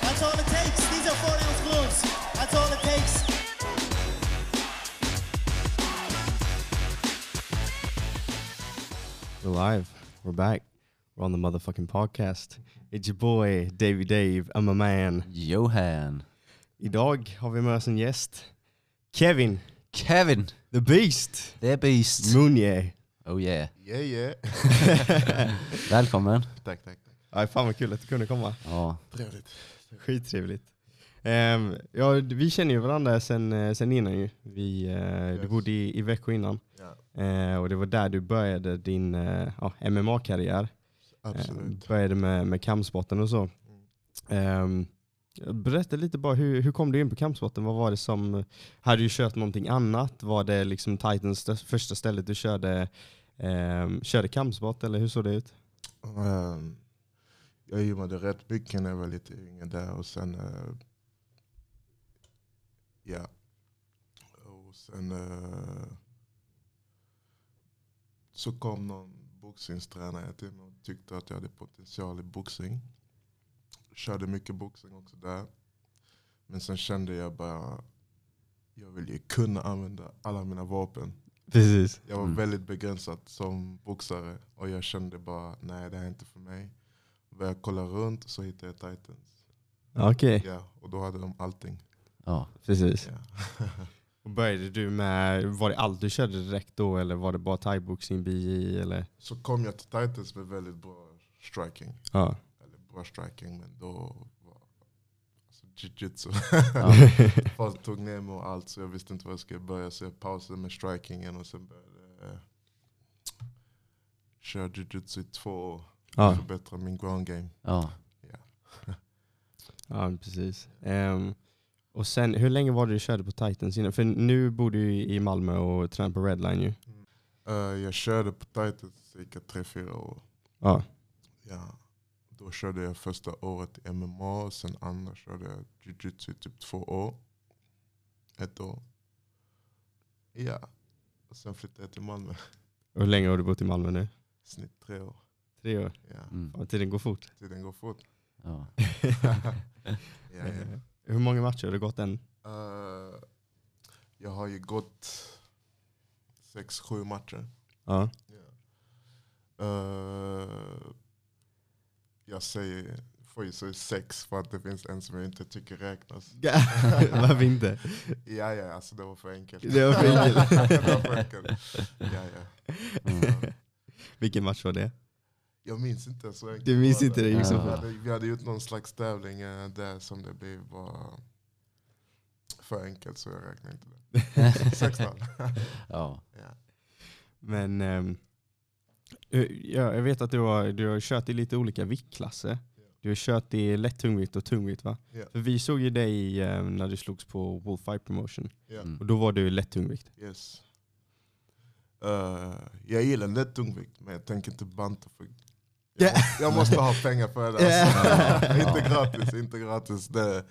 That's all it takes. These are 40 ounce gloves. That's all it takes. We're live. We're back. We're on the motherfucking podcast. It's your boy Davy Dave. I'm a man. Johan. Idag har vi med oss en gäst. Kevin, Kevin. the beast. The Beast. Munje. Oh yeah. Yeah yeah. Välkommen. tack, tack, tack. Aj, fan vad kul att du kunde komma. Ja. Trevligt. Skittrevligt. Um, ja, vi känner ju varandra sen, eh, sen innan ju. Vi, eh, Du Yes. bodde i, i Växjö innan. Ja, Eh, och det var där du började din eh, ja, MMA-karriär. Eh, absolut. började med, med kampsporten och så. Um, berätta lite bara, hur, hur kom du in på kampsporten? Vad var det som, hade du kört någonting annat? Var det liksom Titans första stället du körde, eh, körde kampsport eller hur såg det ut? Um, jag gymmade rätt mycket när jag var lite yngre där och sen uh, ja. Och sen uh, så kom någon boxningstränare till mig och tyckte att jag hade potential i boxning. Körde mycket boxning också där. Men sen kände jag bara, jag vill ju kunna använda alla mina vapen. Precis. Jag var Mm. väldigt begränsad som boxare och jag kände bara nej det här är inte för mig. Började kolla runt så hittade jag Titans. Okej, Ja, och då hade de allting. Ja. precis. Ja. Och började du med, var det allt du körde direkt då eller var det bara thaiboxning, eller? Så kom jag till Titans med väldigt bra striking. Ja. Bra striking men då var alltså, jiu-jitsu. Folk tog ner mig och allt så jag visste inte vad jag skulle börja så jag pausade med strikingen och sen började eh, köra jiu-jitsu i två år. Ja. Förbättra min ground game. Ja. Ja, precis. Ehm, och sen, hur länge var det du körde på Titans innan? För nu bor du ju i Malmö och tränar på Redline ju. Eh, jag körde på Titans cirka 3-4 år. Ja. Ja, då körde jag första året MMA och sen andra körde jag jiu-jitsu i typ två år. Ett år. Ja, och sen flyttade jag till Malmö. Och hur länge har du bott i Malmö nu? Snitt tre år. Tre år. Ja, Mm. Ja, tiden går fort. tiden går fort. ja. Ja, ja. Hur många matcher har det gått än? Eh, jag har ju gått sex, sju matcher. Ja. Eh, jag säger, får ju säga sex för att det finns en som jag inte tycker räknas. Varför inte? Ja, ja, alltså det var för enkelt. Det var för enkelt. det var för enkelt. Ja, ja. Mm. Vilken match var det? Jag minns inte så enkelt. Du minns inte det, gick så Vi hade, vi hade gjort någon slags tävling eh, där som det blev bara för enkelt så jag räknar inte det. 16. ja. ja. Men eh, ja, jag vet att du har, du har kört i lite olika viktklasser. Du har kört i lätt tungvikt och tungvikt va? Ja. För vi såg ju dig eh, när du slogs på Wolf Fight Promotion. Ja. Mm. Och då var du lätt tungvikt. Yes. Eh, jag gillar lätt tungvikt men jag tänker inte banta för jag, måste, jag måste ha pengar för det. Alltså. inte gratis, inte gratis. Det,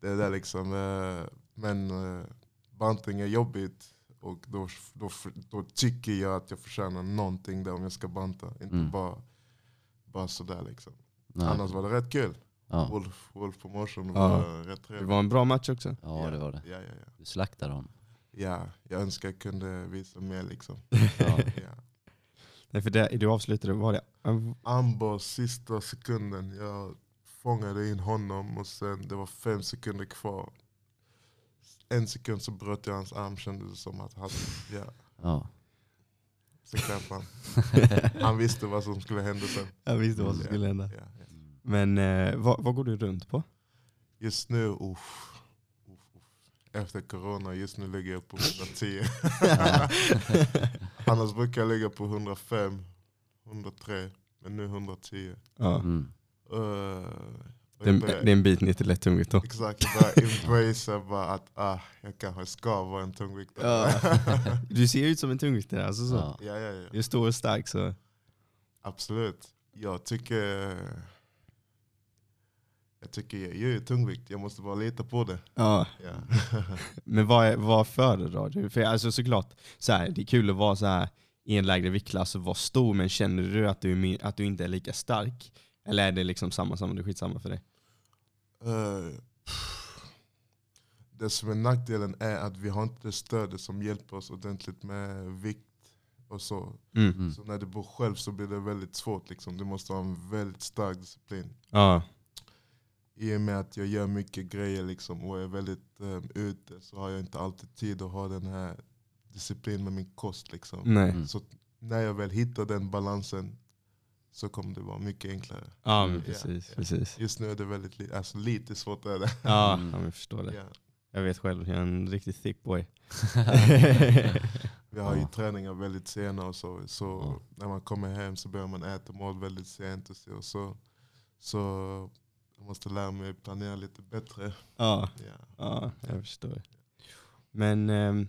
det är det liksom. eh, men uh, banting är jobbigt och då, då, då tycker jag att jag förtjänar någonting där om jag ska banta. Inte Mm. bara, bara sådär liksom. Nej. Annars var det rätt kul. Ja. Wolf, Wolf Promotion Ja. var rätt Det trevligt. var en bra match också. ja, det var det. Ja, ja, ja. Du slaktade honom. ja, jag önskar jag kunde visa mer liksom. Ja. Ja. Nej, för det, du avslutade, var det? Ambo sista sekunden, jag fångade in honom och sen det var fem sekunder kvar. En sekund så bröt jag hans arm kändes det som att han, ja, Ja. så klappade han. Han visste vad som skulle hända sen. Jag visste vad som skulle hända. Ja, ja. Men eh, vad, vad går du runt på? Just nu, uff, uff, uff. efter corona, just nu ligger jag på 110. Annars brukar jag ligga på 105, 103, men nu 110. Ja. Mm. Uh, Det, är, det en bit ner till lätt tungvikt då. Exakt, jag bara embracea bara att ah, jag kanske ska vara en tungviktare. Ja. Du ser ut som en tungviktare. Alltså så. Ja. ja, ja, ja. Du är stor och stark så. Absolut. Jag tycker Jag tycker jag gör ju tungvikt, jag måste bara lita på det. Ja. Ja. Men vad, är- vad föredrar du? För alltså såklart, så här, det är kul att vara så här i en lägre viktklass och vara stor, men känner du att du, att du inte är lika stark? Eller är det liksom samma som det är skitsamma för dig? Eh, det som är nackdelen är att vi har inte det stödet som hjälper oss ordentligt med vikt och så. Mm. Så när du bor själv så blir det väldigt svårt. Liksom. Du måste ha en väldigt stark disciplin. Ja. I och med att jag gör mycket grejer liksom, och är väldigt um, ute så har jag inte alltid tid att ha den här disciplinen med min kost. Liksom. Så när jag väl hittar den balansen så kommer det vara mycket enklare. Ja, men Mm. precis. Ja. precis. Just nu är det väldigt li- alltså, lite svårt. Är det. Ja, Mm. ja, men jag förstår det. Ja. Jag vet själv, jag är en riktigt thick boy. Vi har ju träningar väldigt sena och så. Så Ja. när man kommer hem så börjar man äta mat väldigt sent. Och så, så, så jag måste lära mig planera lite bättre. ja, Ja. ja, jag förstår. Men ehm,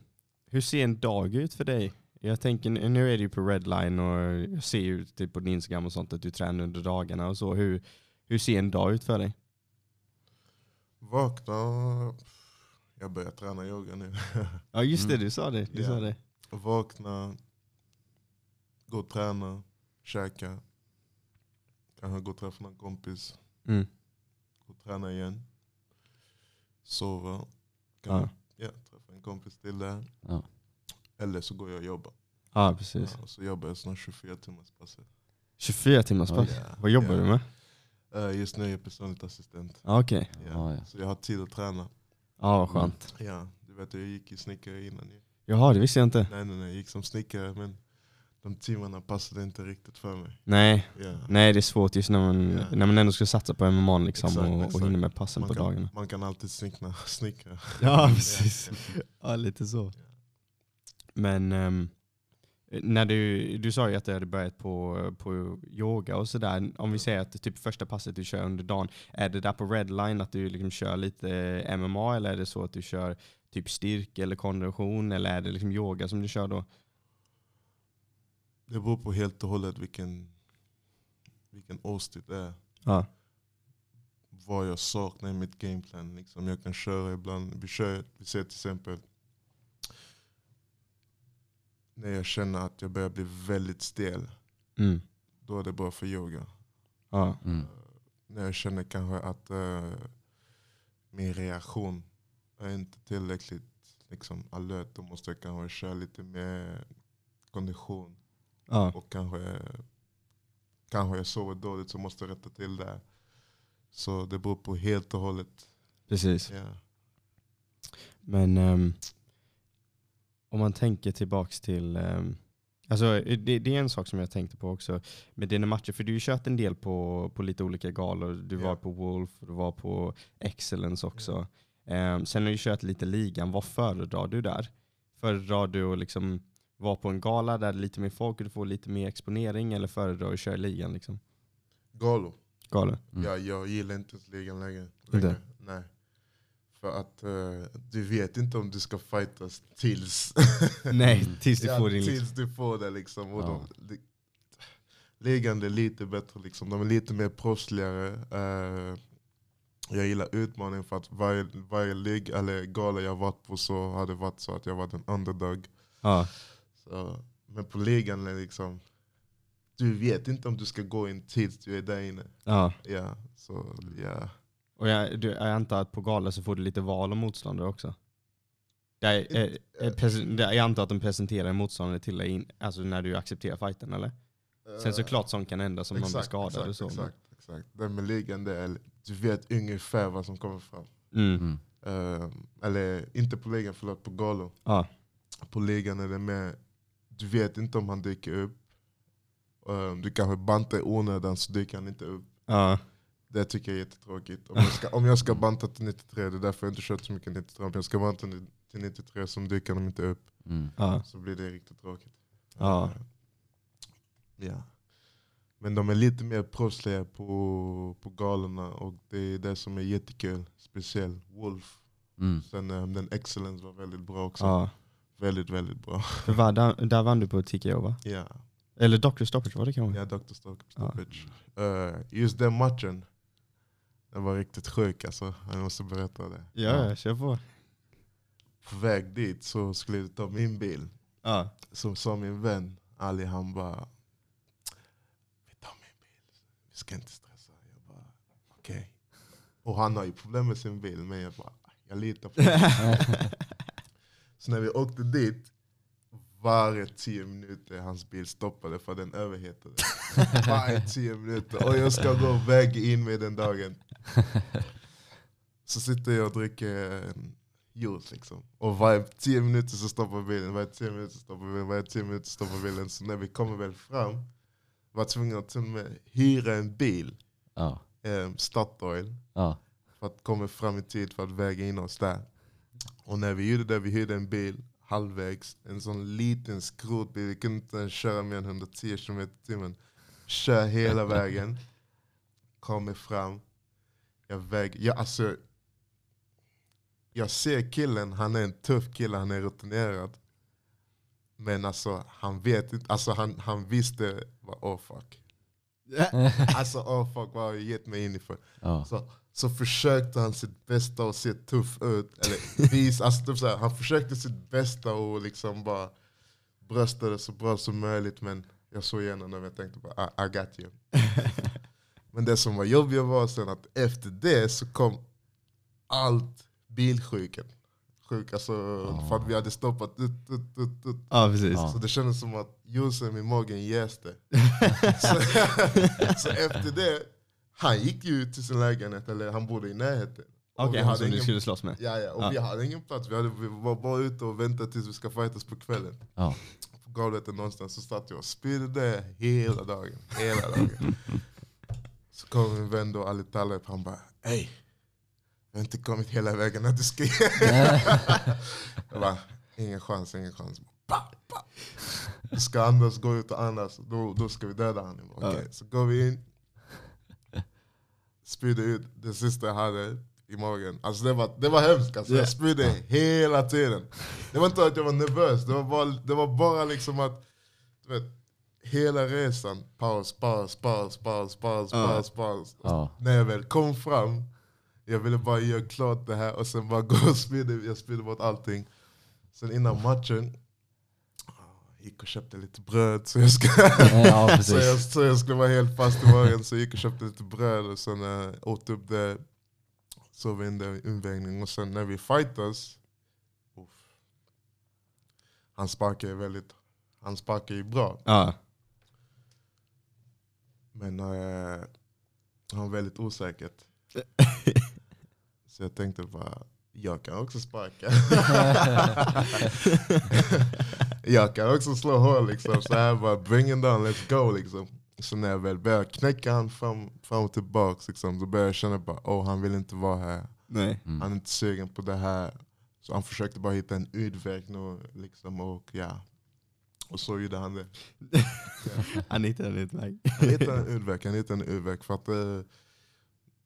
hur ser en dag ut för dig? Jag tänker, nu är du på Redline och jag ser ju typ på din Instagram och sånt att du tränar under dagarna och så. Hur, hur ser en dag ut för dig? Vakna. Jag börjar träna yoga nu. Ja just det, Mm. du sa det. Du Ja. sa det. Vakna. Gå och träna. Käka. Kanske gå och träffa någon kompis. Mm. Gå och träna igen. Sova. Ja. Kanske, ja. träffa en kompis till där. Ja. Eller så går jag och jobbar. ja, precis. Ja, så jobbar jag snart 24 timmars pass. 24 timmars pass. Ja. Vad jobbar Ja. du med? Eh, Just nu är jag personligt assistent. Ja, Okej, Ja. Ja, ja. Så jag har tid att träna. ja vad skönt. Ja, du vet jag gick i snickare innan. ju. Jaha, det visste jag inte. Nej nej nej, jag gick som snickare men de timmarna passade inte riktigt för mig. Nej, Ja. nej det är svårt just när man, Ja. när man ändå ska satsa på MMA liksom Exakt, och, och exakt. hinna med passen Man på kan, dagarna. man kan alltid snickra. snickra. Ja, precis. Ja, lite så. Men ehm, när du, du sa ju att du hade börjat på, på yoga och sådär. Om vi säger att typ första passet du kör under dagen, är det där på redline att du liksom kör lite MMA eller är det så att du kör typ styrka eller kondition eller är det liksom yoga som du kör då? Det beror på helt och hållet vilken, vilken årstid det är. Ja. Vad jag saknar i mitt gameplan. Liksom. Jag kan köra ibland, vi, kör, vi ser till exempel när jag känner att jag börjar bli väldigt stel. Mm. Då är det bra för yoga. Ja. Mm. Eh, när jag känner kanske att eh, min reaktion är inte tillräckligt liksom, alert, då måste jag kanske köra lite mer kondition. Ja. Och kanske, kanske jag sover dåligt så måste jag rätta till det. Så det beror på helt och hållet. Precis. Ja. Men ehm, om man tänker tillbaks till, ehm, alltså det, det är en sak som jag tänkte på också med dina matcher, för du har ju kört en del på, på lite olika galor. Du var Ja. på Wolf, du var på Excellence också. Ehm, sen har du kört lite ligan, vad föredrar du där? Föredrar du att liksom vara på en gala där det är lite mer folk och du får lite mer exponering eller föredrar du att köra ligan? Liksom? Galo. Galor? Mm. Ja, jag gillar inte ens ligan längre. Inte? längre. Nej. För att eh, du vet inte om du ska fightas tills Nej, tills du Ja, får din... tills Liksom. du får det liksom. Och Ja. de, de, ligan är lite bättre, liksom. de är lite mer proffsligare. Eh, jag gillar utmaningen för att varje, varje lig, eller gala jag varit på så har det varit så att jag varit en underdog. Ja. Så, men på ligan är liksom, du vet inte om du ska gå in tills du är där inne. ja. Ja, så ja. Och jag, du, jag antar att på gala så får du lite val av motståndare också? Jag, jag, jag, presen- jag antar att de presenterar en motståndare till dig in, alltså när du accepterar fighten eller? Sen såklart sånt kan hända som någon blir skadad och så. Exakt, exakt. Den med ligan, det är, du vet ungefär vad som kommer fram. Mm. Eh, eller inte på ligan, förlåt, på galor. Ja. På ligan är det med, du vet inte om han dyker upp. Eh, du kanske bantar i onödan så dyker han inte upp. Ja. Det tycker jag är jättetråkigt. Om jag ska, om jag ska banta till 93, det är därför jag inte kört så mycket 93. Om jag ska banta till 93 så dyker han inte upp. Mm. Ja. Så blir det riktigt tråkigt. Ja. Eh, ja. Men de är lite mer proffsliga på, på galorna och det är det som är jättekul. Speciellt Wolf. Mm. Sen eh, den Excellence var väldigt bra också. ja. Väldigt, väldigt bra. Var, där, där vann du på TKO va? Ja, Eller Dr. Stoppage var det kanske? ja Dr. Stock- Ja. Stoppage. Eh, just den matchen, Den var riktigt sjuk alltså, jag måste berätta det. Ja, ja, kör på. På väg dit så skulle jag ta min bil. Ja. Så sa min vän Ali, han bara Vi tar min bil, vi ska inte stressa. Jag bara okej. Och han har ju problem med sin bil, men jag bara jag litar på honom. Så när vi åkte dit, varje tio minuter hans bil stoppade för den överhettade. Varje tio minuter. Och jag ska gå väga in mig den dagen. Så sitter jag och dricker juice liksom. Och varje tio minuter så stoppar bilen, varje tio minuter så stoppar bilen, varje tio minuter stoppar bilen. Så när vi kommer väl fram, var tvungna att till och med hyra en bil, Ja. eh, Statoil, Ja. för att komma fram i tid för att väga in oss där. Och när vi gjorde det, vi hyrde en bil halvvägs, en sån liten skrotbil, vi kunde inte ens köra mer än 110 km i timmen. Kör hela vägen, kommer fram, jag väger, jag, alltså, jag ser killen, han är en tuff kille, han är rutinerad. Men alltså han vet inte, alltså han, han visste vad oh fuck. Alltså oh fuck vad har jag gett mig in i för. Ja. Så, så försökte han sitt bästa att se tuff ut. Eller vis, alltså typ han försökte sitt bästa och liksom bara brösta det så bra som möjligt. Men jag såg igenom det och jag tänkte bara I, I got you. men det som var jobbigt var sen att efter det så kom allt bilsjuken. Sjuk, alltså, För att vi hade stoppat ut, ut, ut, ut. Ja, precis. Ja. Så det kändes som att juicen i magen jäste. så, så efter det, han gick ju till sin lägenhet, eller han bodde i närheten. Okej, vi han som du ingen- skulle slåss med. Ja, ja, och Ja. vi hade ingen plats, vi, hade, vi var bara ute och väntade tills vi ska fightas på kvällen. Ja. På golvet någonstans så satt jag och spydde hela dagen. Hela dagen. Så kom min vän då, Ali Taleb, han bara Ey, jag har inte kommit hela vägen att du ska Jag bara, ingen chans, ingen chans. Pa. Du ska andas, gå ut och andas, då, då ska vi döda honom. Okej, Så går vi in, spydde ut det sista jag hade i magen. Alltså det var, det var hemskt, alltså. Ja. jag spydde hela tiden. Det var inte att jag var nervös, det var bara, det var bara liksom att du vet, hela resan, paus, paus, paus, paus, paus, Ja. paus, paus. Ja. När jag väl kom fram, jag ville bara göra klart det här och sen bara gå och spydde, jag spydde bort allting. Sen innan matchen, gick och köpte lite bröd så jag, ska, Ja, så jag, så jag skulle vara helt fast i magen. Så jag gick och köpte lite bröd och sen uh, åt upp det, sov in det i invägning. Och sen när vi fightas, uff, han sparkar ju väldigt, han sparkar ju bra. Ja. Men eh, han var väldigt osäkert. Så jag tänkte bara, jag kan också sparka. jag kan också slå hål liksom. Så jag bara, bring it down, let's go liksom. Så när jag väl började knäcka han fram, fram och tillbaka, liksom, då började jag känna bara, oh, han vill inte vara här. Nej. Mm. Han är inte sugen på det här. Så han försökte bara hitta en utväg nu. Liksom, och, ja. och så gjorde han det. Han hittade en utväg. Han hittade en utväg, han hittade en utväg. För att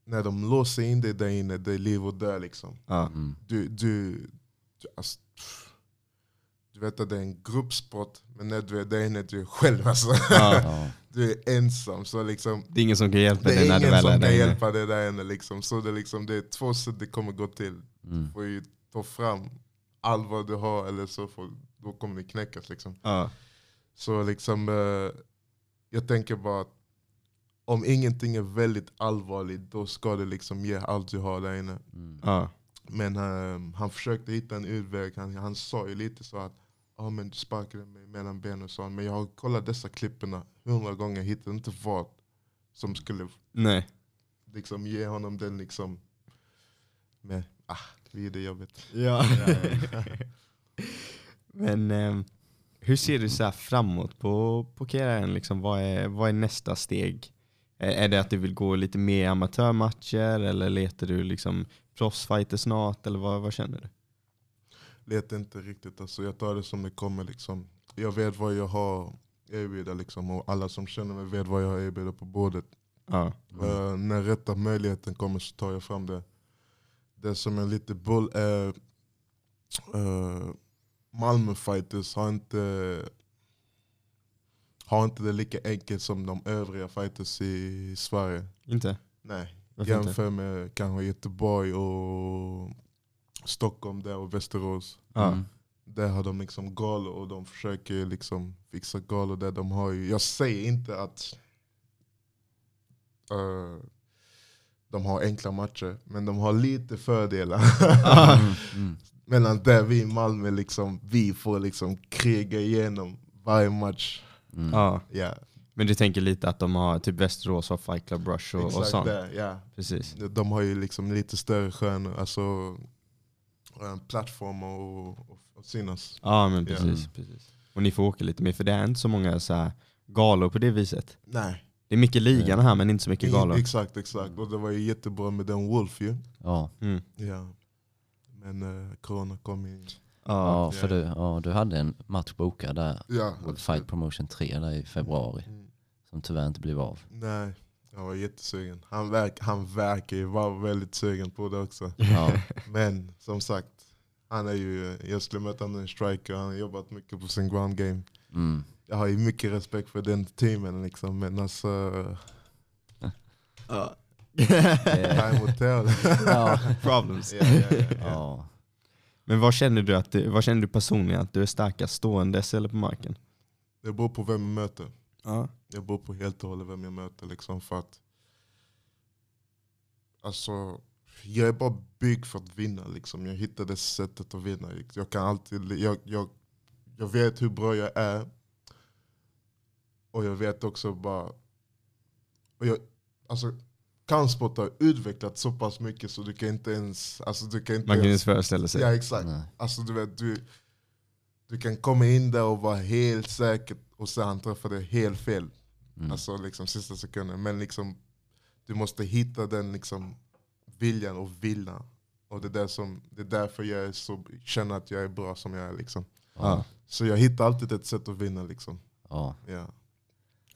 när de låser in dig där inne, det är liv och död liksom. Ja. Mm. Du, du, du, alltså, du vet att det är en gruppsport, men när du är där inne du är själv alltså. Ja. Du är ensam. Så liksom, Det är ingen som kan hjälpa det dig när är du ingen väl som är kan där inne. hjälpa dig där inne. Liksom. Så det, är liksom, det är två sätt det kommer gå till. Mm. Du får ju ta fram allt vad du har eller så får, då kommer det knäckas. Liksom. Ja. Så liksom, eh, jag tänker bara att om ingenting är väldigt allvarligt då ska du liksom ge allt du har där inne. Mm. Ja. Men eh, han försökte hitta en utväg. Han, han sa ju lite så att ah, men du sparkade mig mellan benen och så. Men jag har kollat dessa klipporna hundra gånger. Hittade inte vad som skulle Nej. liksom, ge honom den liksom... Men ah, det är det jobbet. Ja. Men ehm, hur ser du så här framåt på, på karriären? Liksom, vad, är, vad är nästa steg? Är, är det att du vill gå lite mer amatörmatcher eller letar du liksom proffsfighter snart? Eller vad, vad känner du? Vet inte riktigt. Alltså, jag tar det som det kommer. Liksom. Jag vet vad jag har erbjuda liksom, och alla som känner mig vet vad jag har erbjuda på bordet. Ja. Eh, när rätta möjligheten kommer så tar jag fram det. Det som är lite bull är uh, Malmö fighters har inte, har inte det lika enkelt som de övriga fighters i Sverige. Inte? Nej, Varför inte? Jämför med kanske Göteborg och Stockholm där och Västerås. Mm. Där har de liksom galor och de försöker liksom fixa galor där de har ju, jag säger inte att eh, de har enkla matcher, men de har lite fördelar. Mm. Mm. Medan där vi i Malmö, liksom, vi får liksom kriga igenom varje match. Mm. Ja. Ja, Men du tänker lite att de har typ Västerås har Fight Club Rush och, och sånt? Ja. Precis. De har ju liksom lite större stjärnor, alltså en plattform och, och, och synas. Ja men precis, precis. Och ni får åka lite mer för det är inte så många så här galor på det viset. Nej, Det är mycket ligan här men inte så mycket galor. exakt, exakt. Och det var ju jättebra med den Wolf ju. Ja. Mm. Ja. Men uh, corona kom in. Ja, Ja. för du, ja, du hade en match bokad där, Ja, World Fight Promotion 3 där i februari, Mm. som tyvärr inte blev av. Nej, jag var jättesugen. Han, verk, han verkar ju vara väldigt sugen på det också. Ja. Men som sagt, han är ju, jag skulle möta honom en striker, han har jobbat mycket på sin ground game. Mm. Jag har ju mycket respekt för den teamen liksom, men alltså, Ja. time will tell. Problems. ja, ja. Ja. Men vad känner du att du, vad känner du personligen att du är starkast ståendes eller på marken? Det beror på vem jag möter. Ja. Det beror på helt och hållet vem jag möter. Liksom, för att, alltså, jag är bara byggd för att vinna. Liksom. Jag hittade sättet att vinna. Jag, kan alltid, jag, jag, jag vet hur bra jag är. Och jag vet också bara... Och jag, alltså, kampsport har utvecklats så pass mycket så du kan inte ens... Alltså, du kan inte Man kan ens, föreställa sig. Ja exakt. Nej. Alltså, du, vet, du, du kan komma in där och vara helt säker och sen träffa det helt fel. Mm. Alltså liksom sista sekunden. Men liksom, du måste hitta den liksom, viljan och vilja. Och det är, där som, det är därför jag är så, känner att jag är bra som jag är. Liksom. Ja. Så jag hittar alltid ett sätt att vinna. Liksom. Ja. Ja.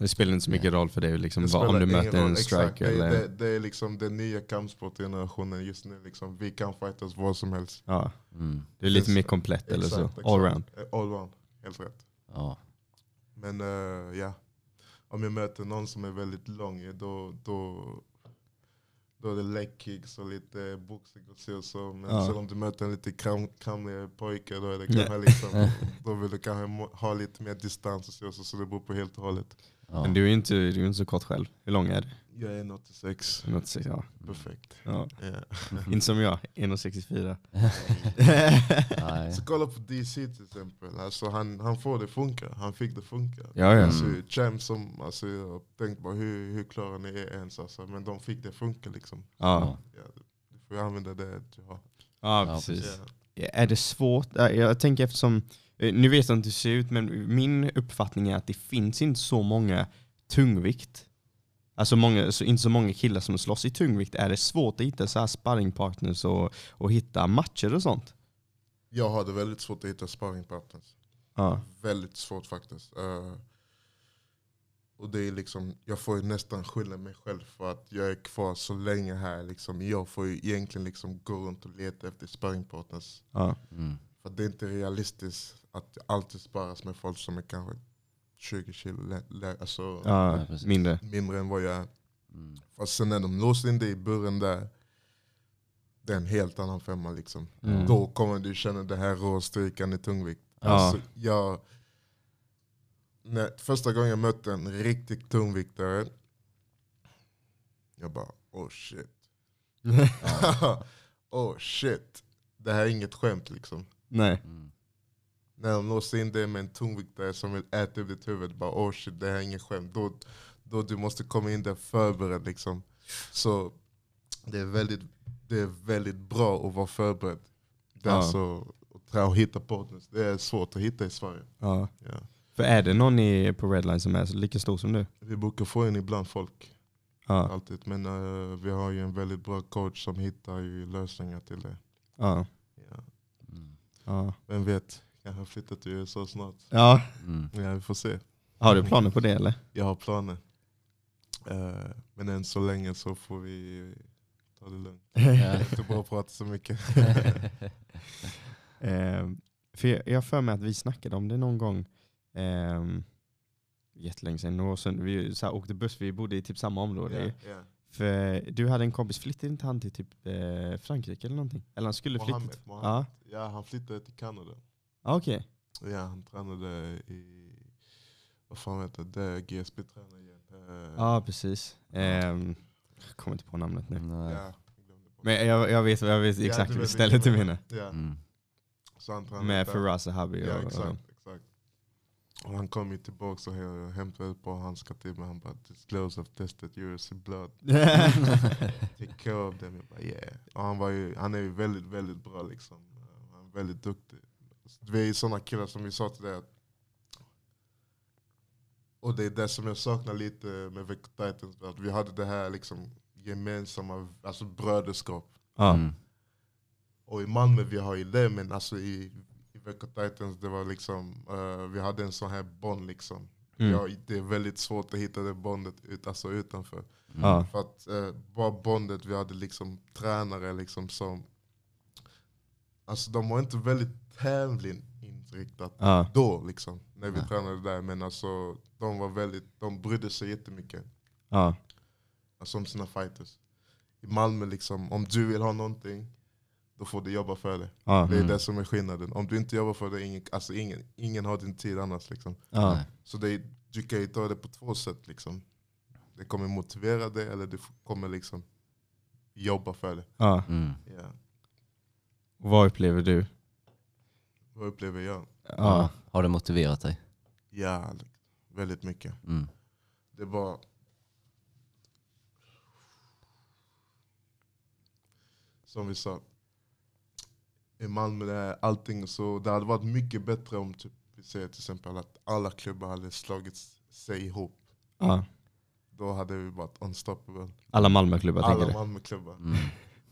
Det spelar inte så mycket roll för dig liksom, vad, om du möter roll. en Exakt. striker Det, eller... det, det är liksom den nya kampsportgenerationen just nu. Liksom. Vi kan fightas vad som helst. Ja. Mm. Det är lite Finns- mer komplett eller så. Exakt, exakt. Allround. Eh, Allround, helt rätt. Ja. Men eh, ja, om jag möter någon som är väldigt lång, då, då, då är det leg kicks och lite boxning och så. och så. Men Ja. sen om du möter en lite kram, kramlig pojke, då, är det kanske liksom, då vill du kanske ha lite mer distans och så. och så, så det beror på helt och hållet. Ja. Men du är ju inte, du är ju inte så kort själv. Hur lång är du? Jag är 1,86. Något så- Ja. Perfekt. Ja. Ja. Inte som jag, 1,64. Nej. Så kolla på DC till exempel. Alltså, han, han får det funka. Han fick det funka. Ja, ja. Alltså, Champ som, alltså, jag har tänkt bara hur, hur klarar ni er ens? Alltså, men de fick det funka liksom. Ja, Ja, du får använda det du har. ja precis. Ja. Är det svårt? Jag tänker eftersom, nu vet jag inte hur det ser ut, men min uppfattning är att det finns inte så många tungvikt. Alltså många, så inte så många killar som slåss i tungvikt. Är det svårt att hitta så här sparringpartners och, och hitta matcher och sånt? Jag hade väldigt svårt att hitta sparringpartners. Ja. Väldigt svårt faktiskt. Eh, och det är liksom, jag får ju nästan skylla mig själv för att jag är kvar så länge här. Liksom. Jag får ju egentligen liksom gå runt och leta efter sparringpartners. Ja. Mm. För det är inte realistiskt att alltid sparas med folk som är kanske 20 kilo alltså ja, mindre. mindre än vad jag är. Mm. Fast sen när de låser in dig i buren där, det är en helt annan femma. Liksom. Mm. Då kommer du känna det här råstrykan i tungvikt. Ja. Alltså, jag, när, första gången jag mötte en riktig tungviktare, jag bara oh shit. oh shit. Det här är inget skämt liksom. Nej. Mm. När de låser in dig med en tungviktare som vill äta upp ditt huvud, bara oh shit det här är inget skämt. Då, då du måste komma in där förberedd liksom. Så det är väldigt, det är väldigt bra att vara förberedd. Det är Ja. alltså, att hitta partners, det är svårt att hitta i Sverige. Ja. Ja. För är det någon i, på Redline som är så lika stor som du? Vi brukar få in ibland folk, Ja. alltid. men eh, vi har ju en väldigt bra coach som hittar ju lösningar till det. Ja. Ja. Vem vet, kanske flyttar till USA snart. ja. Mm. Ja, vi får se. Har du planer på det eller? Jag har planer. Eh, men än så länge så får vi ta det lugnt. Ja. Det är inte att prata så mycket. Eh, för jag jag för mig att vi snackade om det någon gång. Eh, jättelänge sedan, några år sedan. Vi så här, åkte buss, vi bodde i typ samma område. Ja, ja. För du hade en kompis, flyttade inte han till typ eh, Frankrike eller någonting? Eller han skulle flytta? Mohammed, till- Mohammed. Ja, Ja, han flyttade till Kanada. ah, okej. Ja, han tränade i, vad fan heter det, GSB tränar igen. Ja, precis. Ehm, jag kommer inte på namnet nu. Nej. ja. Men jag, jag vet, jag vet Ja, exakt du vilket ställe du menar. Ja, Mm. så han Med där. Faraz Zahabi Ja, och, exakt. Och han kom ju tillbaka och hä- hämtade ett par handskar till mig. Han bara disclose of tested yours in blood. Take care of them. Jag bara yeah. Och han, var ju, han är ju väldigt, väldigt bra liksom. Han är väldigt duktig. Vi är ju sådana killar som vi sa till dig. att- Och det är det som jag saknar lite med Växjö Titans. Att vi hade det här liksom gemensamma alltså bröderskap. Mm. Och i Malmö vi har ju det, men alltså i, Växjö Titans det var liksom, eh, vi hade en sån här bond liksom. Mm. Ja, det är väldigt svårt att hitta det bondet ut, alltså utanför. Mm. För att eh, bara bondet, vi hade liksom tränare liksom som, alltså de var inte väldigt tävlingsinriktat Ja. då liksom, när vi Nej. tränade där. Men alltså de var väldigt, de brydde sig jättemycket. Ja. Alltså om sina fighters. I Malmö liksom, om du vill ha någonting, då får du jobba för det. Ja. Det är Mm. det som är skillnaden. Om du inte jobbar för det, ingen, alltså ingen, ingen har din tid annars. Liksom. Ja. Nej. Så det, är- du kan ju ta det på två sätt. Liksom. Det kommer motivera dig eller du kommer liksom jobba för det. Ja. Mm. Ja. Vad upplever du? Vad upplever jag? Ja. Har det motiverat dig? Ja, väldigt mycket. Mm. Det var... Som vi sa, i Malmö allting så, det hade varit mycket bättre om typ, vi säger till exempel att alla klubbar hade slagit sig ihop. Ja. Då hade vi varit unstoppable. Alla Malmöklubbar tänker Alla du? Malmöklubbar. Mm.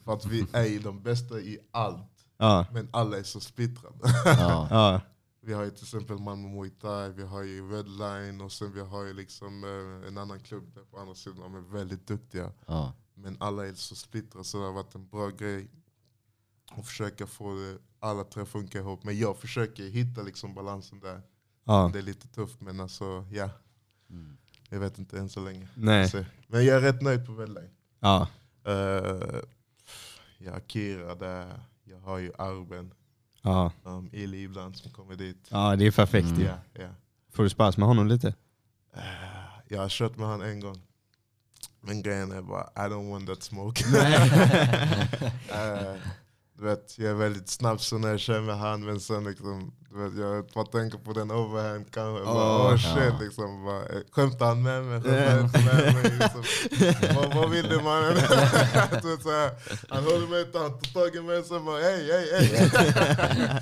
För att vi är ju de bästa i allt, Ja. men alla är så splittrade. Ja. Ja. Vi har ju till exempel Malmö Muay Thai, vi har ju Redline och sen vi har ju liksom eh, en annan klubb där på andra sidan. De är väldigt duktiga. Ja. Men alla är så splittrade så det har varit en bra grej att försöka få det, alla tre att funka ihop. Men jag försöker hitta liksom balansen där. Ja. Det är lite tufft men alltså ja, Mm. jag vet inte än så länge. Nej. Så, men jag är rätt nöjd på Redline. Ja. Uh, jag har Kira där, jag har ju Arben, Ja. um, Ili ibland som kommer dit. Ja, det är perfekt Mm. ju. Ja, ja. Får du spas med honom lite? Eh, jag har kört med han en gång. Men grejen är bara, I don't want that smoke. Eh, du vet, jag är väldigt snabb så när jag kör med han, men sen liksom, du vet, jag bara tänker på den overhand kanske. Bara, Åh, oh, shit, ja. liksom, bara, eh, skämtar han med mig? Skämtar han inte med mig? Liksom, vad, vad vill du mannen? Så här, han håller mig han tar tag i mig och så bara hej, hej, hej.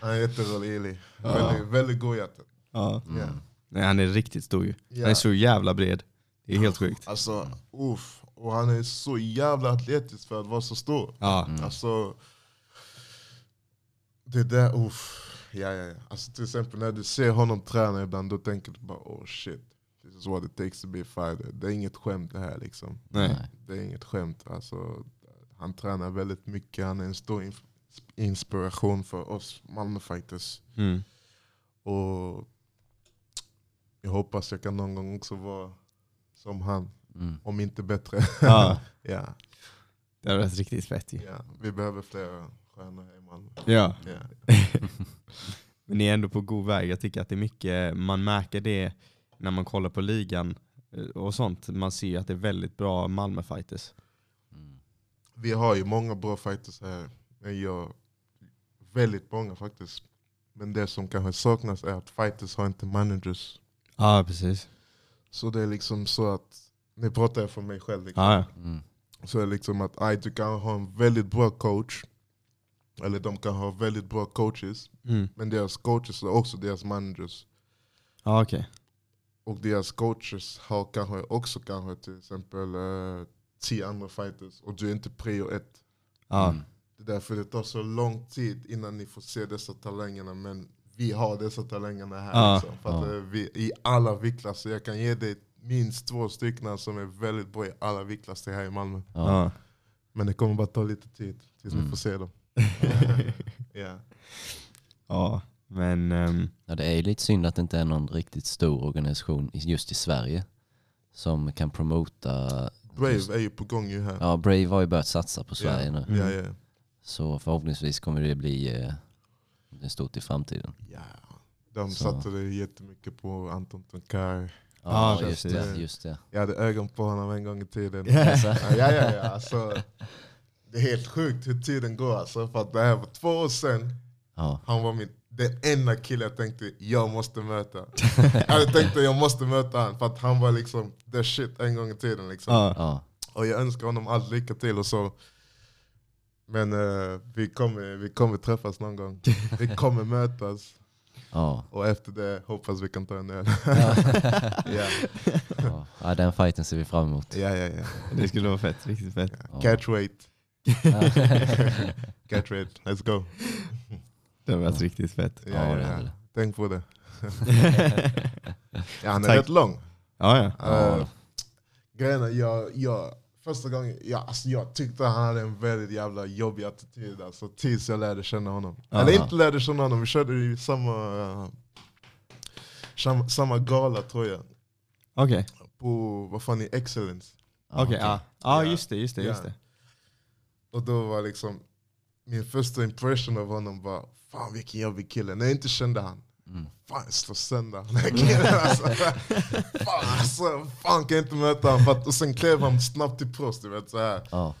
Han är jätterolig, Ili. Väldigt, väldigt godhjärtad. Ja. Ja. Nej, han är riktigt stor ju. Han är Ja. så jävla bred. Det är helt sjukt. Alltså, uff. Och han är så jävla atletisk för att vara så stor. Ja. Mm. Alltså, det där, uff. Ja, ja, ja. Alltså, till exempel när du ser honom träna ibland, då tänker du bara oh shit. This is what it takes to be a fighter. Det är inget skämt det här liksom. Nej. Det är inget skämt. Alltså, han tränar väldigt mycket, han är en stor inspiration för oss Malmö-fighters. Mm. Och jag hoppas jag kan någon gång också vara som han, Mm. om inte bättre. Ja. ja, Det har varit riktigt fett ju. ja. Vi behöver flera stjärnor i Malmö. Ja. Ja. Men ni är ändå på god väg. Jag tycker att det är mycket, man märker det när man kollar på ligan eh, och sånt. Man ser att det är väldigt bra Malmö-fighters. Mm. Vi har ju många bra fighters här. Jag, väldigt många faktiskt. Men det som kanske saknas är att fighters har inte managers. Ja, precis. Så det är liksom så att, nu pratar jag för mig själv. Liksom. Ja. Mm. Så är det liksom att aj, du kan ha en väldigt bra coach. Eller de kan ha väldigt bra coaches. Mm. Men deras coaches är också deras managers. Ja, okej. Och deras coaches har kanske också kanske till exempel eh, tio andra fighters. Och du är inte prio ett. Ja. Mm. Det är därför det tar så lång tid innan ni får se dessa talangerna. Men vi har dessa talangerna här. Ja. Liksom, för att, eh, vi, I alla viktklasser. Jag kan ge dig minst två stycken som är väldigt bra i alla viktklasser här i Malmö. Ja. Men det kommer bara ta lite tid tills Mm. får se dem. ja. ja. Men ehm, Ja, det är ju lite synd att det inte är någon riktigt stor organisation just i Sverige som kan promota Brave är ju på gång ju här. Ja, Brave har ju börjat satsa på Sverige nu. Mm. Ja, ja. Så förhoppningsvis kommer det bli eh, stort i framtiden. ja. De Så. satsade jättemycket på Anton Tonkar. Ja, Ja, just det. Just det. Jag hade ögon på honom en gång i tiden. Ja. Alltså, Ja, ja, ja. ja. Alltså, det är helt sjukt hur tiden går. Alltså, för att det här var två år sedan. ja. Han var min, den enda killen jag tänkte jag måste möta. jag hade tänkt att jag måste möta honom för att han var liksom the shit en gång i tiden. Liksom. Ja. Ja. Och jag önskar honom allt lycka till och så. Men eh, vi, kommer, vi kommer träffas någon gång. Vi kommer mötas. Ja. Och efter det hoppas vi kan ta en öl. Ja. ja. Ja. ja, den fighten ser vi fram emot. ja, ja, ja. Det skulle vara fett, riktigt fett. Ja. Catch weight. Catch weight. Let's go. Det har varit riktigt fett. Ja, Ja. Tänk på det. Ja, han är Tack. rätt lång. Ja, ja. Ja. Uh, grejen är, jag, jag, första gången, jag, alltså, jag tyckte han hade en väldigt jävla jobbig attityd alltså, tills jag lärde känna honom. Aha. Eller inte lärde känna honom, vi körde i samma, uh, samma, samma gala tror jag. Okej, På, vad fan är Excellence? okej. ja. Ja, Ja. just det, just det, just Ja. det. Och då var liksom, min första impression av honom var, fan vilken jobbig kille. När jag inte kände han, Mm. fan slår sönder den här killen alltså. fan, alltså, fan kan jag inte möta honom. Och sen klev han snabbt till proffs, du vet så här. Ja.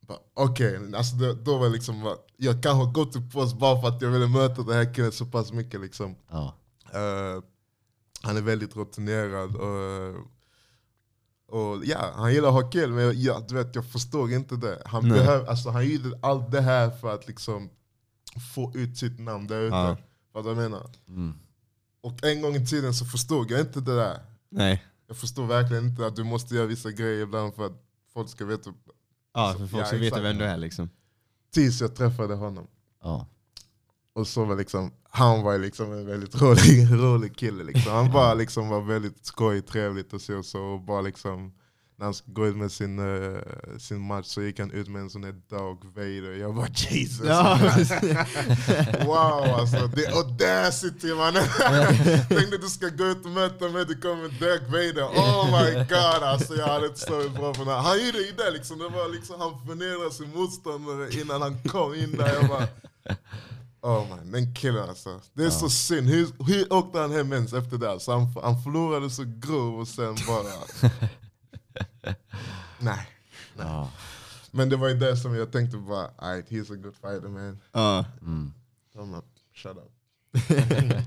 Bara, Okej, alltså då, då var det liksom, jag kanske gått till proffs bara för att jag ville möta den här killen så pass mycket. Liksom. Ja. Eh, han är väldigt rutinerad. Och, och ja, Han gillar att ha kul, men jag, du vet, jag förstår inte det. Han, behöv, alltså, han gjorde allt det här för att liksom, få ut sitt namn där ute. Ja. Vad jag menar. Mm. Och en gång i tiden så förstod jag inte det där. Nej. Jag förstår verkligen inte att du måste göra vissa grejer ibland för att folk ska veta. Ja, för folk ska veta vem du är liksom. Tills jag träffade honom. Ja. Och så var liksom, han var liksom en väldigt rolig, rolig kille. Liksom. Han bara liksom var väldigt skoj, trevligt och så. och så och bara liksom, när han skulle gå ut med sin, eh, sin match så gick han ut med en sån här Dog Vader. Jag bara Jesus. Ja, wow alltså, the audacity mannen. Tänkte du ska gå ut och möta mig, du kommer med Darth Vader. Oh my god alltså jag hade inte sovit bra på det. Han gjorde ju det liksom, det var liksom han förnedrade sin motståndare innan han kom in där. Jag bara, oh man, den killen alltså. Det är så synd. Hur, hur åkte han hem ens efter det? Så han, han förlorade så grov och sen bara... Nej. Ja. Men det var ju det som jag tänkte bara, alright he's a good fighter man. ja. Mm. Up, shut up.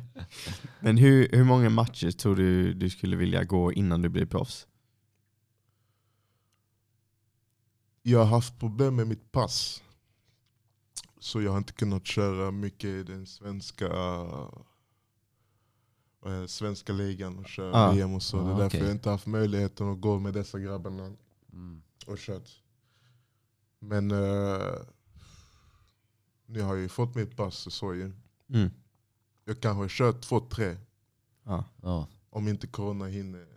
Men hur, hur många matcher tror du du skulle vilja gå innan du blir proffs? Jag har haft problem med mitt pass. Så jag har inte kunnat köra mycket i den svenska eh, svenska ligan och köra Ah. VM och så. det är Ah, därför okej. jag inte haft möjligheten att gå med dessa grabbarna Mm. och kört. Men eh, nu har jag ju fått mitt pass så ju. Mm. Jag kanske kör två, tre. Ja. Ja. Om inte corona hinner.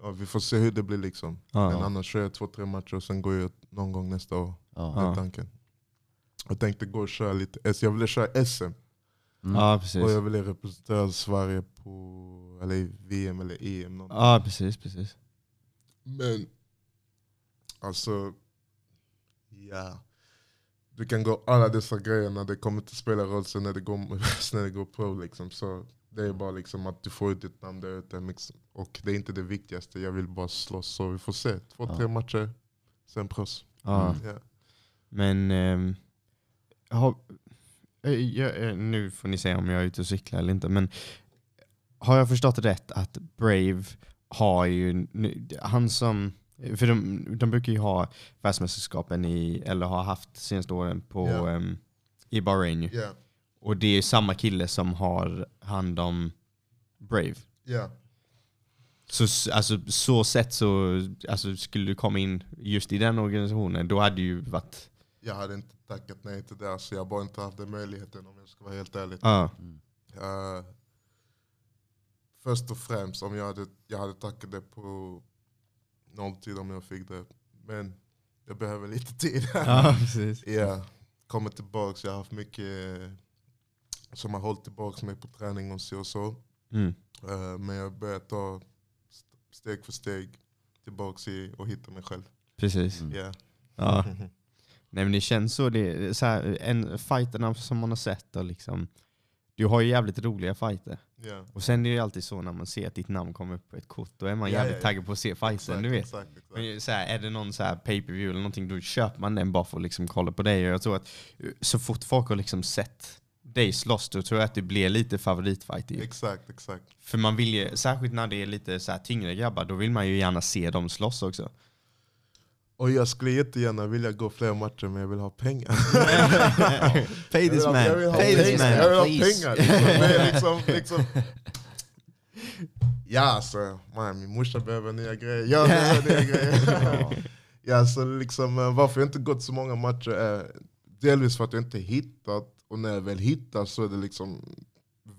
Ja, vi får se hur det blir liksom. Ja. Men annars kör jag två, tre matcher och sen går jag någon gång nästa år. Ja. Ja. tanken. Jag tänkte gå och köra lite S. Jag ville köra SM. Mm. ja, precis. Och jag ville representera Sverige på eller VM eller EM. någon. Ja, precis, precis. Men alltså, ja. Du kan gå alla dessa grejer när det kommer till spela roll sen när det går, när det går pro. Liksom. Så det är bara liksom att du får ut ditt namn där ute. mix- Och det är inte det viktigaste, jag vill bara slåss. Så vi får se. Två, Ja. tre matcher, sen proffs. Ja. Mm. Ja. Men ehm, har, eh, jag, eh, nu får ni säga om jag är ute och cyklar eller inte, men har jag förstått rätt att Brave har ju, han som, för de, de brukar ju ha världsmästerskapen i, eller har haft senaste åren på, Ja. ehm, i Bahrain. Ja. Och det är samma kille som har hand om Brave. Ja. Så, alltså, så sett så alltså, skulle du komma in just i den organisationen, då hade ju varit... Jag hade inte tackat nej till det, så jag har bara inte haft den möjligheten om jag ska vara helt ärlig. Ja. Mm. Eh, först och främst om jag hade, jag hade tackat det på nolltid om jag fick det. Men jag behöver lite tid. ja, precis. Ja, kommer tillbaks. Jag har haft mycket som har hållit tillbaka mig på träning och så och så. Mm. Eh, men jag börjar ta st- steg för steg. tillbaka i och hitta mig själv. Precis. Mm. Yeah. Ja. Nej men det känns så. Det, är så här, en, fighterna som man har sett och liksom, du har ju jävligt roliga fighter. Yeah. Och sen är det ju alltid så när man ser att ditt namn kommer upp på ett kort, då är man Ja, jävligt ja. taggad på att se fighten, du vet. Exakt, exakt. Men så här, är det någon så här pay-per-view eller någonting, då köper man den bara för att liksom kolla på dig. Och jag tror att eh, så fort folk har liksom sett dig slåss, då tror jag att det blir lite favoritfight. ju. Exakt, exakt. För man vill ju, särskilt när det är lite så här tyngre grabbar, då vill man ju gärna se dem slåss också. Och jag skulle jättegärna vilja gå fler matcher men jag vill ha pengar. Pay this man, Jag vill ha pay this pengar. Jag man. vill ha pengar. Liksom. Är liksom, liksom. Ja alltså, man, min morsa behöver nya grejer. Jag behöver nya grejer. ja, så liksom, eh, varför jag inte gått så många matcher är delvis för att jag inte hittat. Och när jag väl hittar så är det liksom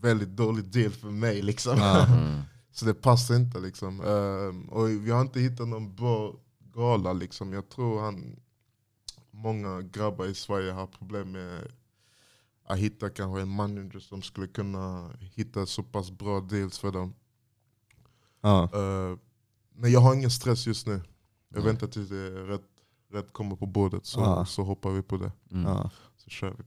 väldigt dålig del för mig. Liksom. Mm. Så det passar inte liksom. Ehm, och vi har inte hittat någon bra gala liksom. Jag tror han, många grabbar i Sverige har problem med att hitta kanske en manager som skulle kunna hitta så pass bra deals för dem. Ja. Uh, men jag har ingen stress just nu. Jag Mm. väntar tills det är rätt, rätt kommer på bordet så, Ja. så hoppar vi på det. Mm. Ja. Så kör vi.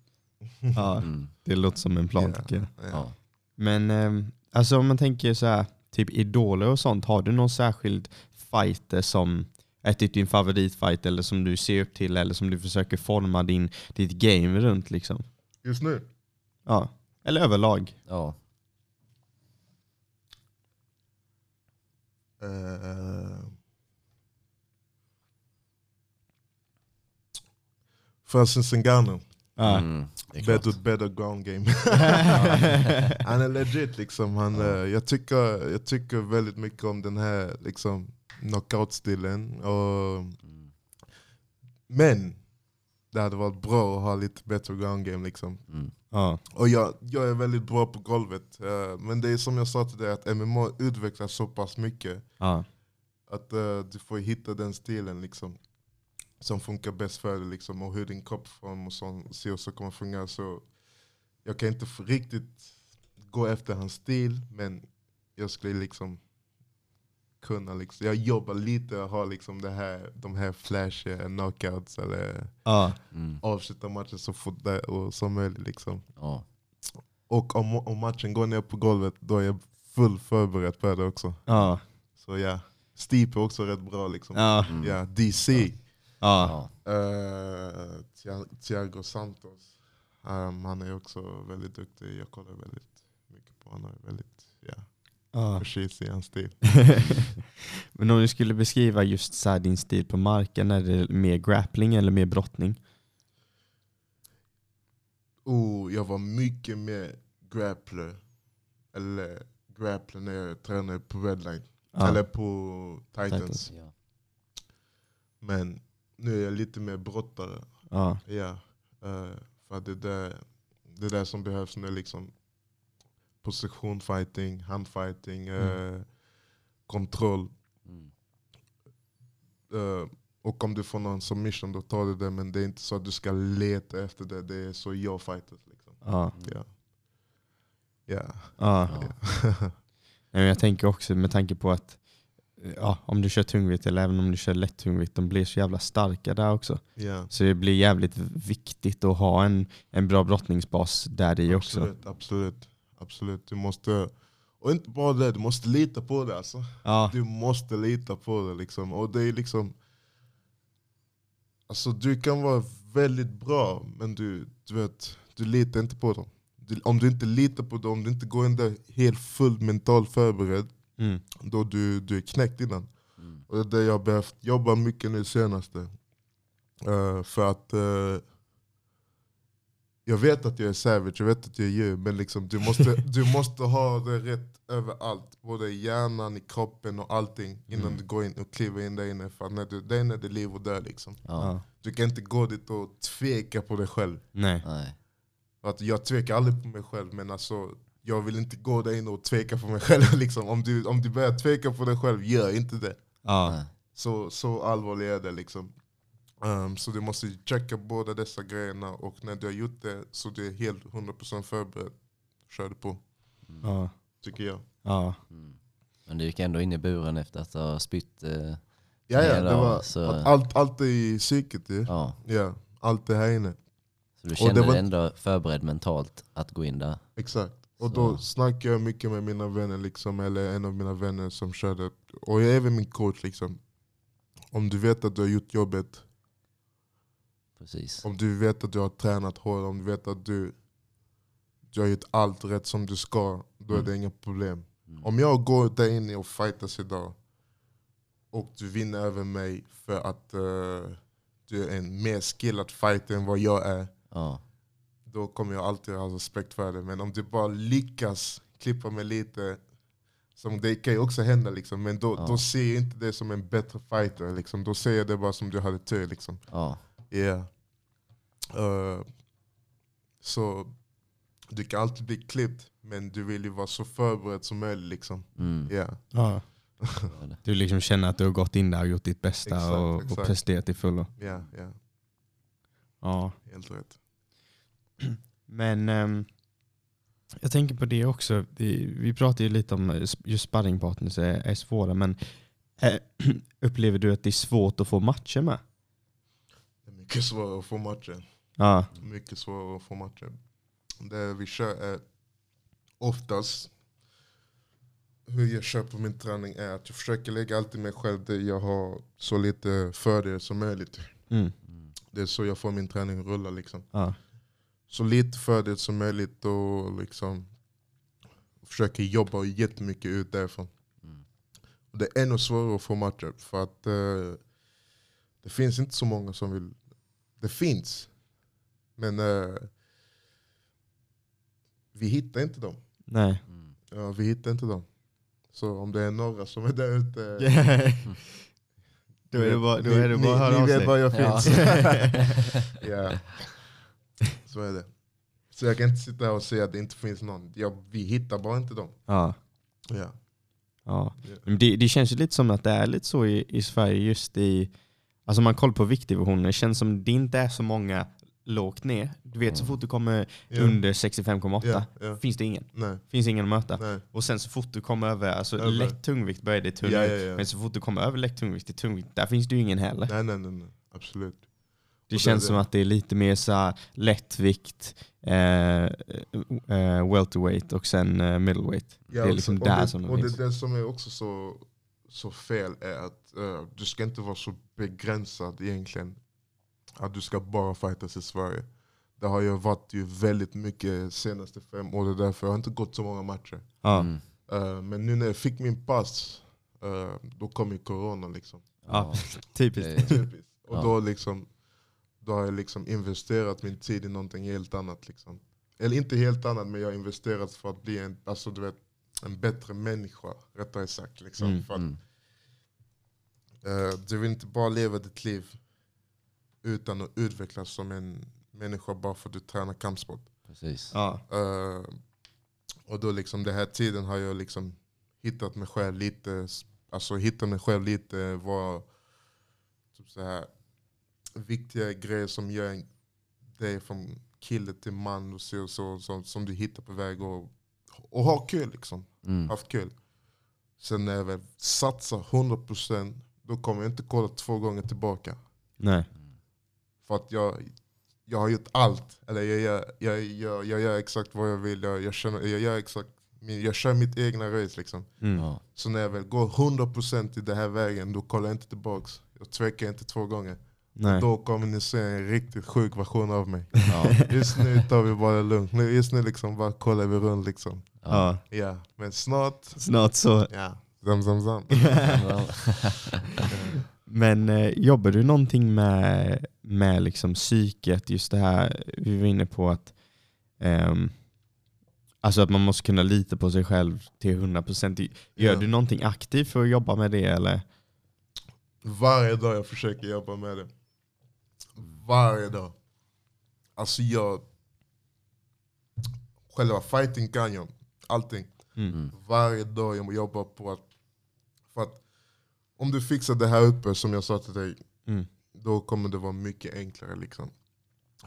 Ja. Mm. Det låter som en plan Ja. tycker jag. Ja. Ja. Men eh, alltså om man tänker så här, typ idoler och sånt, har du någon särskild fighter som är typ din favoritfight eller som du ser upp till eller som du försöker forma din, ditt game runt liksom? Just nu? Ja. Eller överlag? Ja. Uh, Francis Ngannou. Ja. Mm. Klart. Better, better ground game. han är legit liksom. Han, eh, jag, tycker, jag tycker väldigt mycket om den här liksom, knockout-stilen. Och, Mm. men det hade varit bra att ha lite bättre ground game. Liksom. Mm. ja. Och jag, jag är väldigt bra på golvet. eh, men det är som jag sa till dig, att MMA utvecklas så pass mycket. Ja. Att eh, du får hitta den stilen liksom, som funkar bäst för dig. Liksom, och hur din kroppsform och så, ser och så kommer fungera. Så jag kan inte riktigt gå efter hans stil, men jag skulle liksom kunna, liksom, jag jobbar lite och har liksom det här, de här flashiga knockouts eller Ja. Mm. avsluta matchen så fort det, och som möjligt. Liksom. Ja. Och om, om matchen går ner på golvet, då är jag full förberedd för det också. Ja. Så ja, Stipe är också rätt bra. Liksom. Ja. Mm. Ja, DC. Ja. Uh, Thiago Santos. Um, han är också väldigt duktig. Jag kollar väldigt mycket på honom. Väldigt ja, Ja. precis i hans stil. Men om du skulle beskriva just så här din stil på marken, är det mer grappling eller mer brottning? Oh, jag var mycket mer grappler. Eller grappler när jag tränade på Redline. Ja. Eller på Titans. Titans. Ja. Men nu är jag lite mer brottare. Ja. Ja, eh, för det där, det där som behövs nu liksom position fighting, handfighting, eh, kontroll. Mm. Eh, och om du får någon submission då tar du det men det är inte så att du ska leta efter det. Det är så jag fightas. Liksom. Ja. Ja. Ja. Ja. Ja. Nej, Jag tänker också med tanke på att ja, om du kör tungvikt eller även om du kör lätt tungvikt, de blir så jävla starka där också. ja. Så det blir jävligt viktigt att ha en, en bra brottningsbas där i också. Absolut, absolut. Du måste, och inte bara det, du måste lita på det alltså. Ja. Du måste lita på det. Liksom. Och det är liksom... Alltså du kan vara väldigt bra, men du, du, vet, du litar inte på dem. Du, om du inte litar på dem, om du inte går in där helt fullt mentalt förberedd, Mm. då du, du är knäckt innan. Mm. Och det är det jag har behövt jobba mycket nu senaste. Eh, för att eh, jag vet att jag är savage, jag vet att jag är djur, men liksom, du, måste, du måste ha det rätt överallt. Både i hjärnan, i kroppen och allting innan Mm. du går in och kliver in där inne. För att när du, där inne är det liv och död. Liksom. Ja. Du kan inte gå dit och tveka på dig själv. Nej. Nej. Att jag tvekar aldrig på mig själv, men alltså, jag vill inte gå där inne och tveka på mig själv. Liksom. Om, du, om du börjar tveka på dig själv, gör inte det. Ja. Så, så allvarlig är det liksom. Ehm, så du måste checka båda dessa grejerna och när du har gjort det så du är helt 100% förberedd. Kör du på, Ja. tycker jag. Ja. Mm. Men du gick ändå in i buren efter att ha spytt eh, Ja, ja, det var, så- allt, allt är i psyket ju. Ja. Ja, allt är här inne. Så du kände var- dig ändå förberedd mentalt att gå in där? Exakt. Och Så. då snackar jag mycket med mina vänner, liksom, eller en av mina vänner som körde. Och jag är även min coach. Liksom. Om du vet att du har gjort jobbet, Precis. om du vet att du har tränat hårt, om du vet att du, du har gjort allt rätt som du ska, då är Mm. det inga problem. Mm. Om jag går där inne och fightas idag och du vinner över mig för att eh, du är en mer skillad fighter än vad jag är, Ja. då kommer jag alltid ha respekt för det. Men om du bara lyckas klippa mig lite, som det kan ju också hända, liksom, men då, Ja. då ser jag inte det som en bättre fighter. Liksom. Då ser jag det bara som du hade tur. Liksom. Ja. Yeah. Eh, så du kan alltid bli klippt, men du vill ju vara så förberedd som möjligt. Liksom. Mm. Yeah. Det. Du liksom känner att du har gått in där och gjort ditt bästa Exakt, och, och exakt. presterat till fullo. Yeah, yeah. Ja. Helt rätt. Men ehm, jag tänker på det också. Vi pratade ju lite om eh, just sparringpartners är, är svåra, men eh, upplever du att det är svårt att få matcher med? Mycket svårare att få matchen. Ja. Mycket svårare att få matchen. Det vi kör är oftast, hur jag kör på min träning är att jag försöker lägga alltid mig själv där jag har så lite fördel som möjligt. Mm. Det är så jag får min träning att rulla. Liksom. Ja. Så lite fördel som möjligt och liksom försöker jobba jättemycket ut därifrån. Mm. Och det är ännu svårare att få matcher för att eh, det finns inte så många som vill. Det finns, men eh, vi hittar inte dem. Nej. Mm. Ja, vi hittar inte dem. Så om det är några som är där ute. då är det bara, då är det bara att höra av ni vet sig. var jag Ja. finns. ja. Så är det. Så jag kan inte sitta här och säga att det inte finns någon. Ja, vi hittar bara inte dem. Ja. Ja. Ja. Ja. Men det, det känns ju lite som att det är lite så i, i Sverige just i, alltså man kollar på viktdivisionen, det känns som det inte är så många lågt ner. Du vet så fort du kommer Ja. under 65,8 Ja, ja. finns det ingen. Nej, Finns ingen att möta. nej. Och sen så fort du kommer över, alltså Över. lätt tungvikt börjar det tungvikt. Ja, ja, ja. Men så fort du kommer över lätt tungvikt till tungvikt, där finns det ju ingen heller. nej, nej, nej, nej. Absolut. Det Och känns det- som att det är lite mer så här lättvikt, eh, eh, welterweight och sen eh, middleweight. Det är liksom där det, som det Och finns. det, det som är också så, så fel är att eh, du ska inte vara så begränsad egentligen. Att du ska bara fightas i Sverige. Det har ju varit ju väldigt mycket senaste fem åren, därför jag har inte gått så många matcher. Mm. Eh, men nu när jag fick min pass, eh, då kom ju corona. Liksom. Ja. Typiskt. Typiskt. Och då, liksom, då har jag liksom investerat min tid i någonting helt annat. Liksom. Eller inte helt annat, men jag har investerat för att bli en, alltså, du vet, en bättre människa. Rättare sagt. Liksom. Mm, För att, Mm. eh, du vill inte bara leva ditt liv utan att utvecklas som en människa bara för att du tränar kampsport. Precis. Ja. Eh, och då liksom den här tiden har jag liksom hittat mig själv lite, alltså hittat mig själv lite vad typ så här, viktiga grejer som gör en- dig från kille till man och så, så, så, som du hittar på väg och, och ha kul liksom. Mm. Haft kul. Sen när jag väl satsar 100% då kommer jag inte kolla två gånger tillbaka. Nej. För att jag, jag har gjort allt. Eller jag gör, jag, jag, jag gör exakt vad jag vill. Jag, jag, känner, jag, gör exakt, min- jag kör mitt egna race. Liksom. Mm. Ja. Så när jag väl går 100% i den här vägen, då kollar jag inte tillbaks. Jag tvekar inte två gånger. Nej. Då kommer ni se en riktigt sjuk version av mig. Ja. Just nu tar vi bara lugnt. Nu- Just nu liksom bara kollar vi runt. Liksom. Ja. Ja, men snart, Snart så. ja. Zam, zam, zam. Men eh, jobbar du någonting med, med liksom psyket? Just det här vi var inne på att ehm, Alltså att man måste kunna lita på sig själv till 100%. Gör Ja. du någonting aktivt för att jobba med det eller? Varje dag jag försöker jobba med det. Varje dag. Alltså jag... Själva fighting kan jag. Allting. Mm. Mm. Varje dag jag jobbar på att... För att om du fixar det här uppe som jag sa till dig, Mm. då kommer det vara mycket enklare. Liksom.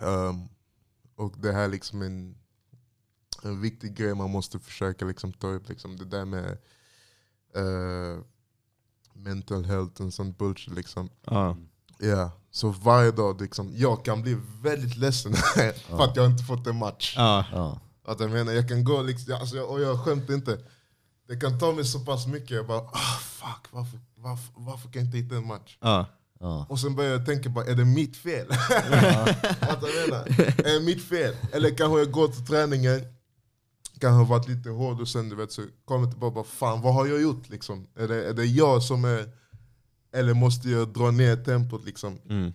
Ehm, och det här är liksom en, en viktig grej man måste försöka liksom ta upp. Liksom. Det där med... eh, mental health och sånt bullshit liksom. Ja. Ja, så varje dag liksom, jag kan bli väldigt ledsen för att jag inte fått en match. Ja. Ja. Att jag menar, jag kan gå liksom, alltså, jag- och jag skämtar inte. Det kan ta mig så pass mycket, jag bara ah, fuck, varför, varför, varför kan jag inte hitta en match? Ja. Ja. Och sen börjar jag tänka bara, är det mitt fel? Att jag menar, är det mitt fel? Eller kanske jag går till träningen, kanske har varit lite hård och sen du vet, så kommer jag tillbaka och bara fan vad har jag gjort? Liksom? Är, det, är det jag som är, eller måste jag dra ner tempot? Liksom? Mm.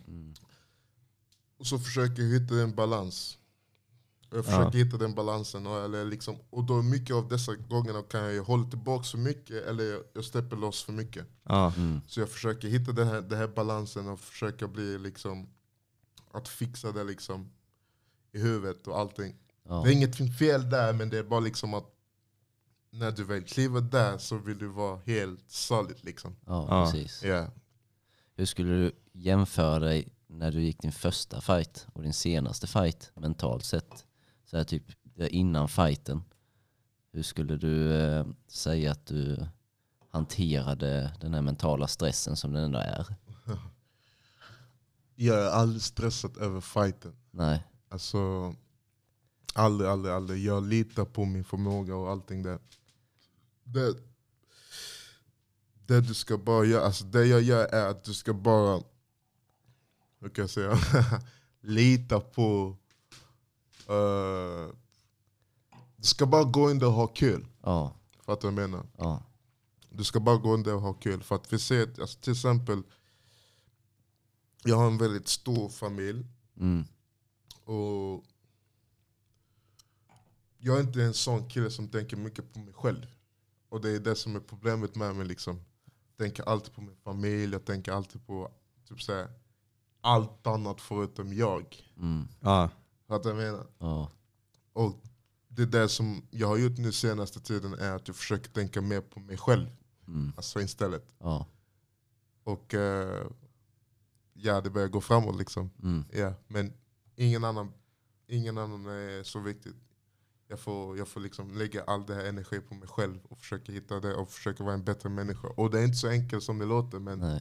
Och så försöker jag hitta en balans. Jag försöker hitta den balansen. Och, eller liksom, och då mycket av dessa gångerna kan jag hålla tillbaka för mycket eller jag, jag släpper loss för mycket. Ja. Mm. Så jag försöker hitta den här, den här balansen och försöka bli liksom att fixa det liksom i huvudet och allting. Ja. Det är inget fel där men det är bara liksom att när du väl kliver där så vill du vara helt solid liksom. Ja, Ja. precis. Ja. Hur skulle du jämföra dig när du gick din första fight och din senaste fight mentalt sett? Så här typ innan fighten. Hur skulle du eh, säga att du hanterade den här mentala stressen som den ändå är? Jag är aldrig stressad över fighten. Nej. Alltså, aldrig, aldrig, aldrig. Jag litar på min förmåga och allting där. Det, det du ska bara göra, alltså det jag gör är att du ska bara, hur kan jag säga, lita på, eh, du ska bara gå in där och ha kul. Ja. Fattar du vad jag menar? Ja. Du ska bara gå in där och ha kul. För att vi ser, alltså till exempel, jag har en väldigt stor familj. Mm. Och jag är inte en sån kille som tänker mycket på mig själv. Och det är det som är problemet med mig. Liksom. Jag tänker alltid på min familj, jag tänker alltid på typ så här, allt annat förutom jag. Mm. Fattar du vad jag menar? Ja. Och det där som jag har gjort nu senaste tiden är att jag försöker tänka mer på mig själv. Mm. Alltså istället. Ja. Och eh, ja, det börjar gå framåt liksom. Mm. Ja, men ingen annan, ingen annan är så viktigt. Jag får, jag får liksom lägga all den här energi på mig själv och försöka hitta det och försöka vara en bättre människa. Och det är inte så enkelt som det låter men eh,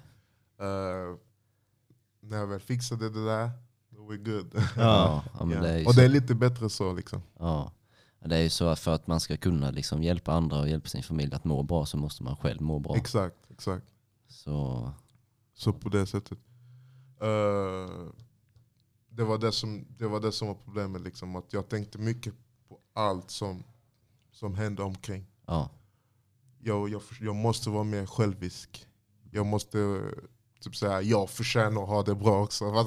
när jag väl fixade det där, då är good. Ja. ja, Ja. det och det är lite bättre så liksom. Ja. Det är ju så att för att man ska kunna liksom hjälpa andra och hjälpa sin familj att må bra så måste man själv må bra. Exakt, exakt. Så Så på det sättet. Eh, det, var det, som, det var det som var problemet. Liksom, att jag tänkte mycket allt som, som hände omkring. ja. Jag, jag, jag måste vara mer självisk. Jag måste typ säga jag förtjänar att ha det bra också.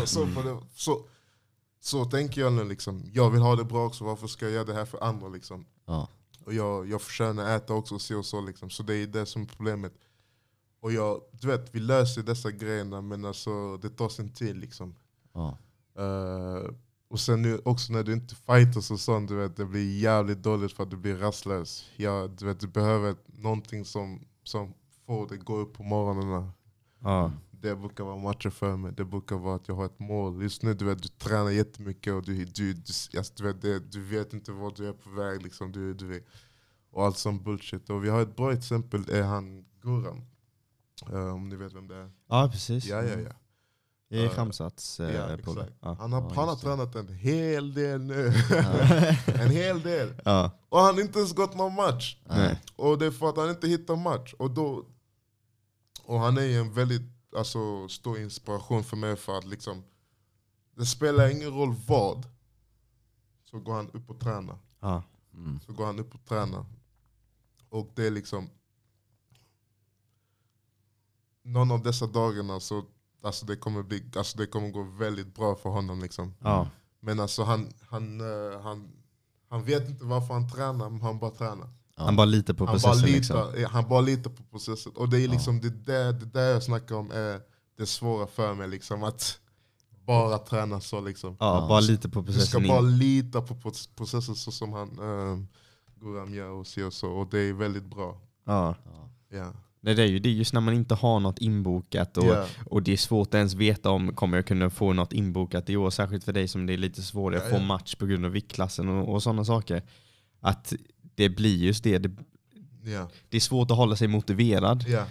så, så, på det, så, så tänker jag nu. Liksom. Jag vill ha det bra också, varför ska jag göra det här för andra? Liksom? Ja. Och jag, jag förtjänar äta också, så och så. Liksom. Så det är det som är problemet. Och jag, du vet, vi löser dessa grejerna men alltså, det tar sin tid. Liksom. Ja. Eh, och sen nu också när du inte fightas och sånt, du vet, det blir jävligt dåligt för att du blir rastlös. Ja, du, vet, du behöver någonting som, som får dig gå upp på morgonen. Ja. Det brukar vara matcher för mig, det brukar vara att jag har ett mål. Just nu du vet, du tränar jättemycket och du, du, du, alltså, du, vet, det, du vet inte vart du är på väg. Liksom. Du, du, vet. och allt sånt bullshit. Och vi har ett bra exempel, är han Guram. Eh, om ni vet vem det är. ja, precis. Ja, ja, ja. I Ja. Khamzats eh, ja polare. Ja. Han har, Ja, han har det. tränat en hel del nu. en hel del. Och han har inte ens gått någon match. Nej. Och det är för att han inte hittar match. Och, då, och han är en väldigt alltså, stor inspiration för mig för att liksom, det spelar ingen roll vad, så går han upp och tränar. Ja. Mm. Så går han upp och tränar. Och det är liksom, någon av dessa dagarna så alltså det, kommer bli, alltså det kommer gå väldigt bra för honom. Liksom. Ja. Men alltså han, han, eh, han, han vet inte varför han tränar, men han bara tränar. Ja. Han bara litar på Han processen. bara, liksom. litar, han bara litar på processen. Och det är Ja. liksom det, där, det där jag snackar om är det svåra för mig. Liksom, att bara träna så. Liksom. Ja, Ja. bara lita på Du ska processen bara lita på proc- processen så som han um, Guram gör och så och så. Och det är väldigt bra. Ja. Ja. Nej, det, är ju, det är just när man inte har något inbokat och, Ja. och det är svårt att ens veta om kommer jag kunna få något inbokat i år. Särskilt för dig som det är lite svårare att få match på grund av viktklassen och, och sådana saker. Att det blir just det. det. Ja. Det är svårt att hålla sig motiverad. Ja.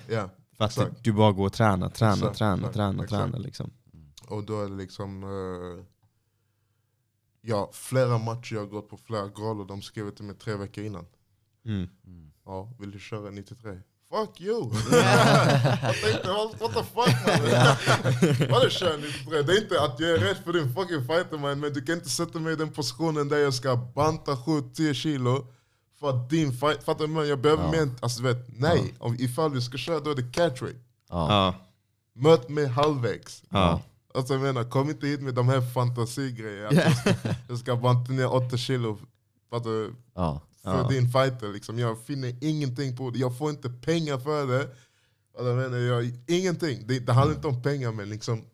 För att Exakt. du bara går och tränar, tränar, Exakt, tränar, exakt, tränar, tränar liksom. Och då är det liksom... eh, ja, flera matcher jag har gått på, flera galor. De skrev till mig tre veckor innan. Mm. Ja, vill du köra 93? Fuck you! jag tänkte, what, what the fuck man? Vadå kör 93? Det är inte att jag är rädd för din fucking fighter man, men du kan inte sätta mig i den positionen där jag ska banta 7-10 kilo för att din fight, fattar du? vad jag behöver Ja. mer, alltså vet, nej. Om, ifall vi ska köra då är det catch rate. Ja. Ja, Möt mig halvvägs. ja, Alltså jag menar, kom inte hit med de här fantasigrejerna. Ska, jag ska banta ner 8 kilo fattar du, Ja. För Ja. din fighter. Liksom. Jag finner ingenting på det. Jag får inte pengar för det. Alltså, jag ingenting. Det, det handlar inte om pengar. Men liksom,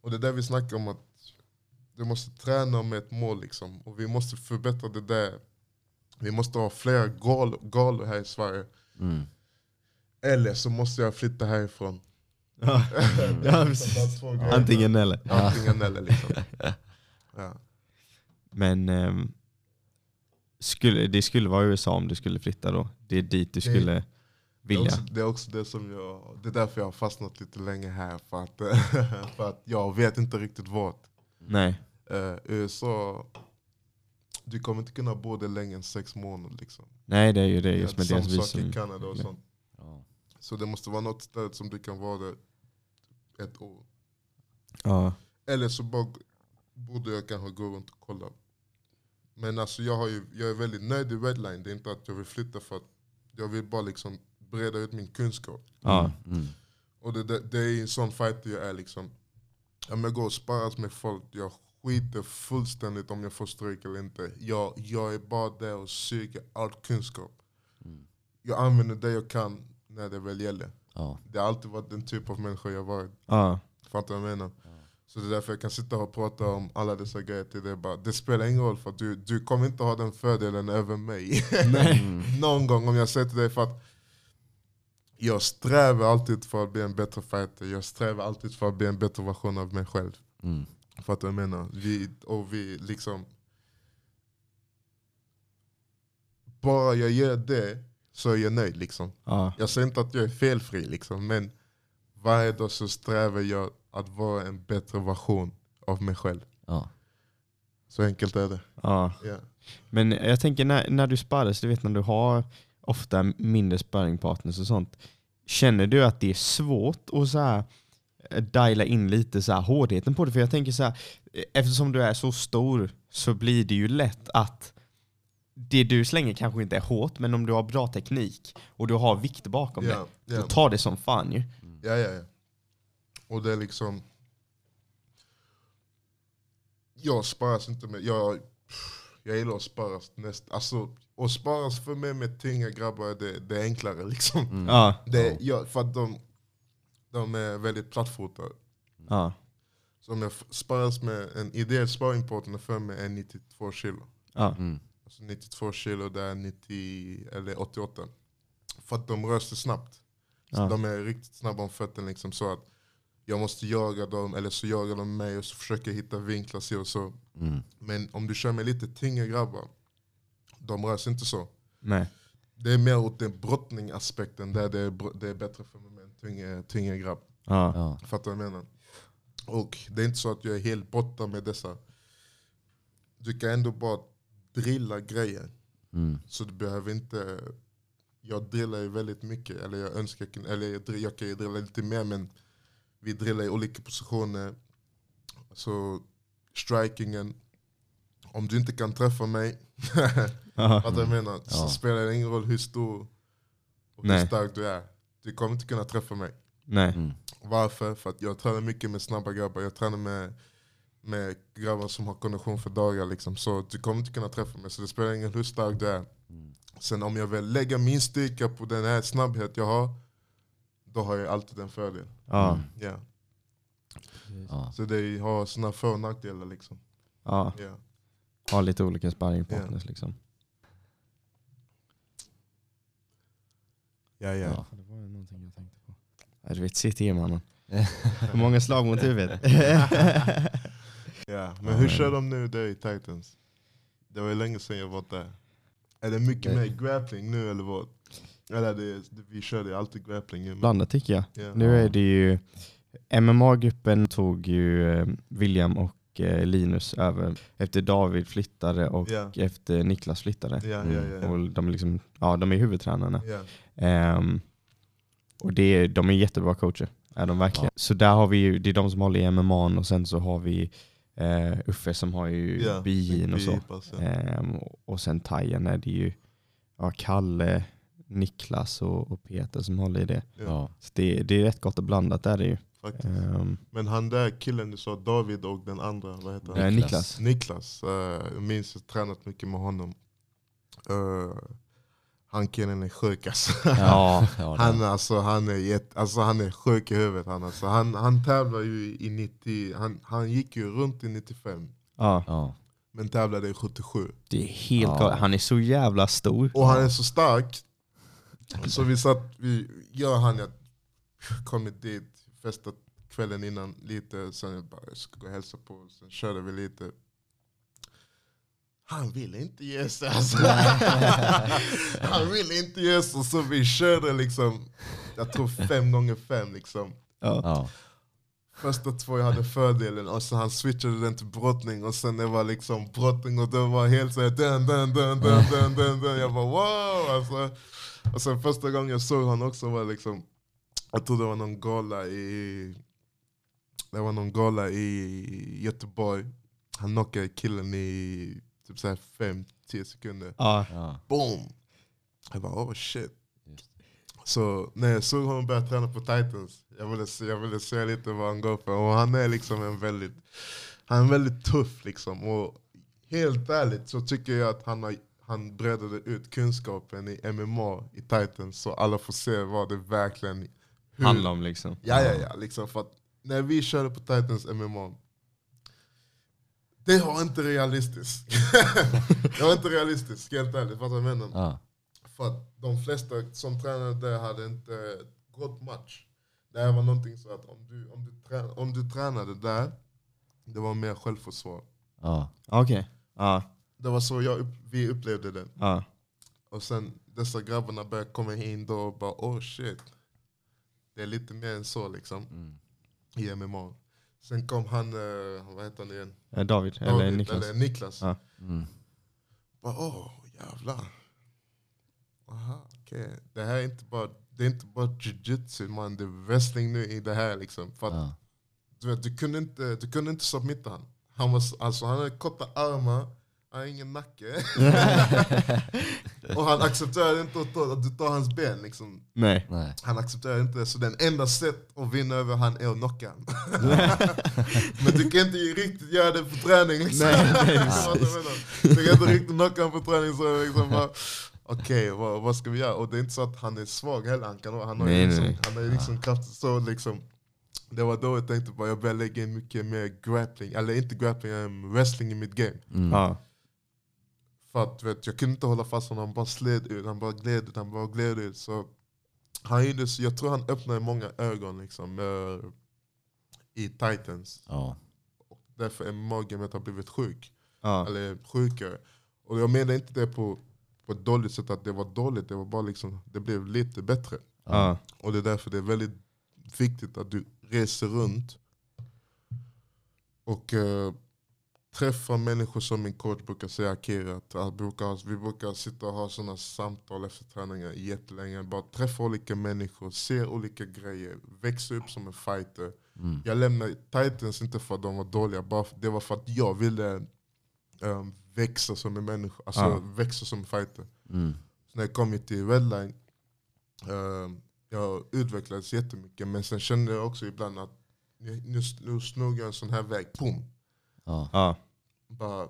och det är där vi snackar om att du måste träna med ett mål. Liksom. Och vi måste förbättra det där. Vi måste ha fler gal, galor här i Sverige. Mm. Eller så måste jag flytta härifrån. ja. Antingen eller. Antingen eller liksom. Ja. Men ehm, skulle, det skulle vara USA om du skulle flytta då? Det är dit du skulle Det är, vilja? också, det är också det som jag, det är därför jag har fastnat lite länge här. För att, för att jag vet inte riktigt vart. Nej. Eh, USA, du kommer inte kunna bo där längre än sex månader. Liksom. Nej det är ju det just med Samma deras sak i visum. Kanada och sånt. Ja. Så det måste vara något ställe som du kan vara där ett år. Ja. Eller så bara, borde jag kanske gå runt och kolla. Men alltså jag, har ju, jag är väldigt nöjd i Redline. Det är inte att jag vill flytta för att jag vill bara liksom breda ut min kunskap. Ja. Mm. Och det, det, det är en sån fighter jag är liksom. Om jag går och sparras med folk, jag skiter fullständigt om jag får stryk eller inte. Jag, jag är bara där och suger all kunskap. Mm. Jag använder det jag kan när det väl gäller. Ja. Det har alltid varit den typ av människa jag varit. Ja. Fattar du vad jag menar? Så det är därför jag kan sitta och prata om alla dessa grejer till dig. Bara, det spelar ingen roll för du, du kommer inte ha den fördelen över mig. Någon gång om jag säger till dig för att jag strävar alltid för att bli en bättre fighter. Jag strävar alltid för att bli en bättre version av mig själv. Mm. Fattar du vad jag menar? Vi, och vi liksom... Bara jag gör det så är jag nöjd. Liksom. Ja. Jag säger inte att jag är felfri, liksom, men varje dag så strävar jag att vara en bättre version av mig själv. Ja. Så enkelt är det. Ja. Ja. Men jag tänker när, när du sparras, du vet när du har ofta mindre sparringpartners och sånt. Känner du att det är svårt att så här, eh, diala in lite så här, hårdheten på det? För jag tänker så här, eh, eftersom du är så stor så blir det ju lätt att det du slänger kanske inte är hårt, men om du har bra teknik och du har vikt bakom Ja, det, ja. då tar det som fan ju. Ja, ja, ja. Och det är liksom... Jag sparas inte med... Jag, jag gillar att sparas näst... Alltså, att sparas för mig med tunga grabbar, det, det är enklare liksom. Mm. Ja, Det, ja, för att de, de är väldigt plattfotade. ja, Så om jag sparas med en ideell sparringpartner för mig är 92 kilo. ja, Mm. Alltså 92 kilo, det är 90 eller 88. För att de rör sig snabbt. Så Ja. De är riktigt snabba om fötterna. Liksom, så att jag måste jaga dem, eller så jagar de mig och så försöker jag hitta vinklar. Så och så. Mm. Men om du kör med lite tyngre grabbar, de rör sig inte så. nej. Det är mer åt den brottningaspekten där det är, br- det är bättre för mig med en tyngre, tyngre grabb. Ja, Ja. Fattar du vad jag menar? Och det är inte så att jag är helt borta med dessa. Du kan ändå bara drilla grejer. Mm. Så du behöver inte... Jag drillar ju väldigt mycket, eller jag önskar eller jag, jag kan ju drilla lite mer men vi drillar i olika positioner. Så strikingen, om du inte kan träffa mig, vad jag menar, så Ja. spelar det ingen roll hur stor och Nej. hur stark du är. Du kommer inte kunna träffa mig. nej. Mm. Varför? För att jag tränar mycket med snabba grabbar. Jag tränar med, med grabbar som har kondition för dagar. Liksom. Så du kommer inte kunna träffa mig. Så det spelar ingen roll hur stark du är. Mm. Sen om jag vill lägga min styrka på den här snabbhet jag har. Då har jag alltid en fördel. Ja, Mm. Ja. Ja. Så det har sina för och nackdelar. Liksom. ja. Ja. Ha lite olika sparringpartners liksom. Ja, ja. Ja. Det var ju någonting jag tänkte på. Ja, du vet CT-mannen. Hur många slag mot huvudet? ja. Men hur kör de nu där i Titans? Det var ju länge sedan jag var där. Är det mycket Det- mer grappling nu eller vad? Eller det, det, vi körde alltid grappling. Blandat tycker jag. Ja. Nu är det ju MMA-gruppen tog ju eh, William och eh, Linus över efter David flyttade och Ja. efter Niklas flyttade. Ja, ja, Mm. ja. Och de, är liksom, ja, de är huvudtränarna. ja. Ehm, och det de är jättebra coacher, är de verkligen. Så där har vi ju, det är de som håller i MMA och sen så har vi eh, Uffe som har ju Ja, BJ'n och så. Ja. Ehm, och- och sen Tajen är det ju ja, Kalle, Niklas och, och Peter som håller i det. Ja. Så det, det är rätt gott och blandat är det ju. faktiskt. Ehm, Men han där killen du sa, David och den andra, vad heter han? eh, Niklas. Niklas. Eh, jag minns jag tränat mycket med honom. Eh, han killen är sjuk alltså. Ja, Ja, Han, alltså, han, är jätte, alltså, han är sjuk i huvudet. Han, alltså, han, han tävlar ju i 90, han, han gick ju runt i 95. ja, ja. Men tävlade i 77. det är helt Ja. Han är så jävla stor. Och han är så stark. Så vi satt, vi, jag och han, jag kommit dit, festat kvällen innan lite, sen jag bara jag ska gå och hälsa på, sen körde vi lite. Han ville inte ge sig alltså. Han ville inte ge sig, så vi körde liksom, jag tror fem gånger fem liksom. Ja. Ja. Första två jag hade fördelen och så han switchade den till brottning och sen det var liksom brottning och det var helt såhär dun dun dun dun dun dun dun. Jag bara wow alltså. Och sen första gången jag såg honom också var liksom, jag tror det var någon gala i, det var någon gala i Göteborg. Han knockade killen i typ såhär 5-10 sekunder. Ja. Ja. Boom! Jag bara oh shit. Så när jag såg honom börja träna på Titans, jag ville, se, jag ville se lite vad han går för. Och han är liksom en väldigt, han är väldigt tuff liksom. Och helt ärligt så tycker jag att han, har, han breddade ut kunskapen i MMA i Titans så alla får se vad det verkligen hur, Handlar om liksom. Ja, ja, ja. Liksom för att när vi körde på Titans MMA, det var inte realistiskt. det var inte realistiskt, helt ärligt. Fattar du vad jag menar? Ja. För att de flesta som tränade där hade inte gått match. Det här var någonting så att om du, om du, trä, om du tränade där, det var mer självförsvar. Ja. Okej. Ja. Det var så jag, vi upplevde det. Ja. Och sen dessa grabbarna började komma in då och bara oh shit. Det är lite mer än så liksom Mm. i MMA. Sen kom han, eh, vad heter han igen? Eh, David, eller David, Niklas. Eller Niklas. Ja. Mm. Bara, åh jävlar. Aha, okej. Det här är inte bara, det är inte bara jujutsu man, det är wrestling nu i det här liksom. För att, Ja. du, vet, du, kunde inte, du kunde inte submitta han. Han, var, alltså, han hade korta armar, han har ingen nacke. och han accepterade inte att, ta, att du tar hans ben. Liksom. Nej. Nej. Han accepterar inte det, så den enda sätt att vinna över han är att knocka han. Men du kan inte riktigt göra det på träning. Liksom. Nej, nej, du jag kan inte riktigt knocka honom på träning. Så liksom bara, Okej, vad, vad ska vi göra? Och det är inte så att han är svag heller. Han, kan, han har ju Nej, liksom, han har liksom kraft. Så liksom, det var då jag tänkte på jag började lägga in mycket mer grappling, eller inte grappling, um, wrestling i mitt game. Mm. Ja. För att vet, jag kunde inte hålla fast honom, han bara sled ut, han bara gled ut, han bara gled ut. Så han gjorde, så jag tror han öppnade många ögon liksom, eh, i Titans. Ja. Därför är magamet har blivit sjuk, Ja. eller sjukare. Och jag menar inte det på, på ett dåligt sätt att det var dåligt, det var bara liksom, det blev lite bättre. Ja. Och det är därför det är väldigt viktigt att du reser runt och eh, träffar människor som min coach brukar säga, Akira. Att vi, brukar, vi brukar sitta och ha sådana samtal efter träningar jättelänge. Bara träffa olika människor, se olika grejer, växa upp som en fighter. Mm. Jag lämnade Titans inte för att de var dåliga, bara för, det var för att jag ville eh, växa som en människa, alltså Ja. växa som en fighter. Mm. Så när jag kom hit till Redline, eh, jag utvecklades jättemycket. Men sen kände jag också ibland att nu, nu, snor jag en sån här väg, boom. Ja. Ja. Bara,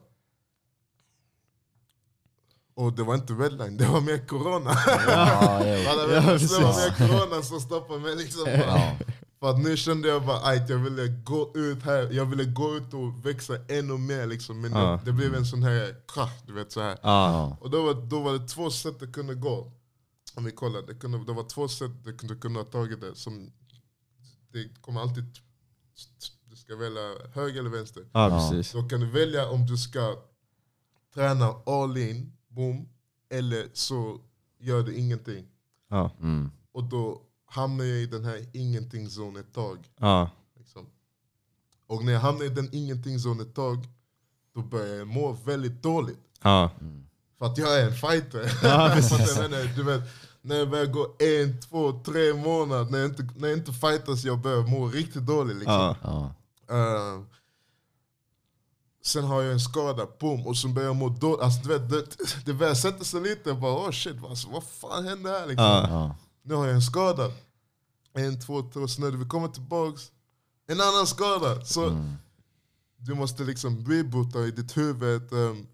och det var inte Redline, det var mer corona. Ja, Ja, vet, det var mer corona som stoppade mig. Liksom. Ja. För att nu kände jag bara att jag ville gå ut här, jag ville gå ut och växa ännu mer. Liksom. Men Ja. det, det blev en sån här krasch, du vet så här. Ja. Ja. Och då var, då var det två sätt det kunde gå. Om vi kollar, det, kunde, det var två sätt det kunde, kunde ha tagit det. Som, det kommer alltid, ska välja höger eller vänster. Ja, precis. Då kan du välja om du ska träna all in, boom, eller så gör du ingenting. Ja. Mm. Och då hamnar jag i den här ingenting-zonen ett tag. Ja. Liksom. Och när jag hamnar i den ingenting-zonen ett tag, då börjar jag må väldigt dåligt. Ja. För att jag är en fighter. Ja, menar, du vet, när jag börjar gå en, två, tre månader, när jag inte, när jag inte fightas, jag börjar må riktigt dåligt. Liksom. Ja. Ja. Eh, sen har jag en skada, boom, och så börjar jag må dåligt. Alltså, du vet, det, det börjar sätta sig lite, bara, oh shit, alltså, vad fan hände här? Liksom. Ja. Ja. Nu har jag en skada. En, två, tre, så när vi kommer tillbaks, en annan skada. Så Mm. du måste liksom reboota i ditt huvud. Um,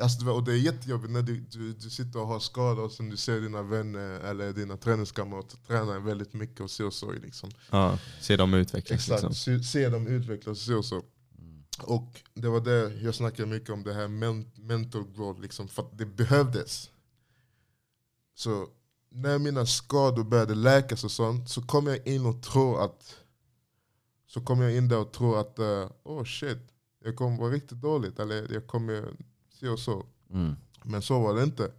alltså, och det är jättejobbigt när du, du, du sitter och har skador och sen du ser dina vänner eller dina träningskamrater träna väldigt mycket och så och så. Liksom. ja. Se dem utvecklas Exakt, liksom. se, se dem utvecklas och så och så. Och det var det jag snackade mycket om, det här men, mental growth, liksom, för att det behövdes. Så när mina skador började läkas och sånt så kom jag in och tro att så kom jag in där och tro att uh, oh shit, jag kommer vara riktigt dåligt eller jag kommer se och så. Mm. Men så var det inte.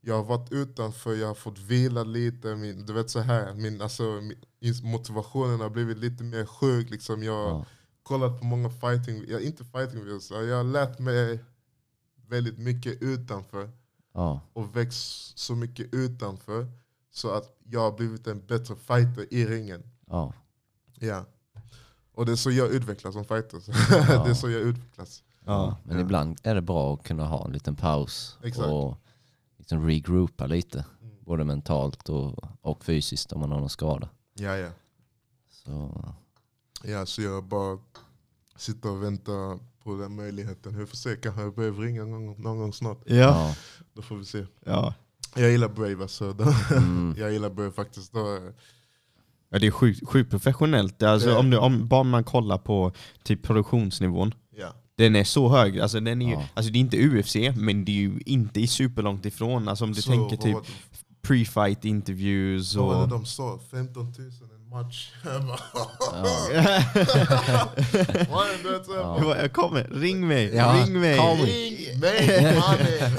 Jag har varit utanför, jag har fått vila lite. Min, du vet så här, min, alltså, min, motivationen har blivit lite mer sjuk. Liksom. Jag har Ja. kollat på många fighting, ja, inte fighting videos, jag har lärt mig väldigt mycket utanför. Ja. Och växt så mycket utanför. Så att jag har blivit en bättre fighter i ringen. Ja. Ja. Och det är så jag utvecklas som fighter. det är så jag utvecklas. Ja. Men ibland är det bra att kunna ha en liten paus Exakt. och liksom regroupa lite. Mm. Både mentalt och, och fysiskt om man har någon skada. Ja, ja. Så, Ja, så jag bara sitter och väntar på den möjligheten. Vi får se, kanske jag behöver ringa någon, någon gång snart. Ja. ja. Då får vi se. Ja. Jag gillar Brave alltså. Då, Mm. jag gillar Brave faktiskt. Då, Ja, det är sjukt, sjukt professionellt. Alltså, Det om, du, om bara man kollar på typ produktionsnivån. ja. Den är så hög. Alltså, den är ju, Ja. alltså, det är inte UFC, men det är ju inte i superlångt ifrån. Alltså, om du Så, tänker vad typ pre-fight interviews Vad var det och... de sa? 15 000 en match. Ja. "Mannen, du vet, så jag kommer, ring mig, Ja, ring mig! Ring mig!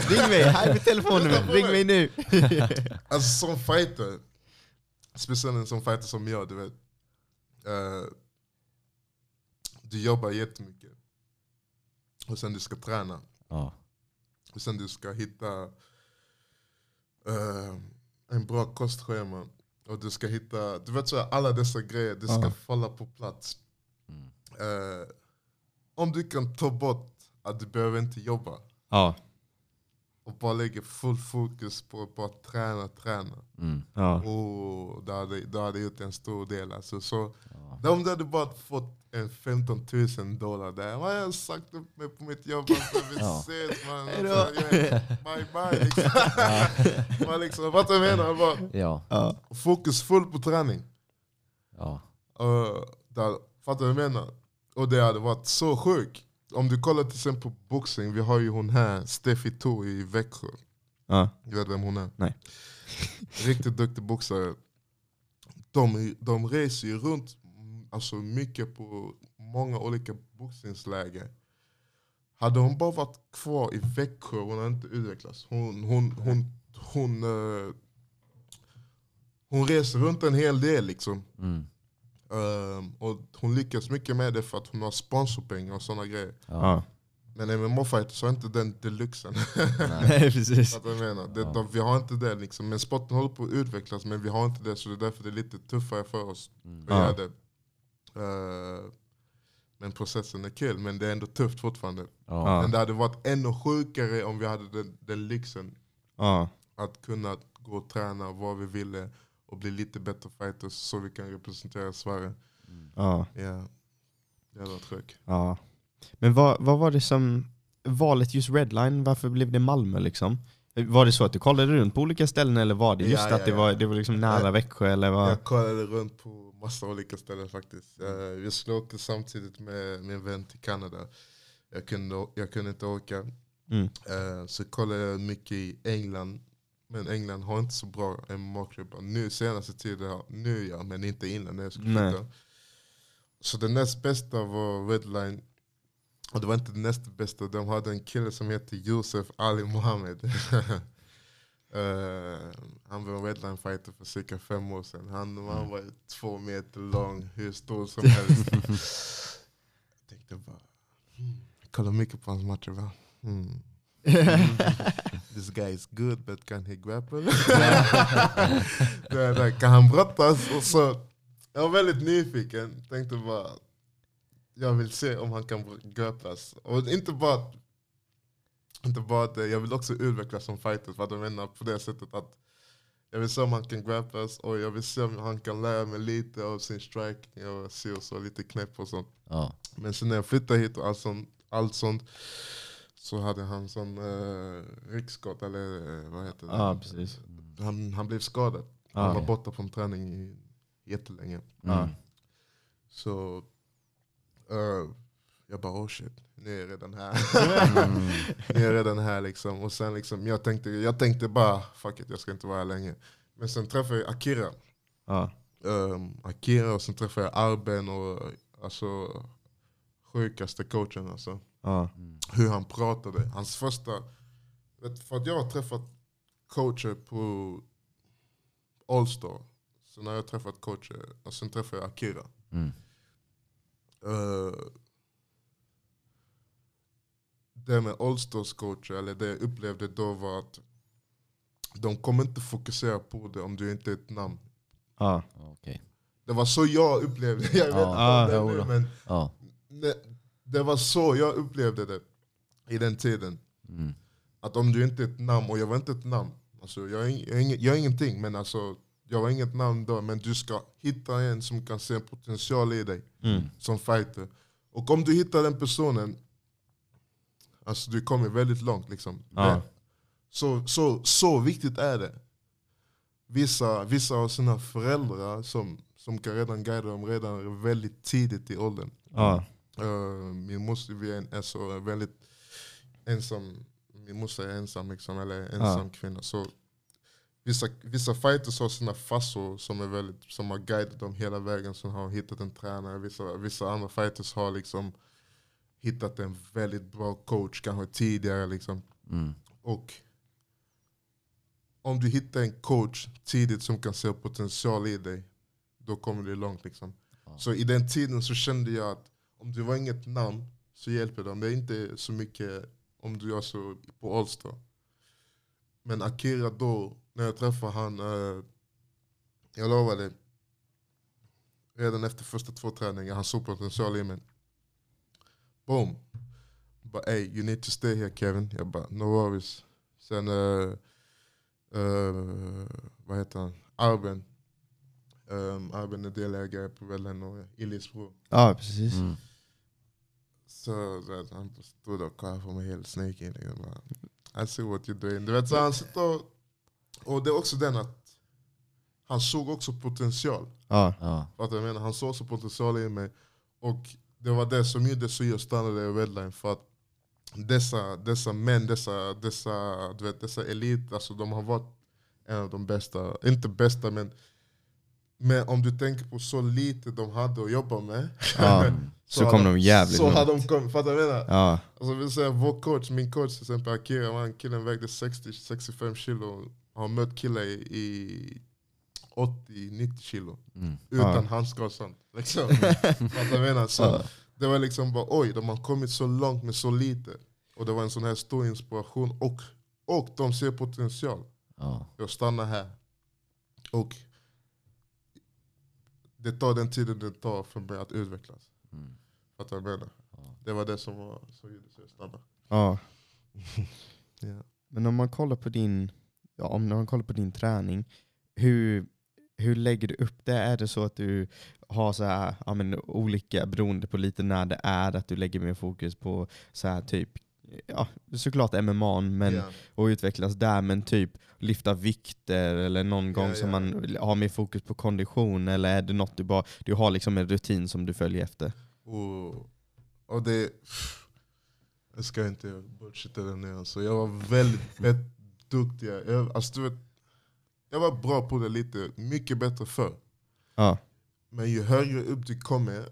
Ring mig, här är mitt telefonnummer, ring mig nu! Alltså som fighter, speciellt en sån fighter som jag, du vet. eh, du jobbar jättemycket. Och sen du ska träna. Ja. Och sen du ska hitta eh, en bra kostschema. Och du ska hitta, du vet så här, alla dessa grejer, det ska Ja. falla på plats. Mm. Eh, om du kan ta bort att du behöver inte jobba Ja, och bara lägga full fokus på att bara träna, träna. Mm. ja. Oh, det, hade, det hade gjort en stor del. Alltså, så, Ja. om du hade bara fått 15 000 dollar där, jag har sagt upp mig på mitt jobb, alltså, vi Ja. ses man. Alltså, yeah, bye bye. Liksom. man liksom, vad jag menar? Bara, Ja. fokus full på träning. Ja. Uh, där, fattar du vad jag menar? Och det hade varit så sjukt. Om du kollar till exempel på boxning, vi har ju hon här, Steffi To i Växjö. ja. Du vet vem hon är? Nej. Riktigt duktig boxare. De, de reser ju runt alltså mycket på många olika boxningsläger. Hade hon bara varit kvar i Växjö, hon hade inte utvecklats. Hon, hon, hon, hon, eh, hon reser runt en hel del. liksom. Mm. Ehm, och hon lyckas mycket med det för att hon har sponsorpengar och sådana grejer. Ja. Men MMA-fighters har inte den deluxen. Nej, precis. Jag menar? Det, Ja. vi har inte det liksom. Men sporten håller på att utvecklas men vi har inte det så det är därför det är lite tuffare för oss Mm. att Ja. göra det. Eh, men processen är kul men det är ändå tufft fortfarande. Ja. Men det hade varit ännu sjukare om vi hade den, den lyxen Ja. att kunna gå och träna var vi ville och bli lite bättre fighters så vi kan representera Sverige. Ja. Ja, det hade varit sjukt. ja. Men vad, vad var det som, valet just Redline, varför blev det Malmö liksom? Var det så att du kollade runt på olika ställen eller var det just Ja, att ja, det ja. var, det var liksom nära. Växjö eller vad? Jag kollade runt på massa olika ställen faktiskt. Eh, vi skulle åka samtidigt med min vän till Kanada. Jag kunde, jag kunde inte åka. Mm. Eh, så kollade jag mycket i England. Men England har inte så bra MMA-klubbar. Nu senaste tiden, nu ja, men inte innan när jag skulle flytta. Så det näst bästa var Redline. Och det var inte det näst bästa, de hade en kille som heter Josef Ali Mohammed. Eh, han var en fighter för cirka fem år sedan. Han, han var två meter lång, hur stor som helst. jag tänkte bara, hmm. jag kollar mycket på hans matcher. Bara, hmm. This guy is good but can he grapple? där, kan han brottas? Och så, jag var väldigt nyfiken, tänkte bara jag vill se om han kan grapplas. Och inte bara, inte bara det, jag vill också utvecklas som fighter. Att jag menar på det sättet att jag vill se om han kan grapplas och jag vill se om han kan lära mig lite av sin striking och se och så, lite knäpp och sånt. Ja. Men sen när jag flyttade hit och allt sånt, allt sånt så hade han sån uh, ryggskott, eller uh, vad heter det? Ja, precis. Han, han blev skadad. Ja. Han var borta från träning i, jättelänge. Mm. Så uh, jag bara oh shit, nu är jag redan här. Mm. nu är redan här liksom. Och sen liksom, jag tänkte, jag tänkte bara fuck it, jag ska inte vara här länge. Men sen träffade jag Akira. Ja. Um, Akira och sen träffade jag Arben och alltså sjukaste coachen alltså. Mm. Hur han pratade. Hans första, vet, för att jag har träffat coacher på Allstar. Så när jag träffat coacher, och sen träffade jag Akira. Mm. Uh, det med Allstars coacher, eller det jag upplevde då var att de kommer inte fokusera på det om du inte är ett namn. Ja. Okej. Det var så jag upplevde. Jag vet om det jo nu, men Ja. det, det var så jag upplevde det i den tiden. Mm. Att om du inte är ett namn, och jag var inte ett namn. Alltså, jag, är, jag, är, ing- jag är ingenting, men alltså, jag var inget namn då. Men du ska hitta en som kan se en potential i dig Mm. som fighter. Och om du hittar den personen, alltså du kommer väldigt långt. Liksom. Ja. Så, så, så viktigt är det. Vissa, vissa har sina föräldrar som, som kan redan guida dem redan väldigt tidigt i åldern. Ja. Uh, min moster vi är, en, är så väldigt ensam, min moster är ensam, liksom, eller ensam kvinna. Så vissa, vissa fighters har sina farsor som, är väldigt, som har guidat dem hela vägen, som har hittat en tränare. Vissa, vissa andra fighters har liksom hittat en väldigt bra coach, kanske tidigare. Liksom. Mm. Och om du hittar en coach tidigt som kan se potential i dig, då kommer du långt. Liksom. Ja. Så i den tiden så kände jag att om du var inget namn så hjälper de. Det är inte så mycket om du är så på Allstar. Men Akira då, när jag träffade han, eh, jag lovade, redan efter första två träningar, han såg potential i mig. Boom! Bara hey, you need to stay here Kevin. Jag bara no worries. Sen, uh, uh, vad heter han? Arben. Um, Arben är delägare på Redline och Ilis bror. ja, precis. Mm. Så, så han stod och kollade på mig helt snaky. Jag bara, I see what you're doing. Du vet, så han sitter och, och det är också den att han såg också potential. Du vad jag menar? Han såg också potential i mig. Och det var det som gjorde så jag stannade i Redline. För att dessa, dessa män, dessa, dessa, du vet, dessa elit, alltså de har varit en av de bästa. Inte bästa men, men om du tänker på så lite de hade att jobba med. ja. Så kom hade- de jävligt Så hade de kommit, fattar du vad jag menar? Ja. Alltså vill säga, vår coach, min coach till exempel Akira, killen vägde 60-65 kilo. Har mött killar i, i 80-90 kilo. Mm. Utan Ja. handskar och sånt. Liksom. Menar? Så. Det var liksom bara oj, de har kommit så långt med så lite. Och det var en sån här stor inspiration. Och, och de ser potential. Ja. Jag stannar här. Och det tar den tiden det tar för mig att utvecklas. Mm. Fattar du vad jag menar? Ja. Det var det som var så gjorde så jag stannade. ja. Ja. Men om man kollar på din, ja, om man kollar på din träning, hur, hur lägger du upp det? Är det så att du har så här, ja, men, olika, beroende på lite när det är, att du lägger mer fokus på så här typ Ja, såklart MMA men, Ja. och utvecklas där, men typ lyfta vikter eller någon gång Ja, som ja. man har mer fokus på kondition eller är det något du bara, du har liksom en rutin som du följer efter? Och, och det... Jag ska inte bullshitta det nu. Alltså. Jag var väldigt duktig. Jag, alltså, du vet, jag var bra på det lite, mycket bättre förr. Ja, Men ju högre upp du kommer,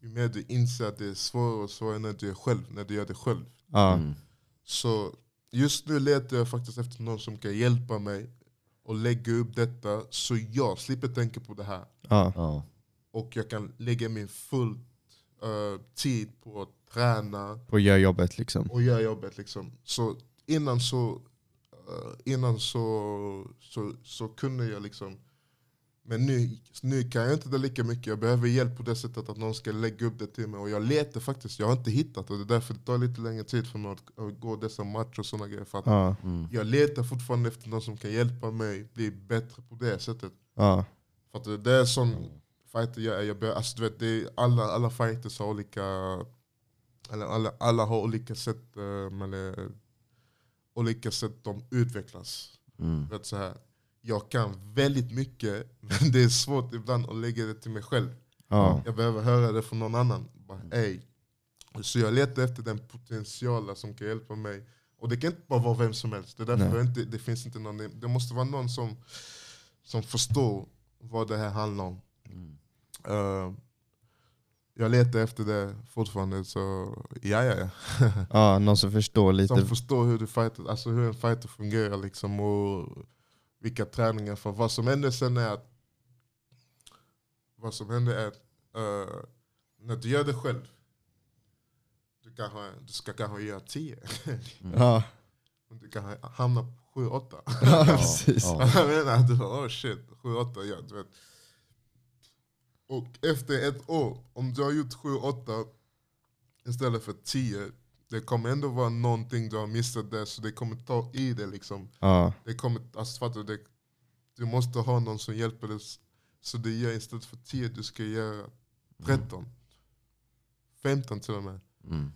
ju mer du inser att det är svårare och svårare när du är själv, när du gör det själv. ja, Mm. Så just nu letar jag faktiskt efter någon som kan hjälpa mig och lägga upp detta så jag slipper tänka på det här. Ja. Ja. Och jag kan lägga min full eh, tid på att träna På att göra jobbet liksom. och göra jobbet. Liksom. Så innan så, innan så, så, så kunde jag liksom men nu, nu kan jag inte det lika mycket, jag behöver hjälp på det sättet att någon ska lägga upp det till mig. Och jag letar faktiskt, jag har inte hittat det. Det är därför det tar lite längre tid för mig att, att gå dessa matcher och sådana grejer. För att Ja. Mm. Jag letar fortfarande efter någon som kan hjälpa mig bli bättre på det sättet. Ja. För att det är sån fighter jag är. Jag be, alltså, du vet, det är alla, alla fighters har olika, eller alla, alla har olika sätt, eh, eller, olika sätt de utvecklas. Mm. Vet, så här. Jag kan väldigt mycket, men det är svårt ibland att lägga det till mig själv. Ja. Jag behöver höra det från någon annan. Bara. Så jag letar efter den potentialen som kan hjälpa mig. Och det kan inte bara vara vem som helst. Det, är därför inte, det finns inte någon, det måste vara någon som, som förstår vad det här handlar om. Mm. Eh, jag letar efter det fortfarande, så ja ja ja. ja, någon som förstår lite. Som förstår hur, du fighter, alltså hur en fighter fungerar liksom, och vilka träningar. För vad som händer sen är att vad som händer är att eh, när du gör det själv, du, kanske, du ska kanske göra 10. Ja. Men du kanske hamnar på 7-8. ja, precis. Ja. Jag menar, du bara oh shit, 7-8 ja, du vet. Och efter ett år, om du har gjort 7-8 istället för 10, det kommer ändå vara någonting du har missat där, så det kommer ta i det liksom. Ja. Det kommer, alltså, fattar du, det, du måste ha någon som hjälper dig. Så det gör istället för 10, du ska göra 13. 15 till och med. Mm.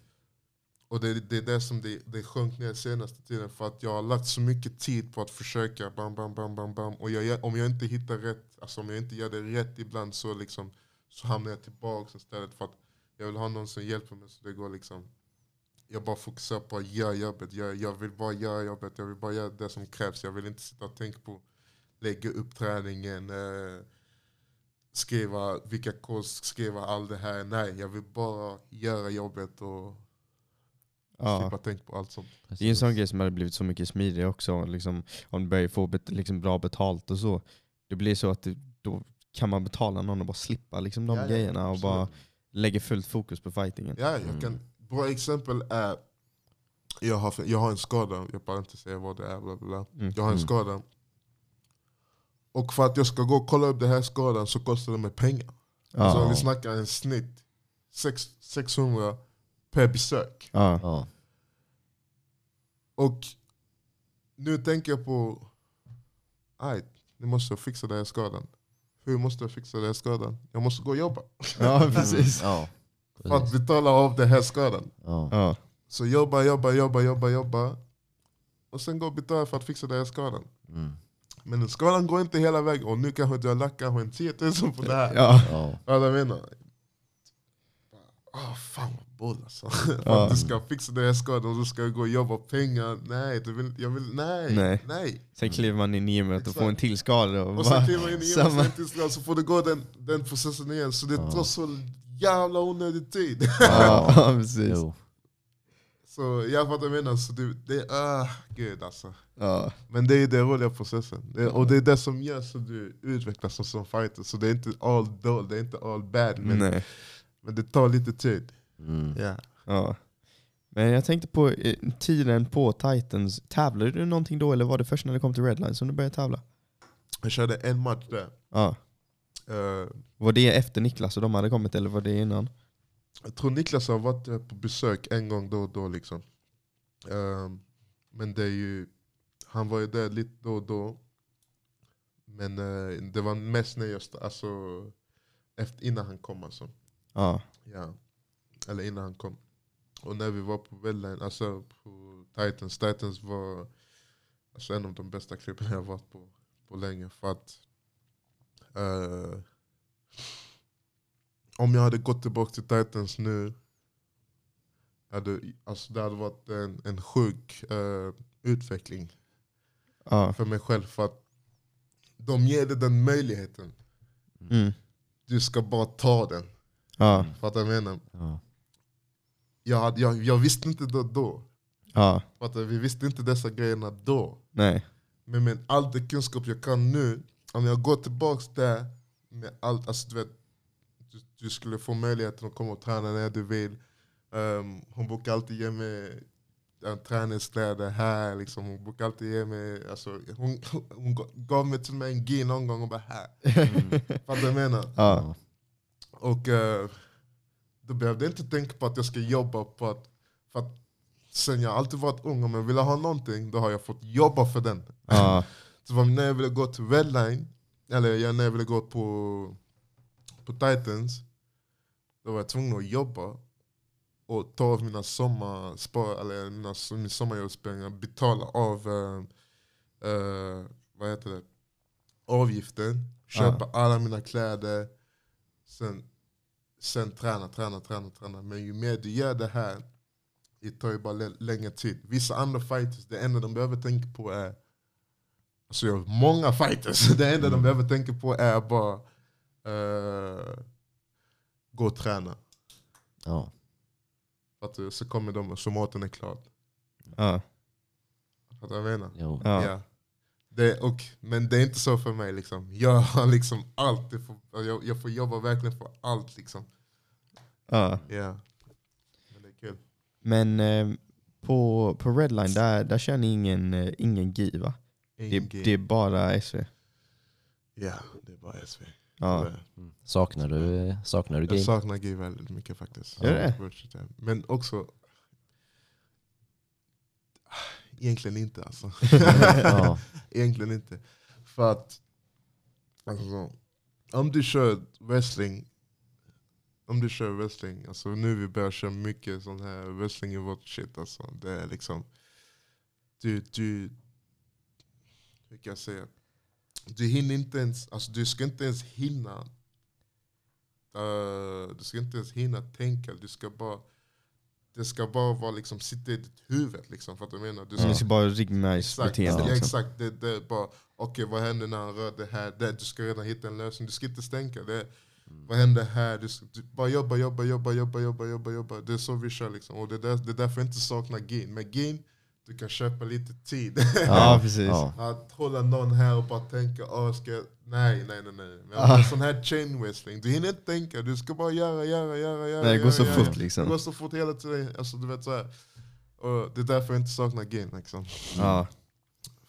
Och det, det är det som det, det sjönk ner senaste tiden för att jag har lagt så mycket tid på att försöka bam, bam, bam, bam, bam. Och jag, om jag inte hittar rätt, alltså om jag inte gör det rätt ibland så, liksom, så hamnar jag tillbaka istället för att jag vill ha någon som hjälper mig så det går liksom jag bara fokuserar på att göra jobbet, jag, jag vill bara göra jobbet, jag vill bara göra det som krävs. Jag vill inte sitta och tänka på lägga upp träningen, eh, skriva vilka kost, skriva allt det här. Nej, jag vill bara göra jobbet och Ja. slippa tänka på allt sånt. Det är en sån grej som hade blivit så mycket smidigare också. Liksom, om du börjar få bet liksom, bra betalt och så. Det blir så att det, då kan man betala någon och bara slippa liksom, de Ja, ja, grejerna och bara lägga fullt fokus på fightingen. Ja, jag Mm. kan, bra exempel är, jag har, jag har en skada, jag behöver inte säga vad det är. Bla bla. Mm. Jag har en Mm. skada. Och för att jag ska gå och kolla upp den här skadan så kostar det mig pengar. Ja. Alltså, vi snackar en snitt sex, 600 per besök. Ja. Ja. Och nu tänker jag på, aj, nu måste jag fixa den här skadan. Hur måste jag fixa den här skadan? Jag måste gå och jobba. ja, precis. Ja. För att betala av den här skadan. Ja. Ja. Så jobba, jobba, jobba, jobba, jobba. Och sen gå och betala för att fixa den här skadan. Mm. Men skadan går inte hela vägen. Och nu kanske du har lagt kanske en 10 000 på det här. Ja. Ja. Ja, jag menar. Ah, fan vad boll alltså. Ja. att du ska fixa den här skadan och du ska gå och jobba pengar. Nej, du vill, jag vill, nej, Nej. nej. Sen kliver man in i gymmet och får en till skada. Och, Och sen kliver man in i gymmet till slag så får du gå den, den processen igen. Så det Ja. tar så jävla onödig tid. Ja, ja, precis. Jo. så jag fattar vad jag menar. Så det, det ah, gud alltså. Ja. Men det är den roliga processen. Det, och det är det som gör så du utvecklas som, som fighter. Så det är inte all dåligt, det är inte all bad. Men, Nej. Men det tar lite tid. Mm. Ja. Ja. Men jag tänkte på eh, tiden på Titans. Tävlade du någonting då eller var det först när det kom till Redline som du började tävla? Jag körde en match där. Ja. Eh, Var det efter Niklas och de hade kommit eller var det innan? jag tror Niklas har varit på besök en gång då och då. Liksom. Eh, men det är ju, han var ju där lite då och då. Men eh, det var mest när jag, alltså, efter, innan han kom. Alltså. Ja. Ja. Eller innan han kom. Och när vi var på Redline, alltså på Titans, Titans var alltså en av de bästa klubbarna jag varit på på länge. För att eh, om jag hade gått tillbaka till Titans nu, hade, alltså det hade varit en, en sjuk eh, utveckling Ja. för mig själv. För att de ger dig den möjligheten. Mm. Du ska bara ta den. Ja. Fattar du vad jag menar? Ja. Jag, hade- jag, jag visste inte det då. Ja. Fattar du? Vi visste inte dessa grejerna då. Nej. Men med all det kunskap jag kan nu, om jag går tillbaks där med allt, alltså du vet, du, du skulle få möjligheten att komma och träna när du vill. Ehm, hon brukar alltid ge mig uh, träningskläder här, liksom. hon brukar alltid ge mig, alltså, hon, hon gav mig till och med en gi någon gång och bara här. Fattar du vad jag menar? Ja. Och eh, då behövde jag inte tänka på att jag ska jobba på att, för att sen jag alltid varit ung, om jag ville ha någonting, då har jag fått jobba för den. Ja. Så när jag ville gå till Redline, eller jag- när jag ville gå på, på Titans, då var jag tvungen att jobba och ta av mina sommar, spar, eller mina, min sommarjobbspengar, betala av eh, eh, vad heter det? avgiften, köpa alla mina kläder, sen, sen träna, träna, träna, träna. Men ju mer du gör det här, det tar ju bara lä- längre tid. Vissa andra fighters, det enda de behöver tänka på är Alltså jag har många fighters, det enda de behöver tänka på är bara eh, gå och träna. Ja. För att, eh, så kommer de och så maten är klar. Ja. Fattar du vad jag menar? Jo. Ja. Ja. Det, och, men det är inte så för mig. Liksom. Jag har liksom allt. Jag får, jag, jag får jobba verkligen för allt. Liksom. Ja. Ja. Men det är kul. Men eh, på, på Redline, där, där kör ni ingen, eh, ingen GI va? Det, Ingen det är bara SV? Ja, det är bara SV. Ja. Mm. Saknar du, saknar du Jag game? saknar GI väldigt mycket faktiskt. Det? Ja. Men också... Egentligen inte alltså. Ja. Egentligen inte. För att alltså, om du kör wrestling, om du kör wrestling, alltså nu vi börjar köra mycket sån här wrestling i vårt shit. Alltså, det är liksom, du, du, hur kan jag säga? Du hinner inte ens, alltså du ska inte ens hinna, eh, du ska inte ens hinna tänka, du ska bara det ska bara vara liksom, sitta i ditt huvud. Liksom, för att jag menar, du ska, Det ska bara ryggmärgs Exakt, beteende. ja, Liksom. exakt. Det, det är bara, okej vad händer när han rör det här? Det, du ska redan hitta en lösning, du ska inte stänka. Det, vad händer här? Du, ska, du bara jobba, jobba, jobba, jobba, jobba, jobba, jobba. Det är så vi kör liksom. Och det är, där, det är därför jag inte saknar gin. Med gin, du kan köpa lite tid. Ja, precis. Ja. Att hålla någon här och bara tänka, oh, ska jag... nej, nej, nej. nej. Men Ah. sån här chain wrestling, du hinner inte tänka, du ska bara göra, göra, göra, göra. Nej, det går göra, så göra. fort Det liksom. går så fort hela tiden. Alltså, du vet, så här. Och det är därför jag inte saknar gin. Liksom. Ja.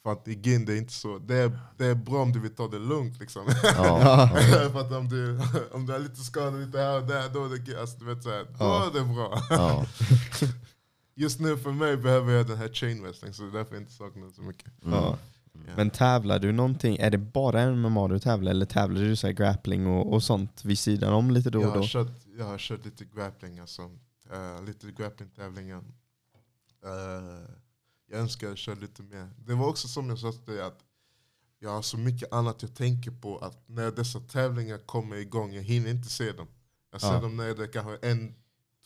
För att i gin det är inte så, det är, det är bra om du vill ta det lugnt liksom. Ja. För att om du, om du är lite skadad lite här och där, då är det, alltså, du vet, så här, då är det bra. Just nu för mig behöver jag den här chain wrestling, så det är därför jag inte saknar så mycket. Ja. Ja. Men tävlar du någonting, är det bara MMA du tävlar eller tävlar du så grappling och, och sånt vid sidan om lite då jag, och har då? kört, jag har kört lite grappling, alltså. Eh, lite grappling-tävlingar. Eh, jag önskar jag körde lite mer. Det var också som jag sa till dig, att jag har så mycket annat jag tänker på att när dessa tävlingar kommer igång, jag hinner inte se dem. Jag ser Ja. dem när det är kanske en,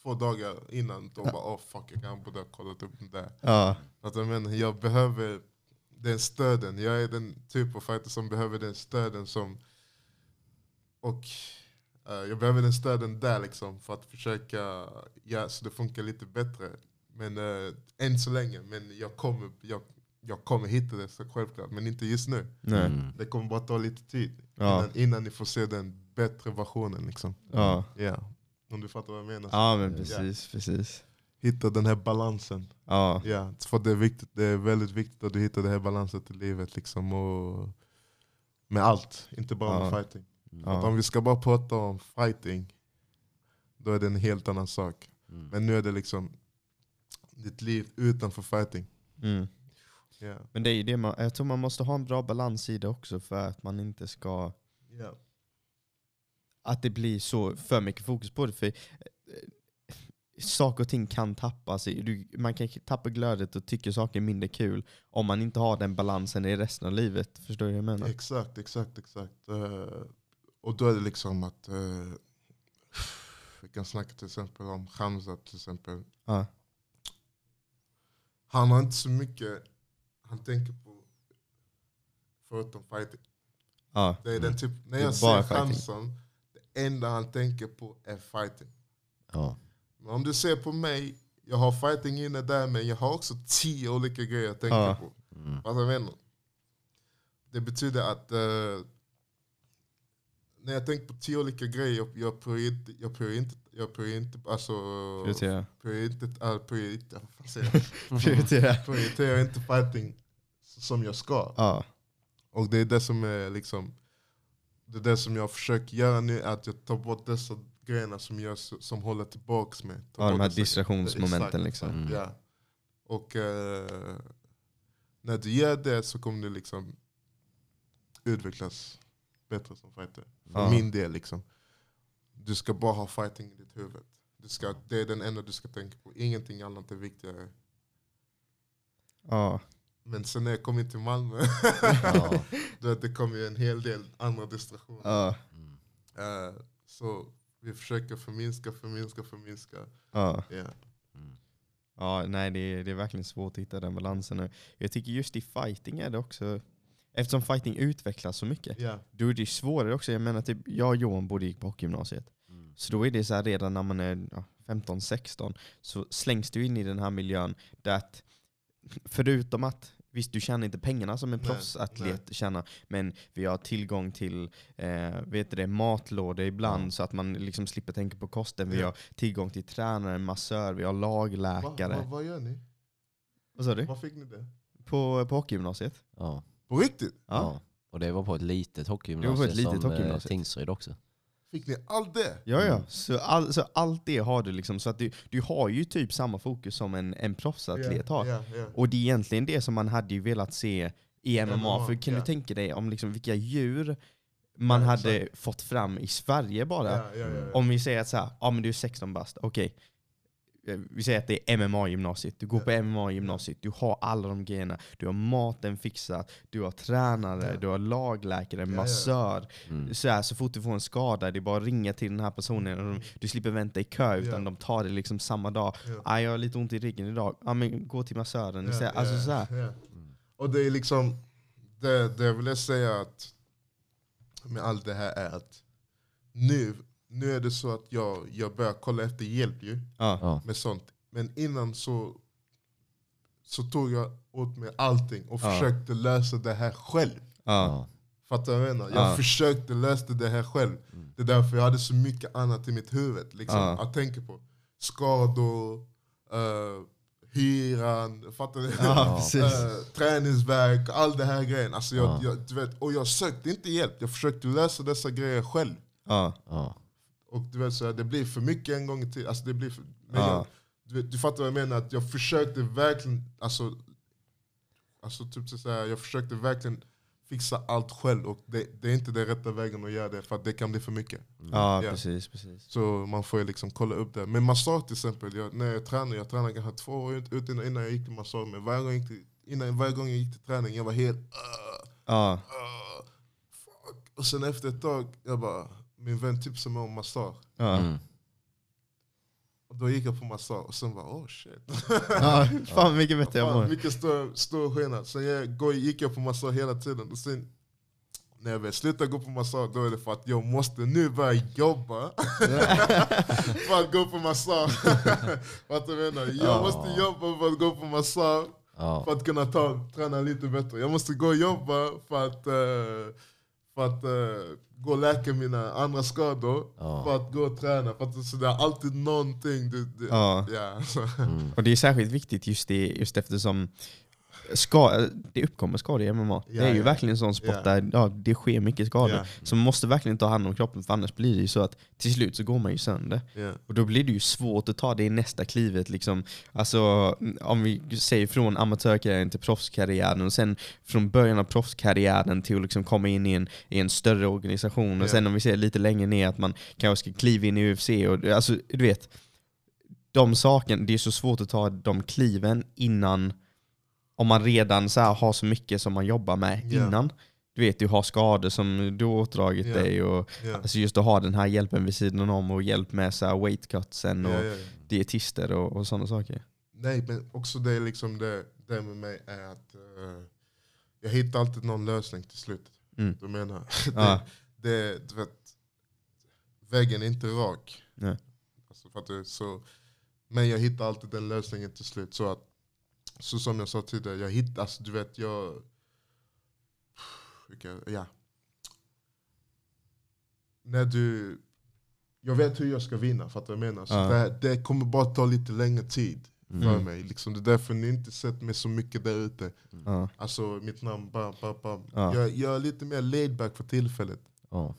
två dagar innan. Då bara, oh fuck, jag kan borde ha kollat upp den där. Ja. Att jag, menar, jag behöver den stöden. Jag är den typ av fighter som behöver den stöden som... Och eh, jag behöver den stöden där liksom för att försöka ja, så det funkar lite bättre. Men uh, än så länge, men jag kommer, jag, jag kommer hitta det så självklart. Men inte just nu. Nej. Mm. Det kommer bara ta lite tid Ja. innan, innan ni får se den bättre versionen. Liksom. Ja. Ja. Om du fattar vad jag menar. ja, men precis. precis. Hitta den här balansen. Ja. Ja, för det är, viktigt, det är väldigt viktigt att du hittar den här balansen i livet. Liksom, och med allt, inte bara med Ja. fighting. Mm. Att Ja. om vi ska bara prata om fighting, då är det en helt annan sak. Mm. Men nu är det liksom ditt liv utanför fighting. Mm. Ja. Men det är ju det man, jag tror man måste ha en bra balans i det också för att man inte ska Ja. Att det blir så för mycket fokus på det. För eh, saker och ting kan tappas. man kan tappa glödet och tycka saker är mindre kul om man inte har den balansen i resten av livet. Förstår du vad jag menar? Exakt, exakt, exakt. Eh, och då är det liksom att uh, vi kan snacka till exempel om Hamza till exempel. Ja. Han har inte så mycket han tänker på förutom fighting. Ja. Det är den typ, när jag ser. Hamzan, enda han tänker på är fighting. Ja. Men om du ser på mig, jag har fighting inne där men jag har också tio olika grejer jag tänker Ja. på. Mm. Vad jag menar? det betyder att eh, när jag tänker på tio olika grejer, jag, jag inte, jag prioriterar inte, jag prioriterar inte, alltså, Prioritera. prioriterar inte, äh? Prioritera. fighting som jag ska. Ja. Och det är det som är liksom det, är det som jag försöker göra nu, att jag tar bort dessa grejerna som, gör, som håller tillbaks mig. Ja, de här distraktionsmomenten Exakt, liksom. Mm. Ja. Och eh, när du gör det så kommer du liksom utvecklas bättre som fighter. För Ja. min del liksom. Du ska bara ha fighting i ditt huvud. Du ska, det är den enda du ska tänka på. Ingenting annat är viktigare. Ja. Men sen när jag kom in till Malmö, Ja. vet, det kom ju en hel del andra distraktioner. Ja. Mm. Eh, så vi försöker förminska, förminska, förminska. Ja. Ja. Mm. Ja, nej det är, det är verkligen svårt att hitta den balansen. nu. Jag tycker just i fighting är det också, eftersom fighting utvecklas så mycket, Ja. då är det svårare också. Jag menar typ, jag och Johan båda gick på hockeygymnasiet. Mm. Så då är det så här redan när man är ja, 15-16 så slängs du in i den här miljön där förutom att Visst, du tjänar inte pengarna som en proffsatlet tjänar, men vi har tillgång till eh, vet det, matlådor ibland Ja. så att man liksom slipper tänka på kosten. Vi Ja. har tillgång till tränare, massör, vi har Va, lagläkare. va, vad gör ni? Vad sa du? Var fick ni det? På, på hockeygymnasiet? Ja. På riktigt? Ja. Ja. Och det var på ett litet hockeygymnasium som eh, Tingsryd också. Fick ni allt det? Ja, ja. Så, all, så allt det har du liksom. Så att du, du har ju typ samma fokus som en, en proffsatlet har. Ja, ja. Och det är egentligen det som man hade ju velat se i MMA. MMA, För kan du tänka dig om liksom vilka djur man Ja, hade fått fram i Sverige bara. Om vi säger att så här, ja men du är 16 bast, okej. Eh, Vi säger att det är MMA-gymnasiet, du går på MMA-gymnasiet, du har alla de grejerna. Du har maten fixat, du har tränare, Ja. du har lagläkare, ja. massör. Mm. Så, här, så fort du får en skada, det är bara att ringa till den här personen. Och de, du slipper vänta i kö, utan Ja. de tar det liksom samma dag. Ja. Ah, jag har lite ont i ryggen idag, ja, men gå till massören. Ja, Ja, alltså, ja, så här. ja. Mm. Och det är liksom, det, det vill jag säga att med allt det här är att nu, nu är det så att jag, jag börjar kolla efter hjälp ju, Ja. Med sånt. Men innan så, så tog jag åt mig allting och Ja. försökte lösa det här själv. Ja. Fattar du vad jag menar? Jag Ja. försökte lösa det här själv. Mm. Det är därför jag hade så mycket annat i mitt huvud liksom, Ja. att tänka på. Skador, uh, hyran, fattar du? Ja, precis. Eh, träningsvärk, all det här grejen. Alltså jag, Ja. jag, du vet, och jag sökte inte hjälp, jag försökte lösa dessa grejer själv. Ja. Ja. Och du vet, så här, det blir för mycket en gång till. Alltså det blir för, men Ja. jag, du, vet, du fattar vad jag menar? Att jag försökte verkligen, alltså, alltså typ så här, jag försökte verkligen fixa allt själv och det, det är inte den rätta vägen att göra det för det kan bli för mycket. ja, Ja. precis. precis. Så man får ju liksom kolla upp det. Men massage till exempel, jag, när jag tränade, jag tränade kanske två år ut, ut innan, innan jag gick till massage. Men varje gång jag gick till, innan, varje gång jag gick till träning, jag var helt uh, Ja. uh, fuck. Och sen efter ett tag, jag bara, min vän tipsade mig om massage. Mm. Och då gick jag på massage och sen bara oh shit. ja. Fan mycket bättre jag mår. mycket stor, stor skillnad. Sen jag, gick jag på massage hela tiden. Och sen, när jag väl slutar gå på massage då är det för att jag måste nu börja jobba för att gå på massage. Du vad jag menar? Jag Ja. måste jobba för att gå på massage för att kunna ta, träna lite bättre. Jag måste gå och jobba för att, eh, för att eh, gå och läka mina andra skador. Ja. För att gå och träna. För att, så det är alltid någonting. Det, det, Ja. så. Mm. Och det är särskilt viktigt just, det, just eftersom ska, det uppkommer skador i MMA. Ja, det är ju ja. verkligen en sån sport Ja. där ja, det sker mycket skador. Så man måste verkligen ta hand om kroppen för annars blir det ju så att till slut så går man ju sönder. Och då blir det ju svårt att ta det i nästa klivet. Liksom. Alltså, om vi säger från amatörkarriären till proffskarriären och sen från början av proffskarriären till att liksom komma in i en, i en större organisation. Och sen om vi ser lite längre ner att man kanske ska kliva in i UFC. Och, alltså, du vet, de sakerna, det är så svårt att ta de kliven innan om man redan så här har så mycket som man jobbar med Ja. innan. Du vet, du har skador som du har återdragit Ja. dig och Ja. Alltså just att ha den här hjälpen vid sidan om och hjälp med så här weight cutsen och dietister och, och sådana saker. Nej, men också det, är liksom det, det med mig är att eh, jag hittar alltid någon lösning till slut. Mm. Du menar? Det, det, du vet, väggen är inte rak. Nej. Alltså det, är så, men jag hittar alltid den lösningen till slut. Så, att, så som jag sa tidigare, jag hittar, alltså, du vet, jag, ja. När du, jag vet hur jag ska vinna, fattar du vad jag menar? Så Ja. det, det kommer bara ta lite längre tid för Mm. mig. Liksom, det är därför ni inte sett mig så mycket där ute. Ja. Alltså mitt namn, bam, bam, bam. Ja. Jag, jag är lite mer laid back för tillfället. Ja.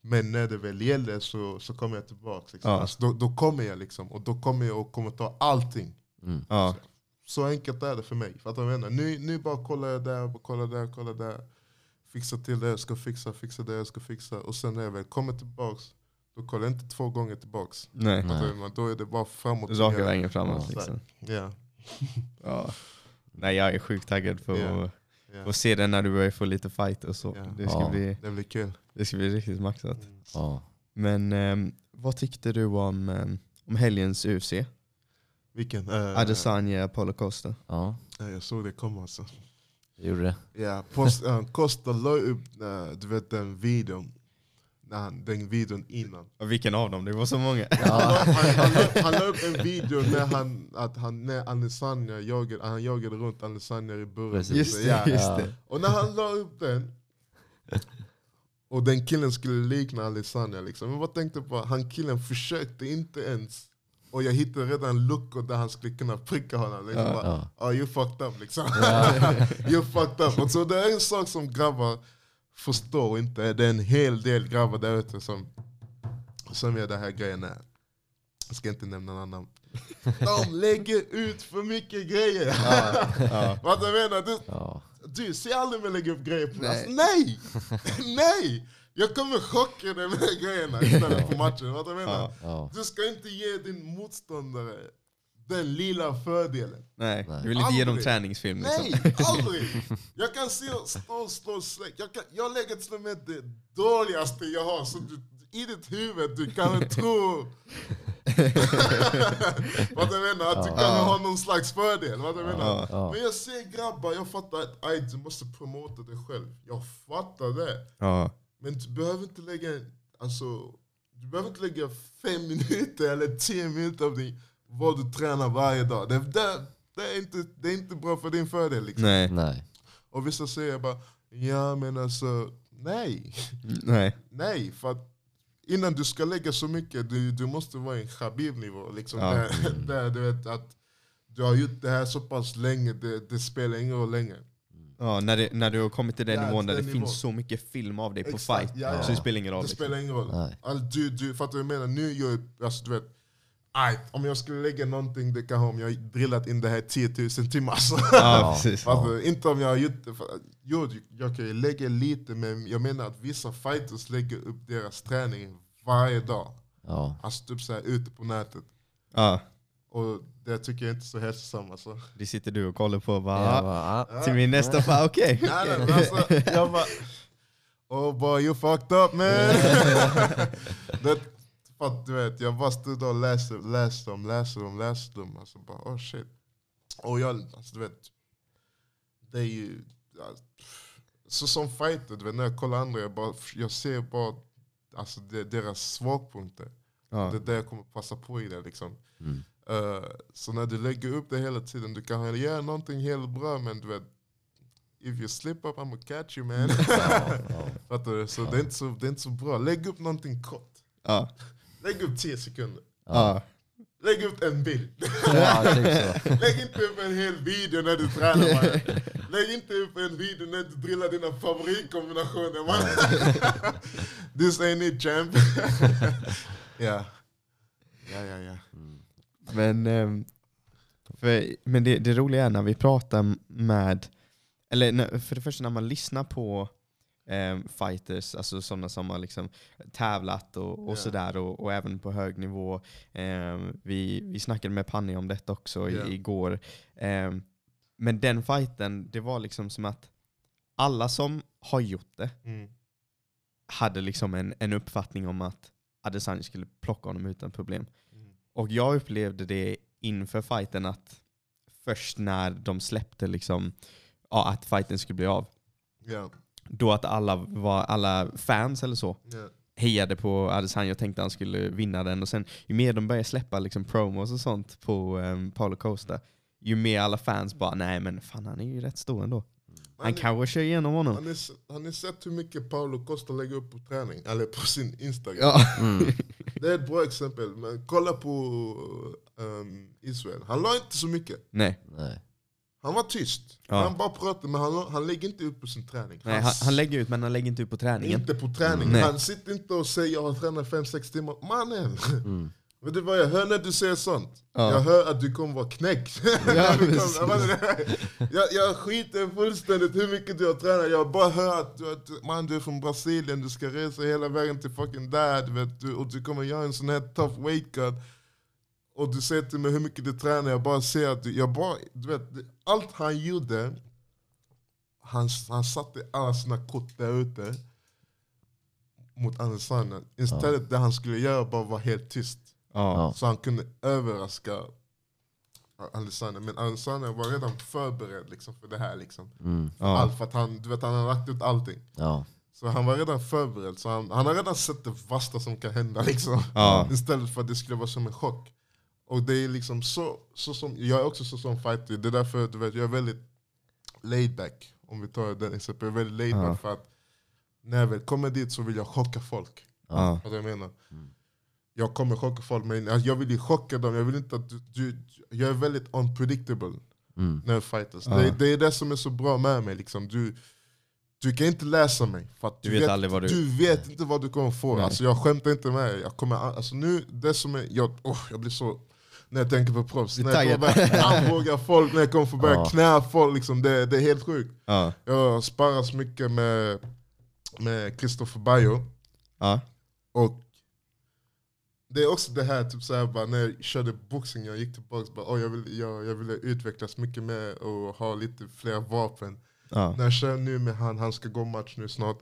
Men när det väl gäller så, så kommer jag tillbaka. Liksom. Ja. Alltså, då, då kommer jag liksom, och då kommer jag och kommer ta allting. Mm. Så enkelt är det för mig. Fattar du vad jag menar? Nu, nu bara kollar jag där, kollar där, kollar där. Fixar till det jag ska fixa, fixa det jag ska fixa. Och sen när jag väl kommer tillbaks, då kollar jag inte två gånger tillbaks. Nej. Nej. Då är det bara framåt. Raka vägen framåt Ja. liksom. Ja. Ja. Nej jag är sjukt taggad på Ja. att få se det när du börjar få lite fight och så. Ja. Det, ska Ja. bli, Det blir kul. det ska bli riktigt maxat. Ja. Men ehm, vad tyckte du om, ehm, om helgens UFC? Vilken? Uh, Adesanya, Paulo Costa. ja, jag såg det komma alltså. det gjorde det. Ja, post, uh, Costa la upp uh, du vet, den videon. När han, den videon innan. Och vilken av dem? Det var så många. Han, la- han, han, han la upp en video när, han, att han, när Alessandra jagade, han jagade runt Alessandra i buren. Precis. Just det, Ja. just Ja. det. Och när han la upp den, och den killen skulle likna Alessandra, liksom. jag bara tänkte på han killen försökte inte ens. Och jag hittade redan luckor där han skulle kunna pricka honom. Liksom. Ja. Bara, Ja. oh, you fucked up liksom. you fucked up. Och så det är en sak som grabbar förstår inte. Det är en hel del grabbar där ute som, som gör det här grejen. Jag ska inte nämna några namn. De lägger ut för mycket grejer. Ja. Vad du menar? Du, Ja. du ser aldrig mig lägga upp grejer på Nej. alltså, nej! nej! Jag kommer chocka dig med grejerna istället på matchen. Vad du menar? Ja. Ja. Du ska inte ge din motståndare den lilla fördelen. Nej, du vill inte ge dem träningsfilm liksom. Nej, aldrig! Jag kan se stå och slå släck. Jag, kan, jag lägger till och med det dåligaste jag har. Så du, I ditt huvud du kan tro vad du menar, att du Ja. kan ha någon slags fördel. Vad du menar. Ja. Ja. Men jag ser grabbar, jag fattar att aj, du måste promota dig själv. Jag fattar det. Men du behöver inte lägga, alltså, du behöver inte lägga fem minuter eller tio minuter av din, vad du tränar varje dag. Det, det, det, är, inte, det är inte bra för din fördel. Liksom. Nej. Nej. Och vissa säger bara, ja men alltså, nej. Nej. Nej, för att innan du ska lägga så mycket, du, du måste vara i en Khabib-nivå. Liksom, Ja. där, där du vet att du har gjort det här så pass länge, det, det spelar ingen roll längre. Ja, när, det, när du har kommit till den Ja, nivån där den det nivån. finns så mycket film av dig på Exakt, fight, ja, så ja. det spelar ingen roll. Det Liksom. spelar ingen roll. Nej. All, du, du, fattar du vad jag menar? Nu gör jag, alltså, du vet, aj, om jag skulle lägga någonting, det kanske om jag har drillat in det här 10 000 timmar. Så. Ja, precis. Alltså, inte om jag har gjort det. För, jo, jag kan ju lägga lite, men jag menar att vissa fighters lägger upp deras träning varje dag. Ja. Alltså typ så här, ute på nätet. Ja, Och det tycker jag inte är så hälsosamt. Alltså. det sitter du och kollar på bara, Jag ah, bara, ah. till min nästa fall, okej. Nej, nej, men alltså, jag bara, oh boy you fucked up man. det, för att, du vet, jag bara stod och läste, läste dem, läste dem, läste dem. Alltså bara, oh shit. Och jag, alltså, du vet, det är ju... ja, Så som fighter, du vet, när jag kollar andra, jag, bara, jag ser bara alltså, det, deras svagpunkter. Ja. Det är det jag kommer passa på i det. Liksom. Mm. Eh, så när du lägger upp det hela tiden, du kan göra någonting helt bra men du vet, if you slip up I'm gonna catch you man. Fattar du? Så, det, är inte så det är inte så bra. Lägg upp någonting kort. Ja. Lägg upp 10 sekunder. Ja. Lägg upp en bild. Ja, typ. Lägg inte upp en hel video när du tränar man. Lägg inte upp en video när du drillar dina favoritkombinationer man. This ain't it champ. ja. Ja, ja, ja. Men, ehm, för, men det, det roliga är när vi pratar med, eller för det första när man lyssnar på ehm, fighters, alltså sådana som har liksom tävlat och, och Ja. sådär, och, och även på hög nivå. Ehm, vi, vi snackade med Panny om detta också i, Ja. igår. Ehm, men den fighten, det var liksom som att alla som har gjort det Mm. hade liksom en, en uppfattning om att Adesanya skulle plocka honom utan problem. Och jag upplevde det inför fighten att först när de släppte liksom, ja, att fighten skulle bli av, Ja. då att alla, var, alla fans eller så Ja. hejade på Adesanya och tänkte att han skulle vinna den. Och sen ju mer de började släppa liksom promos och sånt på um, Paulo Costa, ju mer alla fans bara nej men fan han är ju rätt stor ändå. Han kanske kör igenom honom. Har ni, se- har ni sett hur mycket Paolo Costa lägger upp på träning? Eller på sin Instagram? Ja. Mm. Det är ett bra exempel. Men kolla på um, Israel. Han la inte så mycket. Nej, Nej. Han var tyst. Ja. Han bara pratade men han, han lägger inte ut på sin träning. Nej han, han lägger ut men han lägger inte ut på träningen. Inte på träning. Nej. Han sitter inte och säger jag har tränat 5-6 timmar. Mannen! Mm. Vet du vad jag hör när du säger sånt? Ja. Jag hör att du kommer vara knäckt. Ja, jag, jag, skiter fullständigt hur mycket du har tränat. Jag bara hör att du, att, man, du är från Brasilien, du ska resa hela vägen till fucking där. Vet, du, och du kommer göra en sån här tough weight cut. Och du säger till mig hur mycket du tränar. Jag bara ser att du, jag bara, du vet, allt han gjorde, han, han satte alla sina kort där ute mot Adesanya. Istället det han skulle göra bara var helt tyst. Ja. Så han kunde överraska Adesanya. Men Adesanya var redan förberedd liksom, för det här. Liksom. Mm. Ja. Allt för att han, du vet, han har lagt ut allting. Ja. Så han var redan förberedd. Så han, han har redan sett det värsta som kan hända. Liksom. Ja. Istället för att det skulle vara som en chock. Och det är liksom så, så som, jag är också så som fighter. Det är därför du vet, jag är väldigt laid back. Om vi tar den exempel. Jag är väldigt laid Ja. back för att när jag väl kommer dit så vill jag chocka folk. Ja. Vad jag menar. Mm. Jag kommer chocka folk men alltså, jag vill ju chocka dem. Jag, vill inte att du, du, jag är väldigt unpredictable Mm. när jag fighters. Ja. Det, det är det som är så bra med mig. Liksom. Du, du kan inte läsa mig. För att Du vet vad du- du vet inte vad du kommer få. Nej. Alltså, jag skämtar inte med dig. Jag, kommer, alltså, nu, det som är, jag, oh, jag blir så... När jag tänker på proffs. Du är När jag kommer armbåga folk, när jag kommer få börja Ja. knä folk. Liksom, det, det är helt sjukt. Ja. Jag sparrar så mycket med, med Christopher Bayo. Ja. Och det är också det här, typ såhär, bara, när jag körde boxning, jag gick tillbaka bara, oh, jag, vill, jag, jag ville utvecklas mycket mer och ha lite fler vapen. Ja. När jag kör nu med han, han ska gå match nu snart.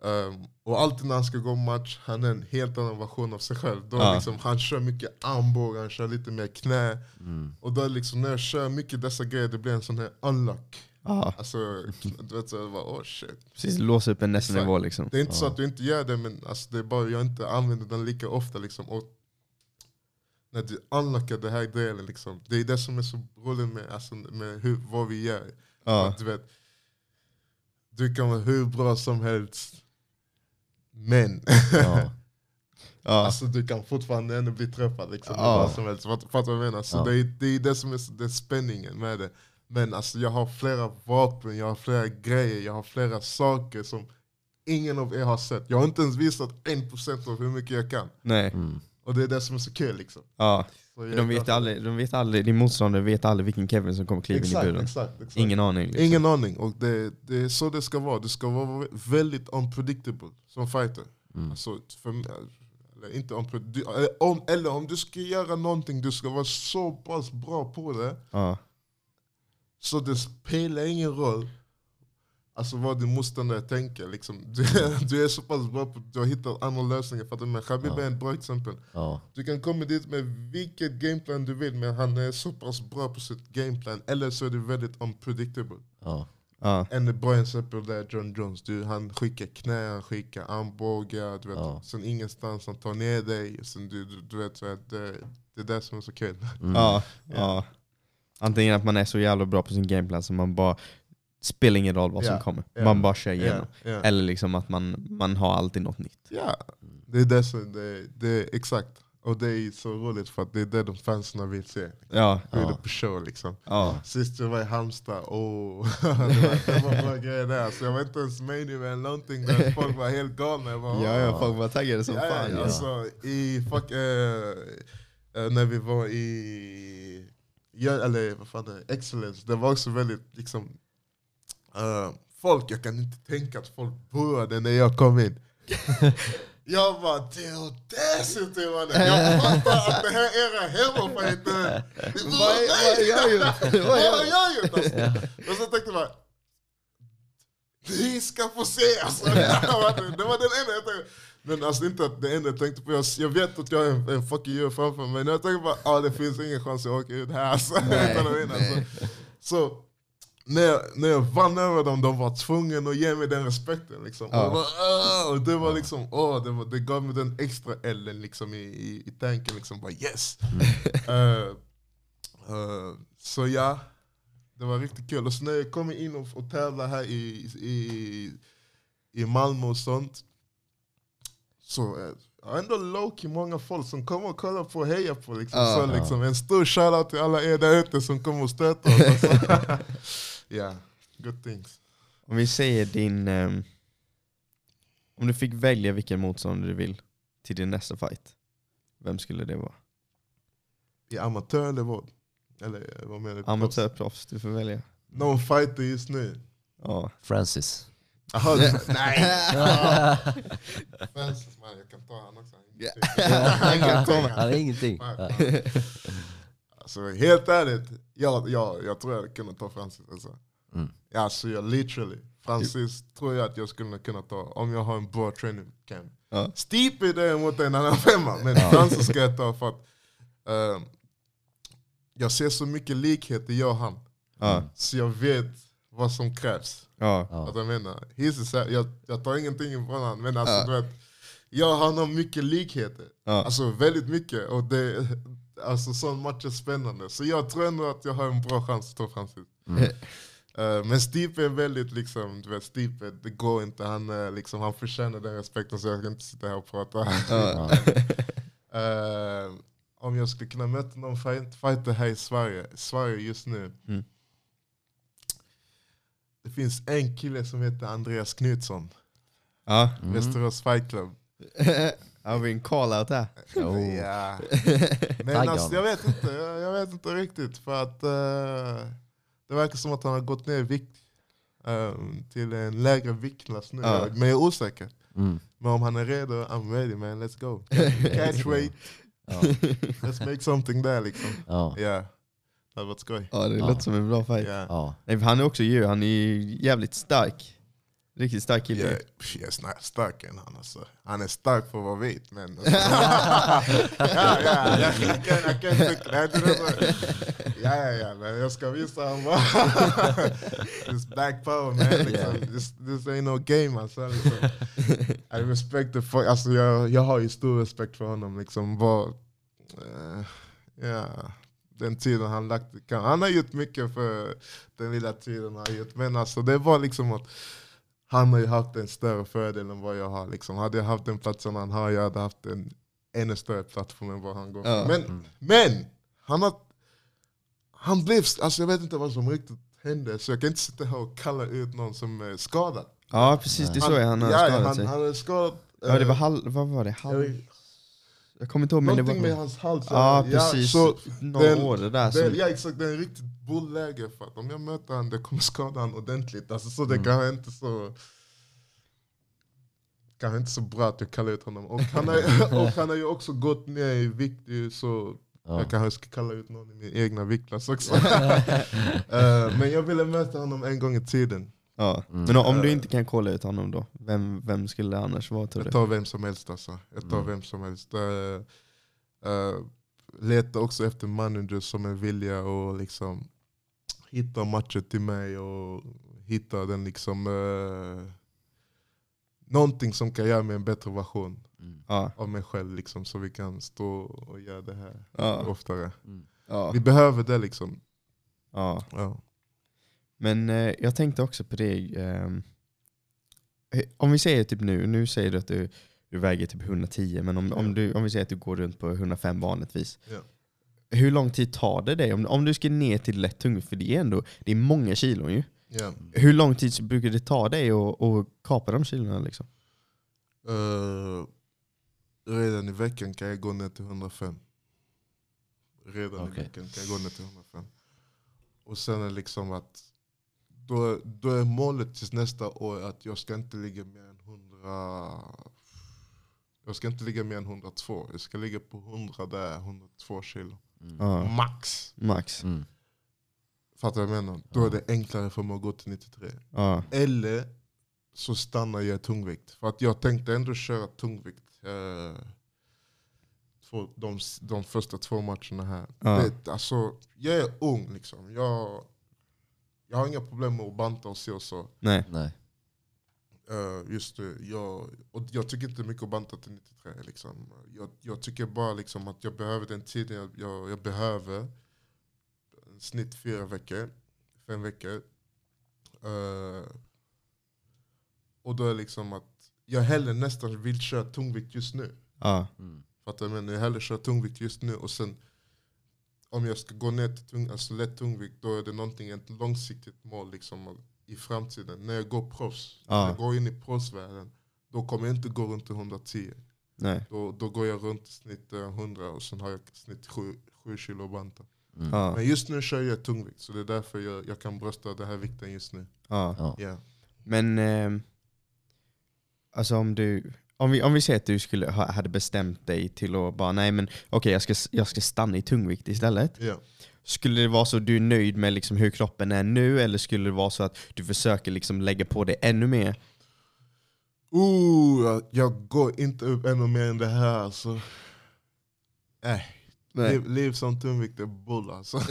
Um, och alltid när han ska gå match, han är en helt annan version av sig själv. Då Ja. liksom, han kör mycket armbågar, han kör lite mer knä. Mm. Och då liksom, när jag kör mycket dessa grejer, det blir en sån här unlock. Ja. Alltså, du vet, så jag bara, oh shit. Precis, låsa upp en nästa Exakt. nivå liksom. Det är inte så att du inte gör det, men alltså, det är bara jag inte använder den lika ofta. Liksom. Och när du unlockar den här delen, liksom, det är det som är så roligt med, alltså, med hur, vad vi gör. Ja. Att, du, vet, du kan vara hur bra som helst, men Ja. Ja. alltså, du kan fortfarande ändå bli träffad. Liksom, Ja. vad som helst. Fattar du vad jag menar? Så Ja. det, är, det är det som är det är spänningen med det. Men alltså, jag har flera vapen, jag har flera grejer, jag har flera saker som ingen av er har sett. Jag har inte ens visat en procent av hur mycket jag kan. Nej. Mm. Och det är det som är så kul liksom. Ja. De vet aldrig, de vet aldrig, din motståndare vet aldrig vilken Kevin som kommer kliva in i Exakt, buren. exakt, exakt. Ingen aning. Liksom. Ingen aning. Och det, det är så det ska vara. Du ska vara väldigt unpredictable som fighter. Mm. Alltså, för, eller, inte unpre- du, eller, om, eller om du ska göra någonting, du ska vara så pass bra på det Ja. Så det spelar ingen roll alltså, vad din motståndare tänker. Liksom. Du, du är så pass bra på du har hittat andra lösningar. För att, men Khabib Ja. är ett bra exempel. Ja. Du kan komma dit med vilket gameplan du vill men han är så pass bra på sitt gameplan. Eller så är det väldigt unpredictable. Ja. Ja. En bra exempel där är John Jones. Du, han skickar knä, han skickar armbågar. Du vet, Ja. Sen ingenstans, han tar ner dig. Sen du, du, du vet, så att det, det är det som är så kul. Mm. Ja. ja. Antingen att man är så jävla bra på sin gameplan så man bara spelar ingen roll vad som kommer. ja. Man bara kör igenom. Ja. Eller liksom att man, man har alltid något nytt. ja. Det är det som, det, det exakt. Och det är så roligt för att det är det de fansen vill se. Ja. Hur Ja. det på show liksom. Ja. Sist jag var i Halmstad, oh, det, var, det var bra grejer där. Så jag var inte ens med i någonting där folk var helt galna. Jag bara, Ja, ja, folk var taggade som Ja, fan. ja, Ja. alltså, i, fuck, eh, eh, när vi var i eller, vad fan det? Excellence, det var också väldigt liksom, eh, folk, jag kan inte tänka att folk började när jag kom in. Jag bara, det är audacity mannen! Jag fattar att det här är era! Vad är- vad är jag gjort? Vad har jag gjort? Och så tänkte jag ni ska få se! Alltså. Det var den enda jag tänkte. Men alltså inte att det enda jag tänkte på, jag, jag vet att jag har en, en fucking djur framför mig, men jag tänkte bara, ah, det finns ingen chans att jag åker ut här. Alltså, utan att vinna, alltså. Så när jag, när jag vann över dem, de var tvungna att ge mig den respekten. Liksom. Ja. Bara, och det var liksom, åh, det, var, det gav mig den extra ellen liksom, i, i, i tanken. Liksom, bara, yes! Eh, eh, så ja, det var riktigt kul. Och så när jag kommer in och, och tävlar här i, i, i Malmö och sånt. Så eh, ändå low-key många folk som kommer och kollar på och hejar på. Liksom. Ja. så liksom, en stor shoutout till alla er där ute som kommer och stöttar oss. Alltså. yeah, good things. Om vi säger din... ehm, om du fick välja vilken motståndare du vill till din nästa fight, vem skulle det vara? I amatör eller vad? Eller eh, vad menar du? Amatörproffs, du får välja. Någon fighter just nu? Ja. Francis. Aha, nej! Francis man, jag kan ta han också. Han kan komma. Han är ingenting. Alltså helt ärligt, jag, jag, jag tror jag kunnat ta Francis. Alltså. Mm. Ja, Alltså jag literally, Francis tror jag att jag skulle kunna ta om jag har en bra training camp. Ja. Stipe däremot är en annan femma, men Francis ska jag ta för att ehm, jag ser så mycket likheter jag och han. Ja. Så jag vet vad som krävs. Ja. Att jag, menar, he's a, jag, jag tar ingenting ifrån honom, men alltså, Ja. du vet, jag och han har mycket likheter. Ja. Alltså väldigt mycket. Och det, alltså sån match är spännande. Så jag tror ändå att jag har en bra chans att ta Francis. Eh, men Stipe är väldigt liksom, du vet Stipe, det går inte. Han, liksom, han förtjänar den respekten så jag ska inte sitta här och prata. Ja. Eh, om jag skulle kunna möta någon fight, fighter här i Sverige, Sverige just nu. Mm. Det finns en kille som heter Andreas Knutsson, Ja. Mm. Västerås Fight Club. Har vi en call-out här? Ja. Men alltså, jag, vet inte, jag, jag vet inte riktigt. För att eh, Det verkar som att han har gått ner i vikt eh, till en lägre viktklass nu. Ja. Men jag är osäker. Mm. Men om han är redo, I'm ready man, let's go. Catch weight, Ja. let's make something there liksom. Ja. Ja, det hade varit skoj. Ja det Ja. låter som en bra fight. Ja. Ja. Nej, för han är också djur, han är ju jävligt stark. Riktigt stark kille. Jag, jag är snar- starkare än han alltså. Han är stark för att vara vit men... Alltså, ja, ja, jag, jag, kan, jag kan tycka det. det. är så- Ja, ja, ja, men jag ska visa honom. This black power man. Liksom. This, this ain't no game alltså. Liksom. I respect the fuck, alltså jag, jag har ju stor respekt för honom. Liksom. Bara, eh, ja, den tiden han lagt. Han har gjort mycket för den lilla tiden han har gjort. Men alltså, det var liksom att han har ju haft en större fördel än vad jag har. Liksom. Hade jag haft den platsen han har, jag hade haft en ännu större plattform än vad han går Ja. Men, men han, har, han blev, alltså jag vet inte vad som riktigt hände, så jag kan inte sitta här och kalla ut någon som är skadad. Ja precis, det är så han har ja, skadat han, sig. Han är skadad. Ja det var eh, halv, vad var det? Halv, jag kommer inte ihåg men det Någonting var... med hans hals. Ja precis, så några den- år det där. det, Som, ja exakt, det är riktigt bullläge för att om jag möter honom det kommer skada honom ordentligt. Alltså, så det Mm. kanske inte så kanske inte så bra att jag kallar ut honom. Och han, har, och han har ju också gått ner i vikt så Ja. jag kanske ska kalla ut någon i min egna viktklass också. Eh, men jag ville möta honom en gång i tiden. Ja. Mm. Men om du inte kan kolla ut honom då, vem, vem skulle det annars vara tror Jag du? tar vem som helst alltså. Jag tar Mm. vem som helst. Uh, letar också efter managers som är villiga att liksom hitta matcher till mig och hitta den liksom uh, någonting som kan göra mig en bättre version Mm. Av mig själv liksom, så vi kan stå och göra det här ja, oftare. Mm. ja, Vi behöver det liksom. ja. Men eh, jag tänkte också på det, ehm, eh, om vi säger typ nu, nu säger du att du, du väger typ 110, men om, om, du, om vi säger att du går runt på 105 vanligtvis. Ja. Hur lång tid tar det dig? Om, om du ska ner till lätt tung, för det är ändå det är många kilon ju. Ja. Hur lång tid brukar det ta dig att, att kapa de kilona? Liksom? Eh, redan i veckan kan jag gå ner till 105. Redan i Okej. veckan kan jag gå ner till 105. Och sen är det liksom att då, då är målet tills nästa år att jag ska inte ligga mer än 100 jag ska inte ligga mer än 102. Jag ska ligga på 100 där, 102 kilo. Mm. Ja, Max! max. Mm. Fattar du vad jag menar? Då är det enklare för mig att gå till 93. Ja, Eller så stannar jag i tungvikt. För att jag tänkte ändå köra tungvikt eh, två, de, de första två matcherna här. Ja. Det, alltså, jag är ung liksom. Jag, jag har inga problem med att banta och se och så. nej. Nej. Eh, just det, jag, och jag tycker inte mycket om banta till 93. Liksom. Jag, jag tycker bara liksom att jag behöver den tiden jag, jag, jag behöver. En snitt fyra veckor. fem veckor. Eh, och då är det liksom att jag hellre nästan vill köra tungvikt just nu. Ja. Mm. Fattar du? Men jag hellre kör tungvikt just nu och sen om jag ska gå ner till tung, alltså lätt tungvikt då är det någonting, ett långsiktigt mål liksom, i framtiden. När jag går proffs, Ja. när jag går in i proffsvärlden, då kommer jag inte gå runt till 110. Nej. Då, då går jag runt snitt eh, 100 och sen har jag snitt 7, 7 kilo banta. Mm. Ja. Men just nu kör jag tungvikt, så det är därför jag, jag kan brösta den här vikten just nu. Ja. Ja. Yeah. Men ehm, alltså om du, om vi, om vi säger att du skulle ha, hade bestämt dig till att bara nej men okej jag, ska, jag ska stanna i tungvikt istället. Yeah. Skulle det vara så att du är nöjd med liksom hur kroppen är nu eller skulle det vara så att du försöker liksom lägga på dig ännu mer? Ooh, jag, jag går inte upp ännu mer än det här alltså. Äh. Liv, liv som tungvikt är bull alltså.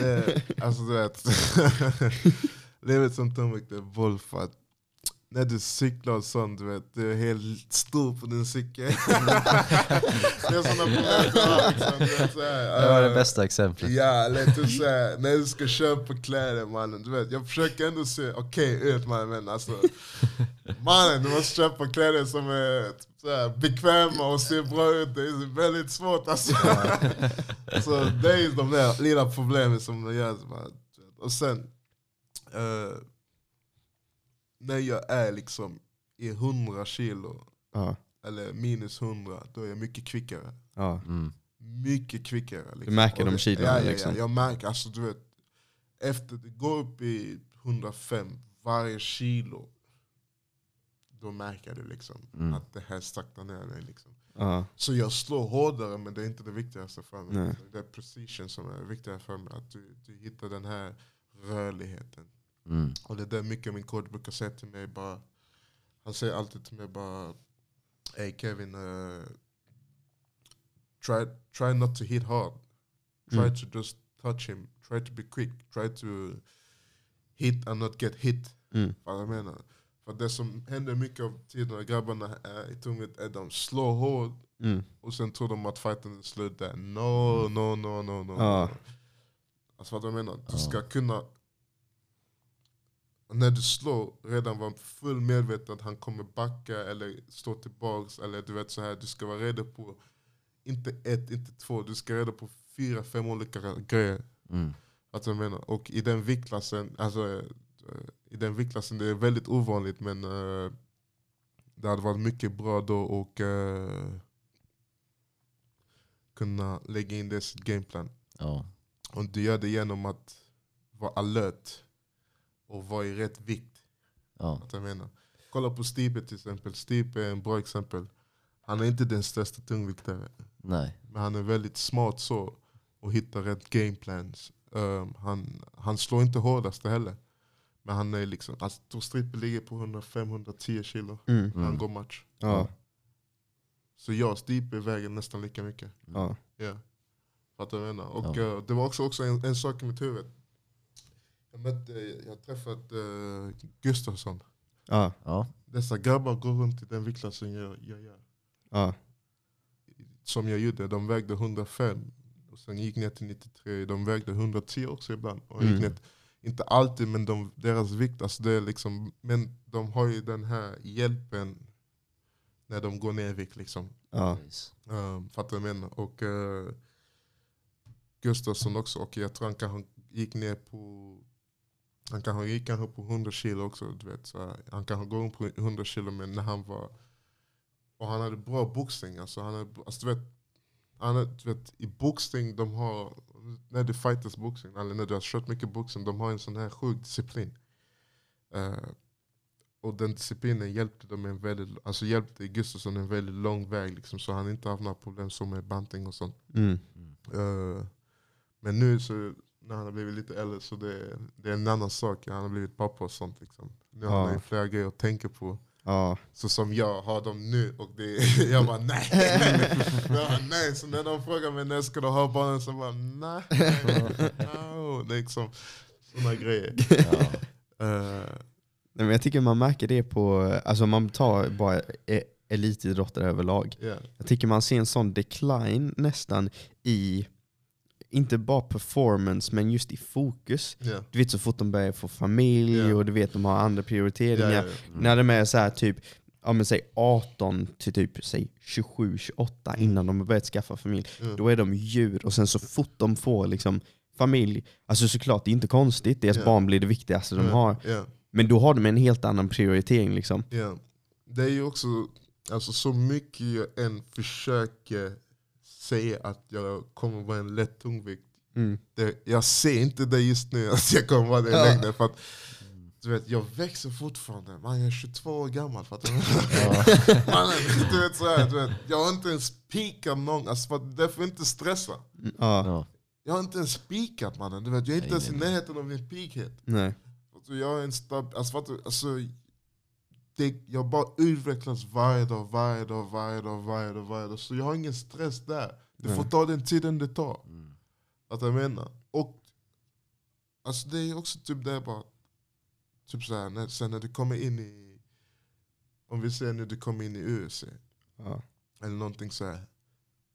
det, alltså du vet. Livet som tungvikt är bull för att när du cyklar och sånt, du vet, du är helt stor på din cykel. det är sådana problem. Liksom, Det var det eh, bästa exemplet. Ja, lätt att säga. När du ska köpa kläder mannen, du vet, jag försöker ändå se okej ut mannen, men alltså Mannen, du måste köpa kläder som är så här, bekväma och ser bra ut, det är väldigt svårt alltså. så det är de där lilla problemen som det gör. man. Och sen, eh, när jag är liksom i 100 kilo, Ja. eller minus 100, då är jag mycket kvickare Ja. Mm. mycket kvickare. Liksom. Du märker de kilona, ja, ja, liksom. Ja, jag märker, alltså du vet, efter det går upp i 105 varje kilo, då märker du liksom Mm. att det här saktar ner dig. Liksom. Ja. Så jag slår hårdare men det är inte det viktigaste för mig. Nej. Det är precision som är viktigare för mig. Att du, du hittar den här rörligheten. Mm. Och det är där mycket min coach brukar säga till mig. Bara, han säger alltid till mig bara Hey Kevin, uh, try, try not to hit hard. Try Mm. to just touch him. Try to be quick. Try to hit and not get hit. Mm. Vad jag menar. För det som händer mycket av tiden när grabbarna är i tungvikt är att de slår hårt Mm. och sen tror de att fighten är slut där. No, no, no, no, no. Ja. Alltså vad jag menar, du ska kunna när du slår redan vara full medveten att han kommer backa eller stå tillbaks eller du vet så här, du ska vara redo på inte ett, inte två, du ska vara redo på fyra, fem olika grejer. Mm. Att jag menar. Och i den viktklassen, alltså, eh, i den viktklassen, det är väldigt ovanligt men eh, det hade varit mycket bra då och eh, kunna lägga in det i sitt gameplan. Ja. Och du gör det genom att vara alert och vara i rätt vikt. Ja. Att jag menar. Kolla på Stipe till exempel. Stipe är en bra exempel. Han är inte den största tungviktare. Nej. Men han är väldigt smart så och hittar rätt gameplans. Um, han, han slår inte hårdast heller. Men han är liksom, alltså, Strippe ligger på 105-110 kilo Mm. när han Mm. går match. Ja. Så jag och Stipe väger nästan lika mycket. Ja. Ja. Fattar du vad jag menar? Och Ja. eh, det var också, också en, en sak i mitt huvud. Jag, mötte, jag har träffat uh, Gustafsson. Ja. Ja. Dessa grabbar går runt i den viktklassen jag, jag gör. Ja. Som jag gjorde, de vägde 105 och sen gick ner till 93. De vägde 110 också ibland. Och gick Mm. ner, inte alltid men de, deras vikt, alltså det är liksom, men de har ju den här hjälpen när de går ner i vikt. Liksom. Ja. Um, fattar du vad jag menar? Och uh, Gustafsson också, och jag tror han gick ner på han kanske gick kanske på 100 kilo också. Du vet, så han kanske går upp på 100 kilo men när han var och han hade bra boxning. Alltså, han hade, alltså, du vet, han hade, du vet, I boxning, de har, när det fighters boxning, eller när du har kört mycket boxning, de har en sån här sjuk disciplin. Eh, och den disciplinen hjälpte, dem en väldigt, alltså hjälpte Gustafsson en väldigt lång väg. Liksom, så han inte haft några problem som med banting och sånt. Mm. Eh, men nu så när han har blivit lite äldre så det, det är en annan sak. Han har blivit pappa och sånt. Liksom. Nu har han ju flera grejer att tänka på. Ja. Så som jag har dem nu och det, jag bara nej. jag bara, nej. Så när de frågar mig när ska du ha barnen så bara nej. no. Liksom sådana grejer. Ja. Eh, Nej, men jag tycker man märker det på, alltså man tar bara e- elitidrottare överlag. ja. Jag tycker man ser en sån decline nästan i inte bara performance men just i fokus. Ja. Du vet så fort de börjar få familj Ja. och du vet de har andra prioriteringar. ja, ja. När de är så här typ, ja men säg 18 till typ säg 27, 28 innan de har börjat skaffa familj. Mm. Då är de djur och sen så fort de får liksom familj, alltså såklart det är inte konstigt, deras barn blir det viktigaste de har. Men då har de en helt annan prioritering liksom. Det är ju också, alltså så mycket jag än försöker säga att jag kommer vara en lätt tungvikt. Mm. Det, jag ser inte det just nu att jag kommer vara det Ja. längre. För att, du vet, jag växer fortfarande. Man, jag är 22 år gammal. För att, Mannen, du vet, så här, du vet, jag har inte ens peakat någon, alltså, för att, därför inte stressa. Ja, Ja. Jag har inte ens peakat mannen. Du vet, jag är inte Nej, ens i närheten av min peakhet. nej. Alltså, jag är en stab... Alltså, fattar du? alltså, det, jag bara utvecklas varje dag, varje dag, varje dag, varje dag, varje dag. Så jag har ingen stress där. Det får ta den tiden det tar. Mm. Att jag menar. Och alltså, det är också typ det bara... Typ så här, när, sen när du kommer in i... Om vi säger när du kommer in i UFC. Ja. Eller någonting så här.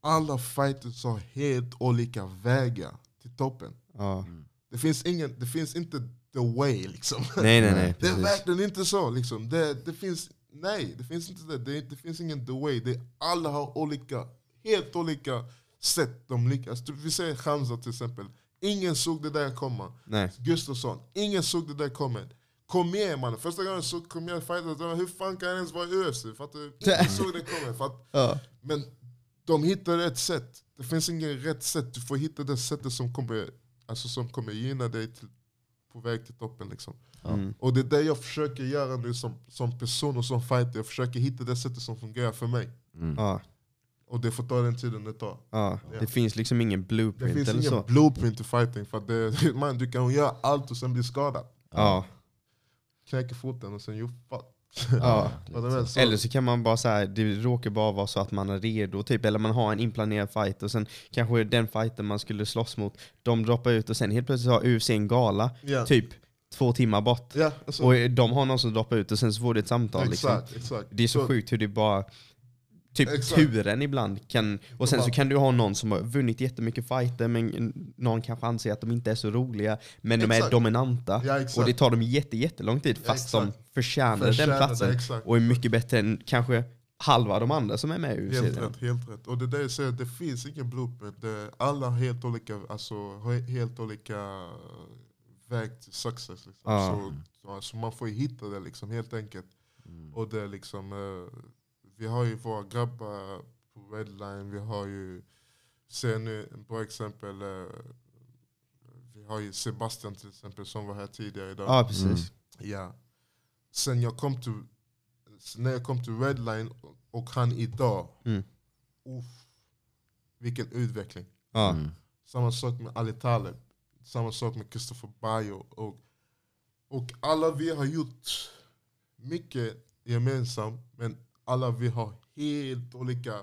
Alla fighters har helt olika vägar till toppen. Ja. Det finns, ingen, det finns inte the way liksom. Nej nej nej. Det är verkligen inte så. Liksom. Det, det finns, nej, det finns inte det. Det, det finns ingen the way. Det, alla har olika, helt olika sätt de lyckas. Vi säger Hamza till exempel. Ingen såg det där komma. Nej. Gustafsson, ingen såg det där komma. Kom igen mannen, första gången jag såg kom igen fighter, hur fan kan jag ens vara i UFC? För att du ingen såg det komma. För att, Ja. men de hittar ett sätt. Det finns ingen rätt sätt. Du får hitta det sättet som kommer, alltså som kommer gynna dig till, på väg till toppen. Liksom. Mm. Och det är det jag försöker göra nu som, som person och som fighter. Jag försöker hitta det sättet som fungerar för mig. Mm. Ja. Och det får ta den tiden det tar. Ja. Ja. Det finns liksom ingen Det blueprint finns eller ingen så. blueprint till fighting. För det, man, du kan göra allt och sen bli skadad. Ja. Knäcker foten och sen you fuck. Ja. Så- Eller så kan man bara säga det råkar bara vara så att man är redo, typ, eller man har en inplanerad fight och sen kanske den fighten man skulle slåss mot, de droppar ut och sen helt plötsligt har UFC en gala, Ja. typ två timmar bort. Ja, alltså, Och de har någon som droppar ut och sen så får du ett samtal. Liksom. exakt, exakt. Det är så, sjukt hur det bara, typ Exakt. turen ibland kan, och sen så kan du ha någon som har vunnit jättemycket fighter men någon kanske anser att de inte är så roliga, men de är Exakt. dominanta. Ja, exakt. och det tar dem jätte, jättelång tid Ja, fast de exakt. förtjänar, Förtjänar den platsen. exakt. och är mycket bättre än kanske halva de andra som är med i UFC. Helt rätt, helt rätt. Och det där jag säger, det finns ingen blueprint. Alla har helt olika, alltså, helt olika väg till success. Liksom. Ja. Så, så alltså, man får ju hitta det liksom, helt enkelt. Mm. Och det är liksom, eh, vi har ju våra grabbar på Redline, vi har ju, se nu ett bra exempel, eh, vi har ju Sebastian till exempel som var här tidigare idag. Ja, precis. Ja. Sen jag kom till, när jag kom till Redline och, och han idag, Mm. uff, vilken utveckling. Ja. Mm. Samma sak med Ali Taleb, samma sak med Christopher Bayo. Och, och alla vi har gjort mycket gemensamt, men alla vi har helt olika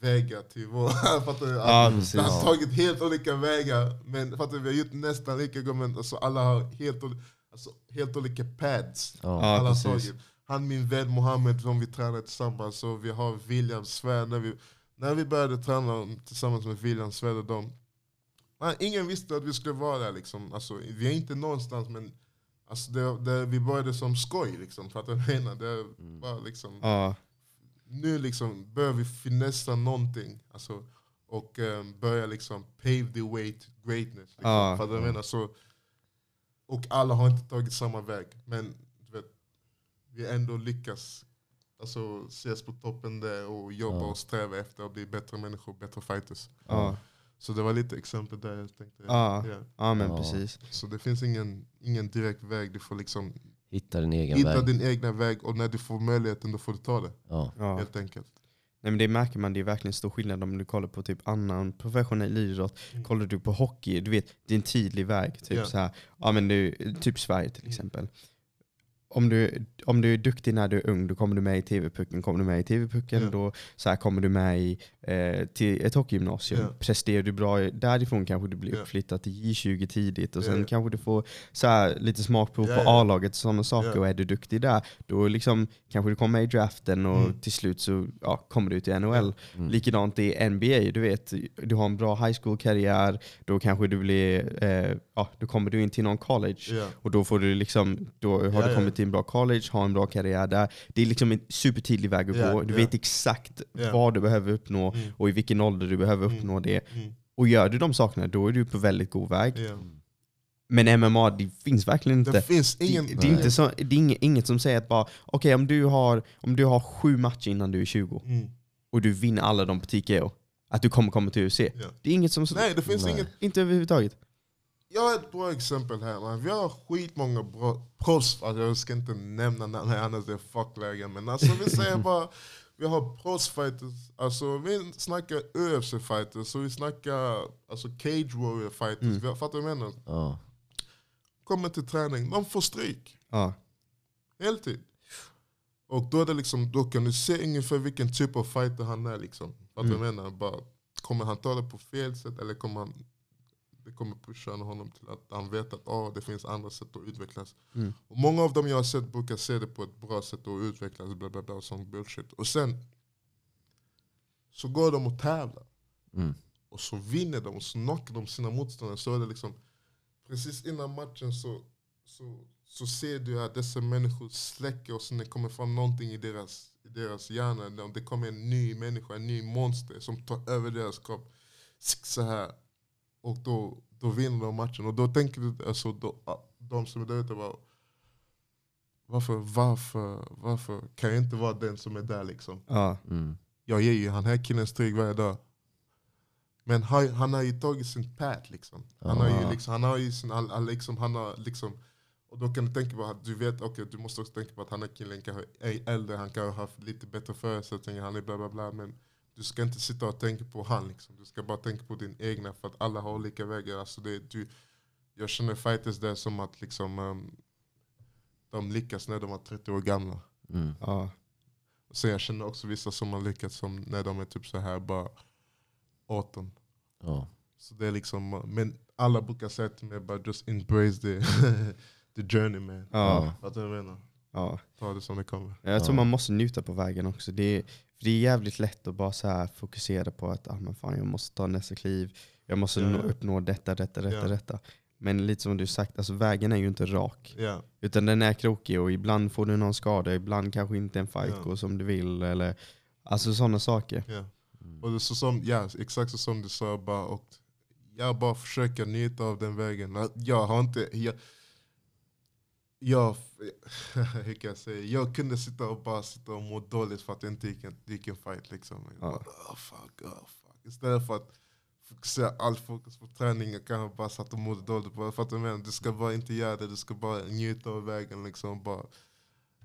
vägar till vår... fattar du? Ja, vi precis. har tagit helt olika vägar, men fattar du? vi har gjort nästan lika mycket, men alltså alla har helt, alltså, helt olika pads. Ja. Ja, alla tagit. Han min vän Mohammed som vi tränar tillsammans, och vi har William Svärd. När vi, när vi började träna tillsammans med William Svärd och dem, ingen visste att vi skulle vara där. Liksom. Alltså, vi är inte någonstans, men alltså, det, det, vi började som skoj. Liksom, för att jag menar, det är bara, liksom, Ja. Nu liksom börjar vi finessa någonting. Alltså, och um, börja liksom pave the way to greatness. Liksom, Ja. för att jag menar, så, och alla har inte tagit samma väg. Men du vet, vi ändå lyckas alltså, ses på toppen där och jobba Ja. och sträva efter att bli bättre människor, bättre fighters. Ja. Så det var lite exempel där jag tänkte. Ja. ja, men precis. Så det finns ingen, ingen direkt väg, du får liksom Hitta din egen hitta väg. din egna väg och när du får möjligheten då får du ta det. Ja. Ja. Helt enkelt. Nej, men det märker man, det är verkligen stor skillnad om du kollar på typ annan professionell idrott. Mm. Kollar du på hockey, du vet, det är en tydlig väg. Typ Ja. så här, ja, men du, typ Sverige till exempel. Om du, om du är duktig när du är ung, då kommer du med i TV-pucken. Kommer du med i TV-pucken, Ja. då så här, kommer du med i, eh, till ett hockeygymnasium. Ja. Presterar du bra därifrån kanske du blir uppflyttad till J20 tidigt och sen ja. kanske du får så här, lite smakprov på. A-laget och sådana saker. Och är du duktig där, då liksom, kanske du kommer med i draften och Mm. till slut så kommer du till NHL. Mm. Likadant i NBA, du vet, du har en bra high school-karriär, då kanske du blir, eh, ja, då kommer du in till någon college. Och då får du liksom, då har du kommit till en bra college, har en bra karriär där. Det är liksom en supertydlig väg att Ja, gå. Du ja. vet exakt Ja. vad du behöver uppnå Mm. och i vilken ålder du behöver Mm. uppnå det. Mm. Och gör du de sakerna, då är du på väldigt god väg. Men MMA, det finns verkligen inte. Det finns Det, ingen... det är, inte så, det är inget, som säger att bara, okej om, du har, om du har sju matcher innan du är 20 Mm. och du vinner alla dem på TKO, att du kommer komma till UFC. Det är inget som... Nej, det finns Nej. inget... Inte överhuvudtaget. Jag har ett bra exempel här. Man. Vi har skitmånga bra proffs, alltså jag ska inte nämna namn annars är det fucklägen. Men alltså vi säger bara, vi har proffsfighters, alltså vi snackar UFC-fighters, så vi snackar alltså cage warrior fighters. Mm. Vi fattar du vad jag menar? Ja. Kommer till träning, de får stryk. Ja. Heltid. Och då, är det liksom, då kan du se ungefär vilken typ av fighter han är. Liksom. Fattar du vad jag menar? Bara, kommer han ta det på fel sätt eller kommer han, det kommer pusha honom till att han vet att ah, det finns andra sätt att utvecklas. Mm. Och många av dem jag har sett brukar se det på ett bra sätt att utvecklas. Bla bla bla och sån bullshit. Och sen så går de och tävlar. Mm. Och så vinner de och så knockar de sina motståndare. Så är det liksom, precis innan matchen så, så, så ser du att dessa människor släcker och sen det kommer fram någonting i deras, i deras hjärna. De- Det kommer en ny människa, en ny monster som tar över deras kropp. Så här. Och då, då vinner de matchen. Och då tänker du, alltså, då, ah, de som är där ute bara varför, varför, varför kan jag inte vara den som är där liksom? Ja. Mm. jag ger ju han här killen stryk varje dag. Men han, han har ju tagit sin pat liksom. Han har ju Ah. liksom, han har ju sin, han, han liksom, han har liksom och då kan du tänka på att du vet, okej du måste också tänka på att han här killen kanske är äldre, han kanske har haft lite bättre förutsättningar, han är bla bla bla. Men du ska inte sitta och tänka på han liksom. Du ska bara tänka på din egna för att alla har olika vägar. Alltså det, du, jag känner fighters där som att liksom, um, de lyckas när de var 30 år gamla. Mm. Ja. Så jag känner också vissa som har lyckats som när de är typ så här bara 18. Ja. Så det är liksom, men alla brukar säga till mig bara just embrace the, the journey man. Ja. Fattar du vad jag menar? Ja. Ta det som det kommer. Jag tror Ja. man måste njuta på vägen också. Det är, för det är jävligt lätt att bara så här fokusera på att ah, men fan, jag måste ta nästa kliv, jag måste Ja, nå, uppnå detta, detta, detta, Ja. detta. Men lite som du sagt, alltså, vägen är ju inte rak. Ja. Utan den är krokig och ibland får du någon skada, ibland kanske inte en fight Ja. går som du vill. Eller, alltså sådana saker. ja. Mm. Och det är så som, ja, exakt så som du sa, bara, och jag bara försöker njuta av den vägen. Jag har inte, jag, jag, hur kan jag säga, jag kunde sitta och bara sitta och må dåligt för att det inte gick en, det gick en fight. Liksom. Jag Ja. bara, oh, fuck, oh, fuck. Istället för att fokusera all fokus på träning, jag kanske bara satt och mådde dåligt. Bara för att jag menar, du ska bara inte göra det, du ska bara njuta av vägen. Liksom, bara,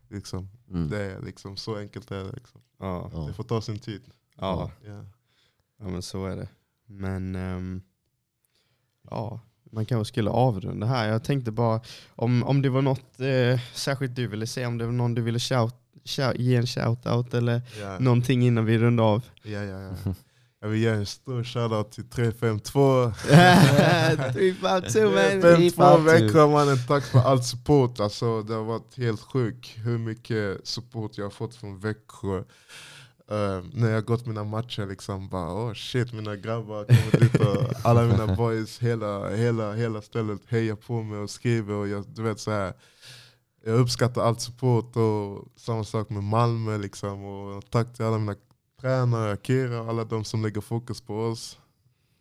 liksom. Mm. Det är liksom, så enkelt är det. Liksom. Ja. Det får ta sin tid. Ja. Ja. ja, men så är det. Men ehm, ja, man kanske skulle avrunda här. Jag tänkte bara om, om det var något eh, särskilt du ville säga, om det var någon du ville shout, shout, ge en shout-out eller Ja. någonting innan vi rundar av. Ja, ja, ja. Jag vill ge en stor shoutout till 352. 352 man. 352 Växjö mannen, tack för all support. Alltså, det har varit helt sjukt hur mycket support jag har fått från Växjö. Eh, när jag har gått mina matcher liksom bara oh shit mina grabbar kommer dit och alla mina boys, hela, hela, hela stället hejar på mig och skriver och jag, du vet så här. Jag uppskattar allt support och samma sak med Malmö liksom och tack till alla mina tränare, Kira och alla de som lägger fokus på oss.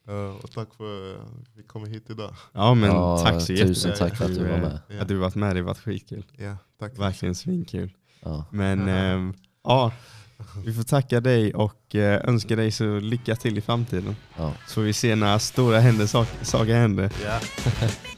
Eh, och tack för att vi kommer hit idag. Ja men Ja, tack så tusen jättemycket tack för att du var med. Ja. Att du varit med, det har varit skitkul. Ja, tack. Verkligen svinkul. Ja. Men ehm, ja, vi får tacka dig och eh, önska dig så lycka till i framtiden. Ja. Så vi ser när stora händer, sak, saker händer. Ja.